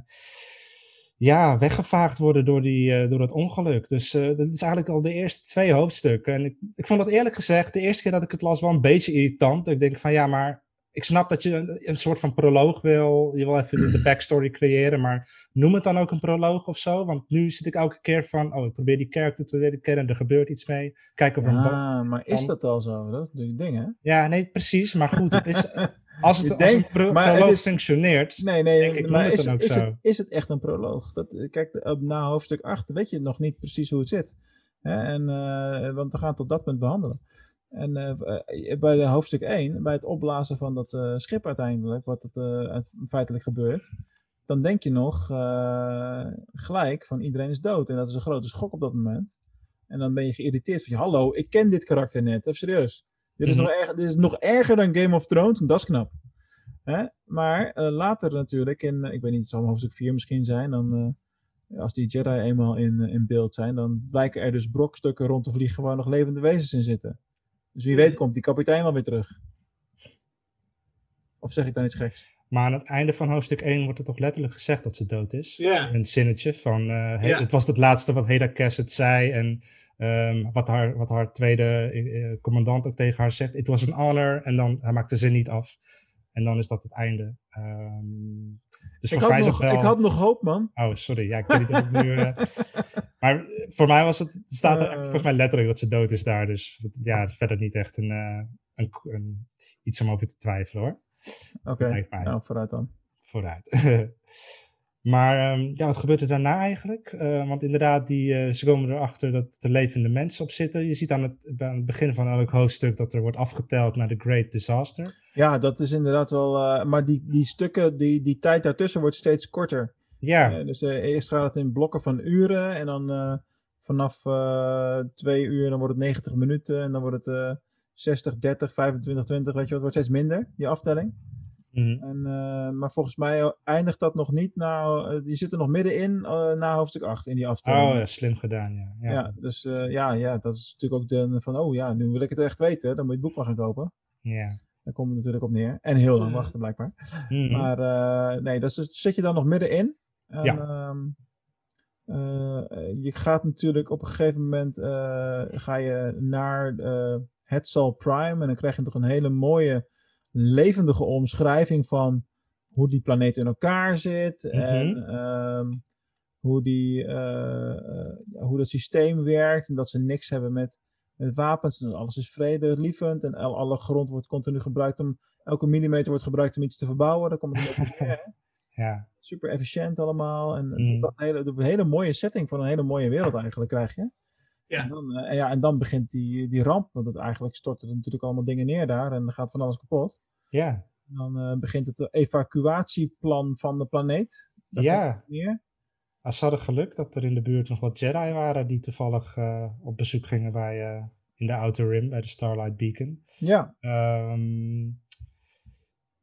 ja, weggevaagd worden door, die, eh, door dat ongeluk. Dus eh, dat is eigenlijk al de eerste twee hoofdstukken. En ik, ik vond dat eerlijk gezegd, de eerste keer dat ik het las, wel een beetje irritant. Ik denk van ja, maar ik snap dat je een, een soort van proloog wil. Je wil even de, de backstory creëren, maar noem het dan ook een proloog of zo. Want nu zit ik elke keer van, oh, ik probeer die character te leren kennen. Er gebeurt iets mee. Kijk of er een Ah, maar is dat al zo? Dat is natuurlijk ding, hè? Ja, nee, precies. Maar goed, het is, als het als een denkt, pro- maar het proloog is- functioneert. Nee, nee, Denk ik, maar noem het is, is, het, is het echt een proloog? Dat, eh, kijk, op, na hoofdstuk 8 weet je nog niet precies hoe het zit. Hè? En, eh, want we gaan tot dat punt behandelen. En eh, bij de hoofdstuk 1, bij het opblazen van dat schip uiteindelijk, wat het feitelijk gebeurt, dan denk je nog gelijk van iedereen is dood. En dat is een grote schok op dat moment. En dan ben je geïrriteerd van, hallo, ik ken dit karakter net, even serieus. Dit is, Mhm. nog, erger, dit is nog erger dan Game of Thrones, en dat is knap. Hè? Maar eh, later natuurlijk, in, eh, ik weet niet, het zal hoofdstuk 4 misschien zijn, dan, eh, als die Jedi eenmaal in, in beeld zijn, dan blijken er dus brokstukken rond te vliegen waar nog levende wezens in zitten. Dus wie weet komt die kapitein wel weer terug. Of zeg ik dan iets geks? Maar aan het einde van hoofdstuk 1 wordt er toch letterlijk gezegd dat ze dood is. Ja. Een zinnetje van, het was het laatste wat Heda Cassidy zei en ehm, wat, haar, wat haar tweede eh, eh, commandant ook tegen haar zegt. It was an honor en dan, hij maakt de zin niet af. En dan is dat het einde. Ehm, dus Ik had, mij nog, wel... ik had nog hoop, man. Oh, sorry. Ja, ik weet niet of ik nu... eh, Maar voor mij was het, staat er echt volgens mij letterlijk dat ze dood is daar. Dus dat- ja, verder niet echt een, een, een, iets om over te twijfelen hoor. Oké, nou vooruit dan. Vooruit. maar ehm, ja, wat gebeurt er daarna eigenlijk? Eh, want inderdaad, die, eh, ze komen erachter dat er levende mensen op zitten. Je ziet aan het, aan het begin van elk hoofdstuk dat er wordt afgeteld naar de Great Disaster. Ja, dat is inderdaad wel. eh, maar die, die stukken, die, die tijd daartussen wordt steeds korter. Ja, dus eerst gaat het in blokken van uren. En dan vanaf twee uur dan wordt het 90 minuten. En dan wordt het eh 60, 30, 25, 20. Weet je, wat, het wordt steeds minder, die aftelling. Mhm. En, eh, maar volgens mij eindigt dat nog niet. Nou, eh, die zit er nog middenin eh, na hoofdstuk 8 in die aftelling. oh ja, slim gedaan, ja. ja. Ja, dus eh, ja, ja, dat is natuurlijk ook de van, oh ja, nu wil ik het echt weten. Dan moet je het boek maar gaan kopen. ja. Daar komt het natuurlijk op neer. En heel lang wachten, blijkbaar. Mhm. Maar eh, nee, dat is- zit je dan nog middenin. En, Ja. ehm, eh, eh, je gaat natuurlijk op een gegeven moment eh, ga je naar eh Hetzal Prime. En dan krijg je toch een hele mooie, levendige omschrijving van hoe die planeet in elkaar zit. En ehm, hoe, die, eh, eh, hoe dat systeem werkt. En dat ze niks hebben met, met wapens. En alles is vredelievend. En al- alle grond wordt continu gebruikt om. Elke millimeter wordt gebruikt om iets te verbouwen. Daar komt het op neer, ja. super efficiënt allemaal. En Mm. dat hele, een hele mooie setting van een hele mooie wereld eigenlijk krijg je. Ja. En, dan, eh, ja, en dan begint die, die ramp, want het eigenlijk storten er natuurlijk allemaal dingen neer daar en dan gaat van alles kapot. ja. En dan eh, begint het evacuatieplan van de planeet. Ja. neer. Als ze hadden geluk dat er in de buurt nog wat Jedi waren die toevallig eh, op bezoek gingen bij, in de Outer Rim, bij de Starlight Beacon. Ja, Ehm,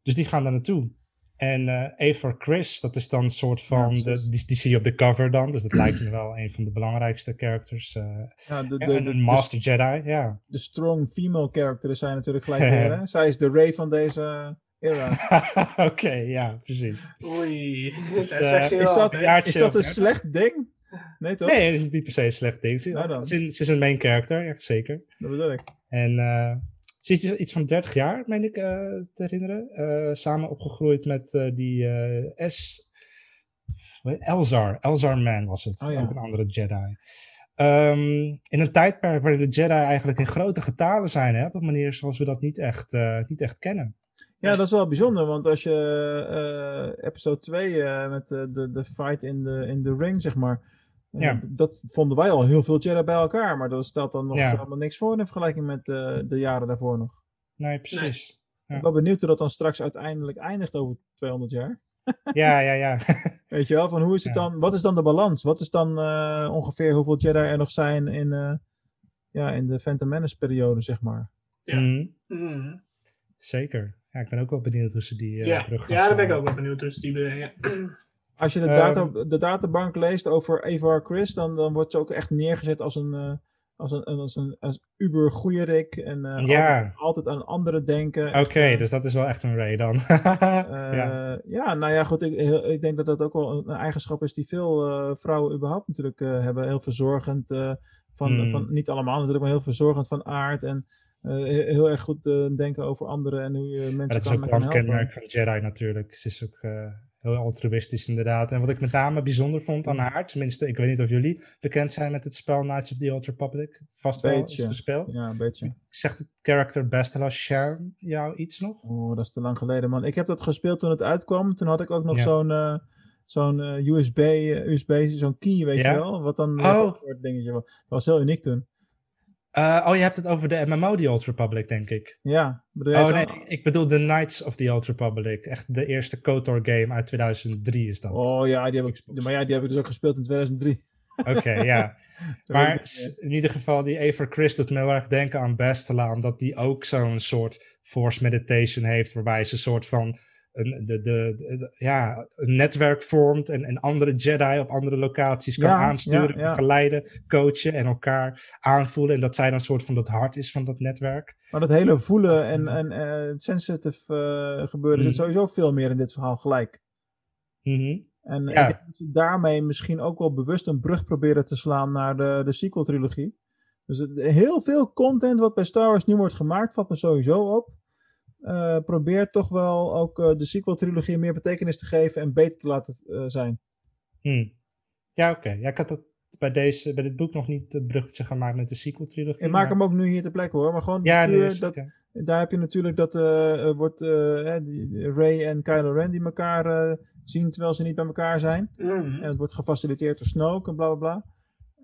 dus die gaan daar naartoe. En eh Avar Chris, dat is dan een soort van, de, die, die zie je op de cover dan, dus dat lijkt me wel een van de belangrijkste characters. eh ja de, de, en de, een de, Master Jedi, ja. de strong female characters zijn natuurlijk gelijk weer. Hè? Zij is de Ray van deze era. Oké, ja, precies. Oei, Dus, eh, zeg je Is dat, is dat een slecht ding? Nee toch? Nee, dat is niet per se een slecht ding. Ze, Nou dan. ze, ze is een main character, ja, zeker. Dat bedoel ik. En eh, ze is iets van 30 jaar, meen ik eh, te herinneren. Eh, samen opgegroeid met eh, die S. Elzar. Elzar Man was het. Oh ja. Ook een andere Jedi. Ehm, in een tijdperk waarin de Jedi eigenlijk in grote getalen zijn, hè, op een manier zoals we dat niet echt, niet echt kennen. Ja, dat is wel bijzonder, want als je episode 2 eh, met de, de, de fight in de, in de ring, zeg maar. Ja. Dat vonden wij al heel veel Jedi bij elkaar, maar dat stelt dan nog Ja. helemaal niks voor in vergelijking met eh, de jaren daarvoor nog. Nee, precies. Ik ben benieuwd hoe dat dan straks uiteindelijk eindigt over 200 jaar. Ja, ja, ja. Weet je wel, van hoe is het Ja. dan, wat is dan de balans? Wat is dan eh, ongeveer hoeveel Jedi er nog zijn in, eh, ja, in de Phantom Menace periode, zeg maar? Ja. Mhm, Mhm. Zeker. Ja, ik ben ook wel benieuwd hoe ze die eh, ja. brug gaan ja, daar ben ik ook wel benieuwd tussen die. Als je de, Ehm. data, de databank leest over Avar Chris, dan, dan wordt ze ook echt neergezet als een, eh, als een, als een als uber goeierik en eh, Ja. altijd, altijd aan anderen denken. Oké, eh, dus dat is wel echt een Ray dan. ja. ja. nou ja, goed. Ik, ik denk dat dat ook wel een, eigenschap is die veel vrouwen überhaupt natuurlijk hebben. Heel verzorgend, van, Hmm. van, niet allemaal natuurlijk, maar heel verzorgend van aard. En heel, heel erg goed denken over anderen en hoe je mensen Maar dat is kan, ook een kenmerk van Jedi natuurlijk. Ze is ook heel altruïstisch inderdaad. En wat ik met name bijzonder vond aan haar, tenminste, ik weet niet of jullie bekend zijn met het spel Knights of the Old Republic. Vast wel eens gespeeld. Ja, een beetje. Zegt het character Bastila Shan jou iets nog? Oh, dat is te lang geleden, man. Ik heb dat gespeeld toen het uitkwam. Toen had ik ook nog Ja. zo'n eh, zo'n eh, USB, eh, USB zo'n key, weet Ja? je wel? Wat dan Oh. soort dingetje was. Dat was heel uniek toen. Eh, oh, je hebt het over de MMO, The Old Republic, denk ik. Ja. Oh nee, ik bedoel de Knights of the Old Republic. Echt de eerste KOTOR game uit 2003 is dat. Oh ja, die heb ik, maar ja, die heb ik dus ook gespeeld in 2003. Oké, ja. Maar in ieder geval, die Aver Chris doet me heel erg denken aan Bastila, omdat die ook zo'n soort force meditation heeft, waarbij ze een soort van een, de, de, de- ja, een netwerk vormt en, en andere Jedi op andere locaties kan Ja, aansturen, ja, ja. begeleiden, coachen en elkaar aanvoelen. En dat zij dan een soort van dat hart is van dat netwerk. Maar dat hele voelen Dat, en, eh, en het sensitive eh, gebeuren zit Mhm. sowieso veel meer in dit verhaal gelijk. Mhm. En Ja. ik denk dat ze daarmee misschien ook wel bewust een brug proberen te slaan naar de, de sequel-trilogie. Dus heel veel content wat bij Star Wars nu wordt gemaakt, valt me sowieso op. Eh probeert toch wel ook eh, de sequel-trilogie meer betekenis te geven en beter te laten eh, zijn. Hm. Ja, oké. Ja, ik had dat bij, deze, bij dit boek nog niet het bruggetje gemaakt met de sequel-trilogie. Ik maak maar- hem ook nu hier ter plekke hoor, maar gewoon Ja, nee, puur is dat, daar heb je natuurlijk dat wordt, eh, hè, die- Ray en Kylo Ren die elkaar eh, zien terwijl ze niet bij elkaar zijn. Mhm. En het wordt gefaciliteerd door Snoke en bla bla bla.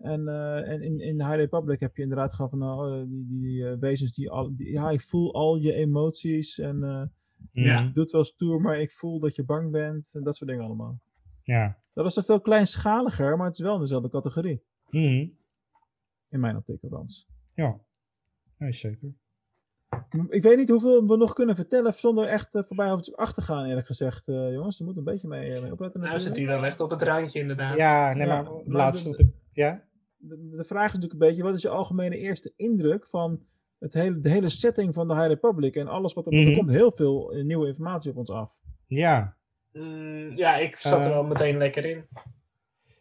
En, eh, en in, in High Republic heb je inderdaad gewoon van nou, eh, die, die eh, wezens die, al, die, ja, ik voel al je emoties en eh Ja. Doet wel stoer, maar ik voel dat je bang bent en dat soort dingen allemaal. Ja. Dat is dan veel kleinschaliger, maar het is wel in dezelfde categorie. Mhm. In mijn optiek althans. Ja. Nee, zeker. Ik weet niet hoeveel we nog kunnen vertellen zonder echt voorbij hoofdstuk 8 te gaan, eerlijk gezegd. eh, jongens, je moet een beetje mee, mee opletten Nou zit hij wel echt op het randje inderdaad. Ja, nee, Ja, maar het maar laatste de-. Ja? De, de vraag is natuurlijk een beetje, wat is je algemene eerste indruk van het hele, de hele setting van de High Republic en alles wat er, want er Mhm. komt heel veel eh, nieuwe informatie op ons af. Ja. Mm, ja, ik zat er Eh, wel meteen lekker in.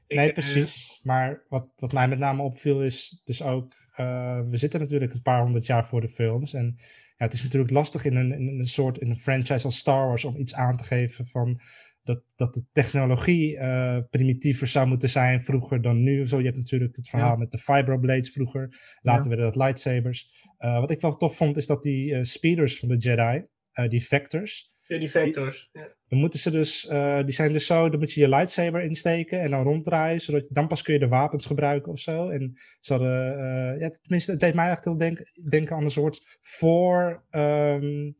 Ik, Nee, eh, precies. Maar wat, wat mij met name opviel is dus ook... eh, we zitten natuurlijk een paar honderd jaar voor de films. En ja, het is natuurlijk lastig in een, in een soort in een franchise als Star Wars... om iets aan te geven van... Dat, dat de technologie eh, primitiever zou moeten zijn vroeger dan nu. Zo, je hebt natuurlijk het verhaal Ja. met de Vibroblades vroeger. Later werden dat lightsabers. Eh, wat ik wel tof vond is dat die eh, speeders van de Jedi, die vectors... ja, die vectors. Ja. Dan moeten ze dus, die zijn dus zo, dan moet je je lightsaber insteken en dan ronddraaien, zodat je, dan pas kun je de wapens gebruiken of zo. En ze hadden, ja, tenminste, het deed mij echt heel denk, denken aan een soort voor, ehm,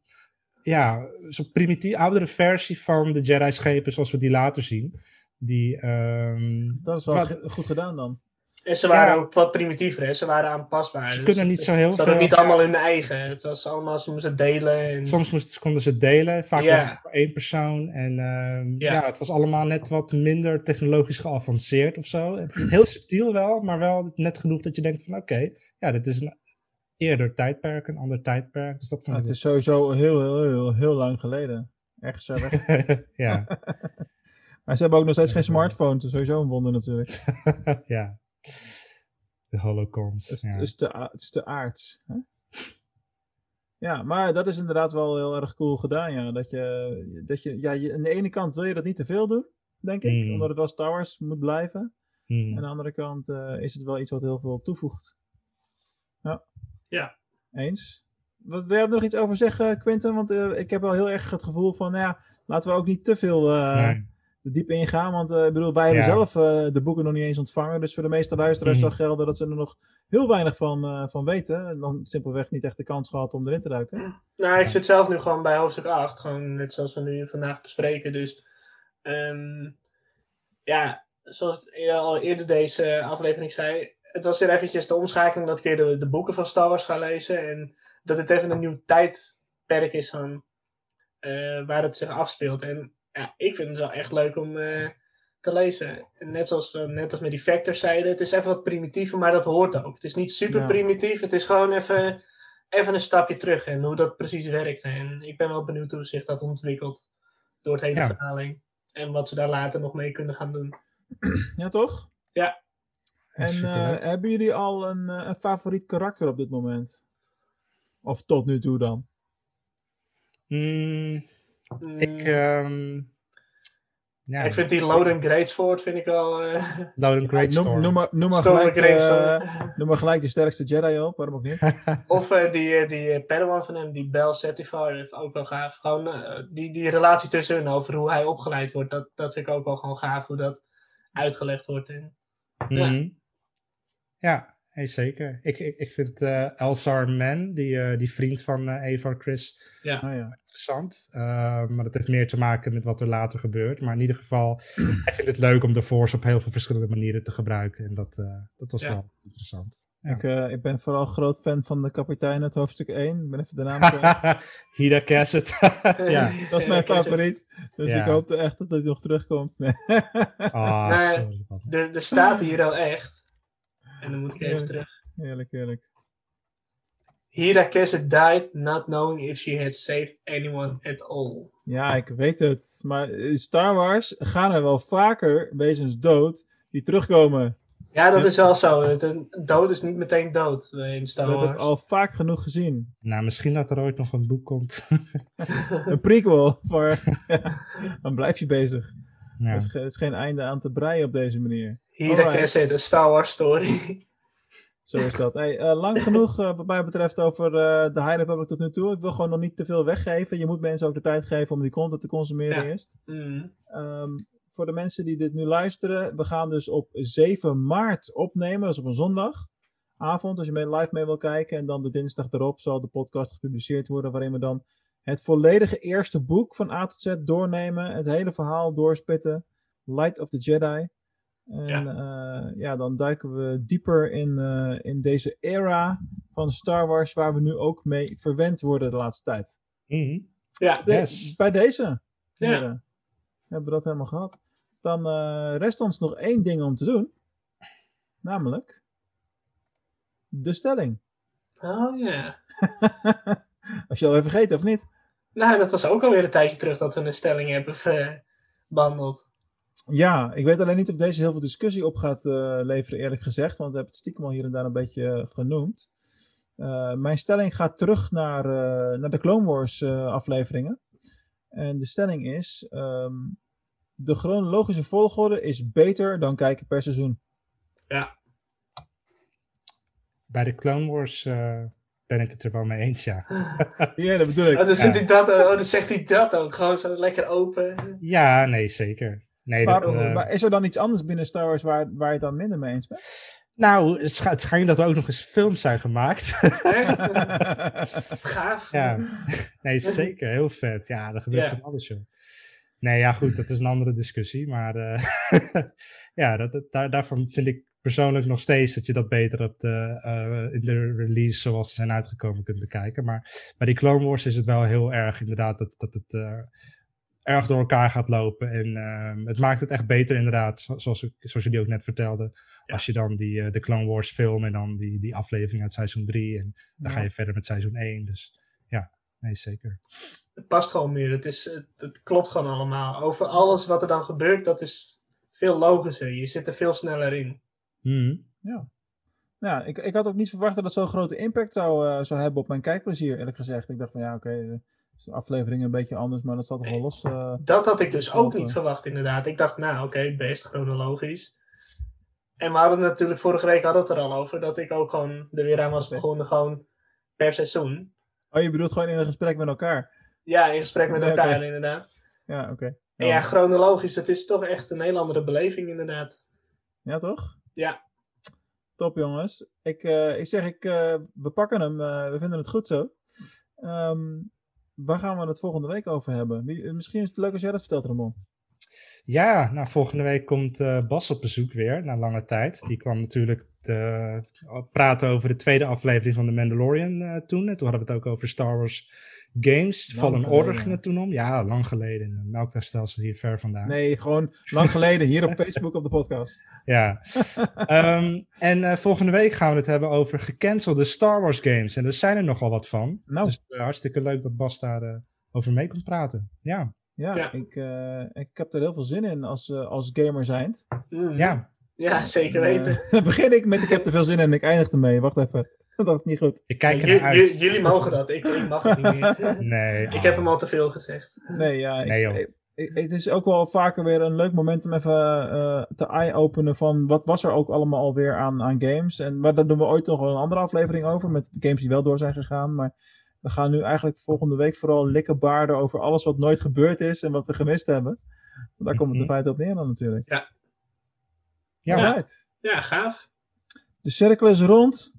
ja, zo'n primitief, oudere versie van de Jedi-schepen zoals we die later zien. Die, ehm, Dat is wel goed gedaan dan. En ze waren Ja. ook wat primitiever, hè? ze waren aanpasbaar. Ze dus kunnen het- niet zo heel Ze hadden veel- niet allemaal hun eigen. Het was allemaal, ze moesten delen. En... soms moesten, konden ze delen, vaak was het voor één persoon. En ehm, ja. Ja. het was allemaal net wat minder technologisch geavanceerd of zo. Heel subtiel wel, maar wel net genoeg dat je denkt van oké, ja, dit is een eerder tijdperk, een ander tijdperk. Dus dat vond het is sowieso heel, heel, heel, heel lang geleden. Echt zo weg. ja, maar ze hebben ook nog steeds geen smartphone, dus sowieso een wonder natuurlijk. ja. De holocons. Het is, ja. het is, te, het is te aards. Hè? Ja, maar dat is inderdaad wel heel erg cool gedaan, ja. Dat je, dat je, ja, je, aan de ene kant wil je dat niet te veel doen, denk ik. Mm. Omdat het wel Star Wars moet blijven. Hmm. Aan de andere kant eh, is het wel iets wat heel veel toevoegt. Ja. Ja. Eens. Wat, wil je er nog iets over zeggen, Quinten? Want eh, ik heb wel heel erg het gevoel van, nou ja, laten we ook niet te veel eh, Nee. er diep ingaan. Want eh, ik bedoel, wij hebben zelf eh, de boeken nog niet eens ontvangen. Dus voor de meeste luisteraars Mhm. zal gelden dat ze er nog heel weinig van, eh, van weten. En dan simpelweg niet echt de kans gehad om erin te duiken. Nou, ik zit zelf nu gewoon bij hoofdstuk 8. Gewoon net zoals we nu vandaag bespreken. Dus Ehm, ja, zoals ik al eerder deze aflevering zei, het was weer eventjes de omschakeling dat ik weer de, de boeken van Star Wars ga lezen. En dat het even een nieuw tijdperk is van eh, waar het zich afspeelt. En ja, ik vind het wel echt leuk om eh, te lezen. En net zoals we net als met die Factors zeiden, het is even wat primitiever, maar dat hoort ook. Het is niet super primitief, het is gewoon even, even een stapje terug en hoe dat precies werkt. En ik ben wel benieuwd hoe zich dat ontwikkelt door het hele Ja. verhaal heen. En wat ze daar later nog mee kunnen gaan doen. Ja, toch? Ja. En eh, hebben jullie al een, eh, een favoriet karakter op dit moment? Of tot nu toe dan? Mm, Mm, ik, ehm, ja, ik vind die Loden Greatsword vind ik wel... eh Loden Greatstorm. Noem, noem maar, noem, maar Storm gelijk, eh, noem maar gelijk de sterkste Jedi op, waarom ook niet? Of eh, die, eh, die Padawan van hem, die Bel Satifar, dat is ook wel gaaf. Gewoon die, die relatie tussen hun, over hoe hij opgeleid wordt, dat, dat vind ik ook wel gewoon gaaf, hoe dat uitgelegd wordt. En, Mhm. Ja, hey, zeker. Ik, ik, ik vind eh Elsar Man, die, eh, die vriend van eh Eva Chris, Oh, ja. interessant. Eh, maar dat heeft meer te maken met wat er later gebeurt. Maar in ieder geval, ik vind het leuk om de Force op heel veel verschillende manieren te gebruiken. En dat, eh, dat was Ja. wel interessant. Ja. Ik, eh, ik ben vooral groot fan van de kapitein uit hoofdstuk 1. Ik ben even de naam kwijt. Hida Cassidy. ja, dat is mijn favoriet. Dus Ja. ik hoop echt dat hij nog terugkomt. Nee. Ah, sorry, er, er staat hier al echt, en dan moet ik even terug. Heerlijk, heerlijk. Hida Cassidy died not knowing if she had saved anyone at all. Ja, ik weet het. Maar in Star Wars gaan er wel vaker wezens dood die terugkomen. Ja, dat is wel zo. Het, dood is niet meteen dood in Star Dat heb ik Wars. al vaak genoeg gezien. Nou, misschien dat er ooit nog een boek komt. Een prequel. Voor, dan blijf je bezig. Ja. Er is, er is geen einde aan te breien op deze manier. Hida Alright. Cassidy, een Star Wars story. Zo is dat. Hey, eh, lang genoeg eh, wat mij betreft over eh, de High Republic tot nu toe. Ik wil gewoon nog niet te veel weggeven. Je moet mensen ook de tijd geven om die content te consumeren Ja. eerst. Mm. Ehm, voor de mensen die dit nu luisteren, we gaan dus op 7 maart opnemen, dat is op een zondagavond, als je mee live mee wil kijken. En dan de dinsdag erop zal de podcast gepubliceerd worden, waarin we dan het volledige eerste boek van A tot Z doornemen, het hele verhaal doorspitten, Light of the Jedi. En ja, ja dan duiken we dieper in, eh, in deze era van Star Wars, waar we nu ook mee verwend worden de laatste tijd. Mhm. Ja, De- Yes. Bij deze. Ja. heren. Hebben we dat helemaal gehad. Dan eh, rest ons nog één ding om te doen. Namelijk. De stelling. oh ja. Als je al even vergeten of niet? Nou, dat was ook alweer een tijdje terug dat we een stelling hebben eh, behandeld. Ja, ik weet alleen niet of deze heel veel discussie op gaat eh, leveren, eerlijk gezegd. Want we hebben het stiekem al hier en daar een beetje eh, genoemd. Eh, mijn stelling gaat terug naar, eh, naar de Clone Wars eh, afleveringen. En de stelling is: ehm, de chronologische volgorde is beter dan kijken per seizoen. Bij de Clone Wars eh, ben ik het er wel mee eens, ja. Ja, dat bedoel ik. Oh, dan, zit Ja. hij dat, oh, dan zegt hij dat ook. Gewoon zo lekker open. Ja, nee, zeker. Nee, Maar, dat, eh, maar is er dan iets anders binnen Star Wars waar, waar je het dan minder mee eens bent? nou, het, scha- het schijnt dat er ook nog eens films zijn gemaakt. Echt? Gaaf. ja, nee, zeker. Heel vet. Ja, er gebeurt van alles, joh. Nee, ja, goed, dat is een andere discussie. Maar eh, ja, dat, dat- daar, daarvan vind ik persoonlijk nog steeds dat je dat beter op de, eh, in de release zoals ze zijn uitgekomen kunt bekijken. Maar bij die Clone Wars is het wel heel erg inderdaad dat, dat het eh, erg door elkaar gaat lopen. En ehm, het maakt het echt beter inderdaad, zo- zoals, ik, zoals jullie ook net vertelden. Als je dan die, eh, de Clone Wars film en dan die, die aflevering uit seizoen 3 en dan ga je verder met seizoen 1. Dus ja, nee zeker. Het past gewoon meer. Het, is, het, het klopt gewoon allemaal. Over alles wat er dan gebeurt, dat is veel logischer. Je zit er veel sneller in. Mhm. Ja, ik, ik had ook niet verwacht dat het zo'n grote impact zou, eh, zou hebben op mijn kijkplezier, eerlijk gezegd. Ik dacht van ja, oké, eh, is de aflevering een beetje anders, maar dat zal toch wel los. eh, Dat had ik dus ook niet verwacht, inderdaad. Ik dacht, nou, oké, best chronologisch. En we hadden natuurlijk, vorige week hadden we het er al over, dat ik ook gewoon er weer aan was begonnen, gewoon per seizoen. Oh, je bedoelt gewoon in een gesprek met elkaar? Ja, in gesprek met Nee, elkaar, inderdaad. Ja, oké. En ja, chronologisch, het is toch echt een heel andere beleving, inderdaad. Ja, toch? Ja. Top jongens. Ik, eh, ik zeg, ik, eh, we pakken hem. eh, we vinden het goed zo. Ehm, waar gaan we het volgende week over hebben? Misschien is het leuk als jij dat vertelt, Ramon. Ja, nou, volgende week komt uh, Bas op bezoek weer, na lange tijd. Die kwam natuurlijk te, praten over de tweede aflevering van The Mandalorian uh, toen. En toen hadden we het ook over Star Wars games. Lang Fallen Order ging het toen om. Ja, lang geleden. Melkwegstelsel hier ver vandaan. Nee, gewoon lang geleden. Hier op Facebook op de podcast. Ja. um, en uh, volgende week gaan we het hebben over gecancelde Star Wars games. En er zijn er nogal wat van. Nou. Dus hartstikke leuk dat Bas daar uh, over mee komt praten. Ja. Ja, ja. Ik, ik heb er heel veel zin in als, als gamer zijnd. Mm. Ja. Ja, zeker weten. Dan begin ik met ik heb er veel zin in en ik eindig ermee. Wacht even. Dat is niet goed. Ik kijk er uit. Jullie mogen dat, ik, ik, mag het niet meer. Nee. Ik heb hem al te veel gezegd. Nee, ja. Nee, joh. Ik, ik, het is ook wel vaker weer een leuk moment om even uh, te eye-openen van wat was er ook allemaal alweer aan, aan games. En, maar daar doen we ooit nog wel een andere aflevering over met games die wel door zijn gegaan. Maar we gaan nu eigenlijk volgende week vooral likkenbaarden over alles wat nooit gebeurd is en wat we gemist hebben. Want daar komt het in feite op neer dan natuurlijk. Ja. Ja, ja. ja gaaf. De cirkel is rond.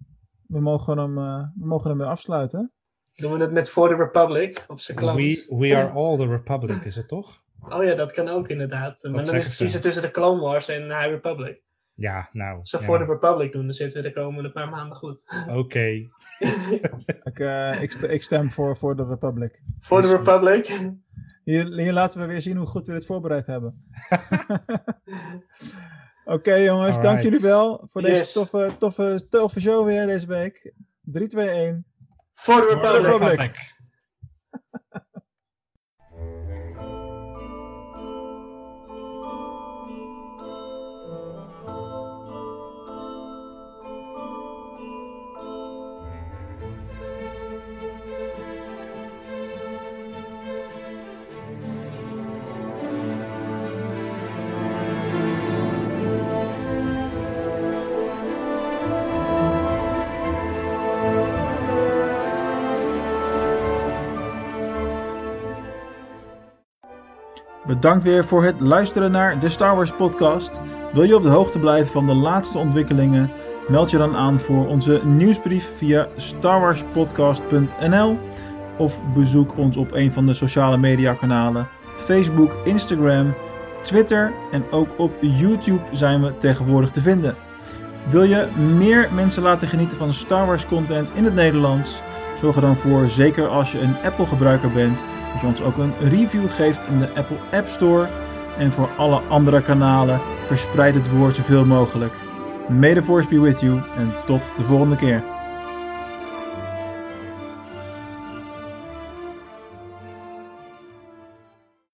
We mogen hem, uh, we mogen hem weer afsluiten. Doen we het met For the Republic op zijn klant? We, we are all the Republic, is het toch? Oh ja, dat kan ook inderdaad. maar dan is het kiezen tussen de Clone Wars en High Republic. Ja, nou. Als ja. For the Republic doen, dan zitten we de komende paar maanden goed. Oké. Okay. ik, uh, ik, ik, stem voor For the Republic. For the Republic? Hier, hier laten we weer zien hoe goed we dit voorbereid hebben. Oké okay, jongens, Alright. dank jullie wel voor deze yes. toffe, toffe, toffe show weer deze week. 3, 2, 1. For the Republic. Bedankt weer voor het luisteren naar de Star Wars podcast. Wil je op de hoogte blijven van de laatste ontwikkelingen? Meld je dan aan voor onze nieuwsbrief via starwarspodcast.nl of bezoek ons op een van de sociale media kanalen Facebook, Instagram, Twitter en ook op YouTube zijn we tegenwoordig te vinden. Wil je meer mensen laten genieten van Star Wars content in het Nederlands? Zorg er dan voor, zeker als je een Apple gebruiker bent, dat je ons ook een review geeft in de Apple App Store. En voor alle andere kanalen verspreid het woord zoveel mogelijk. May the force be with you en tot de volgende keer.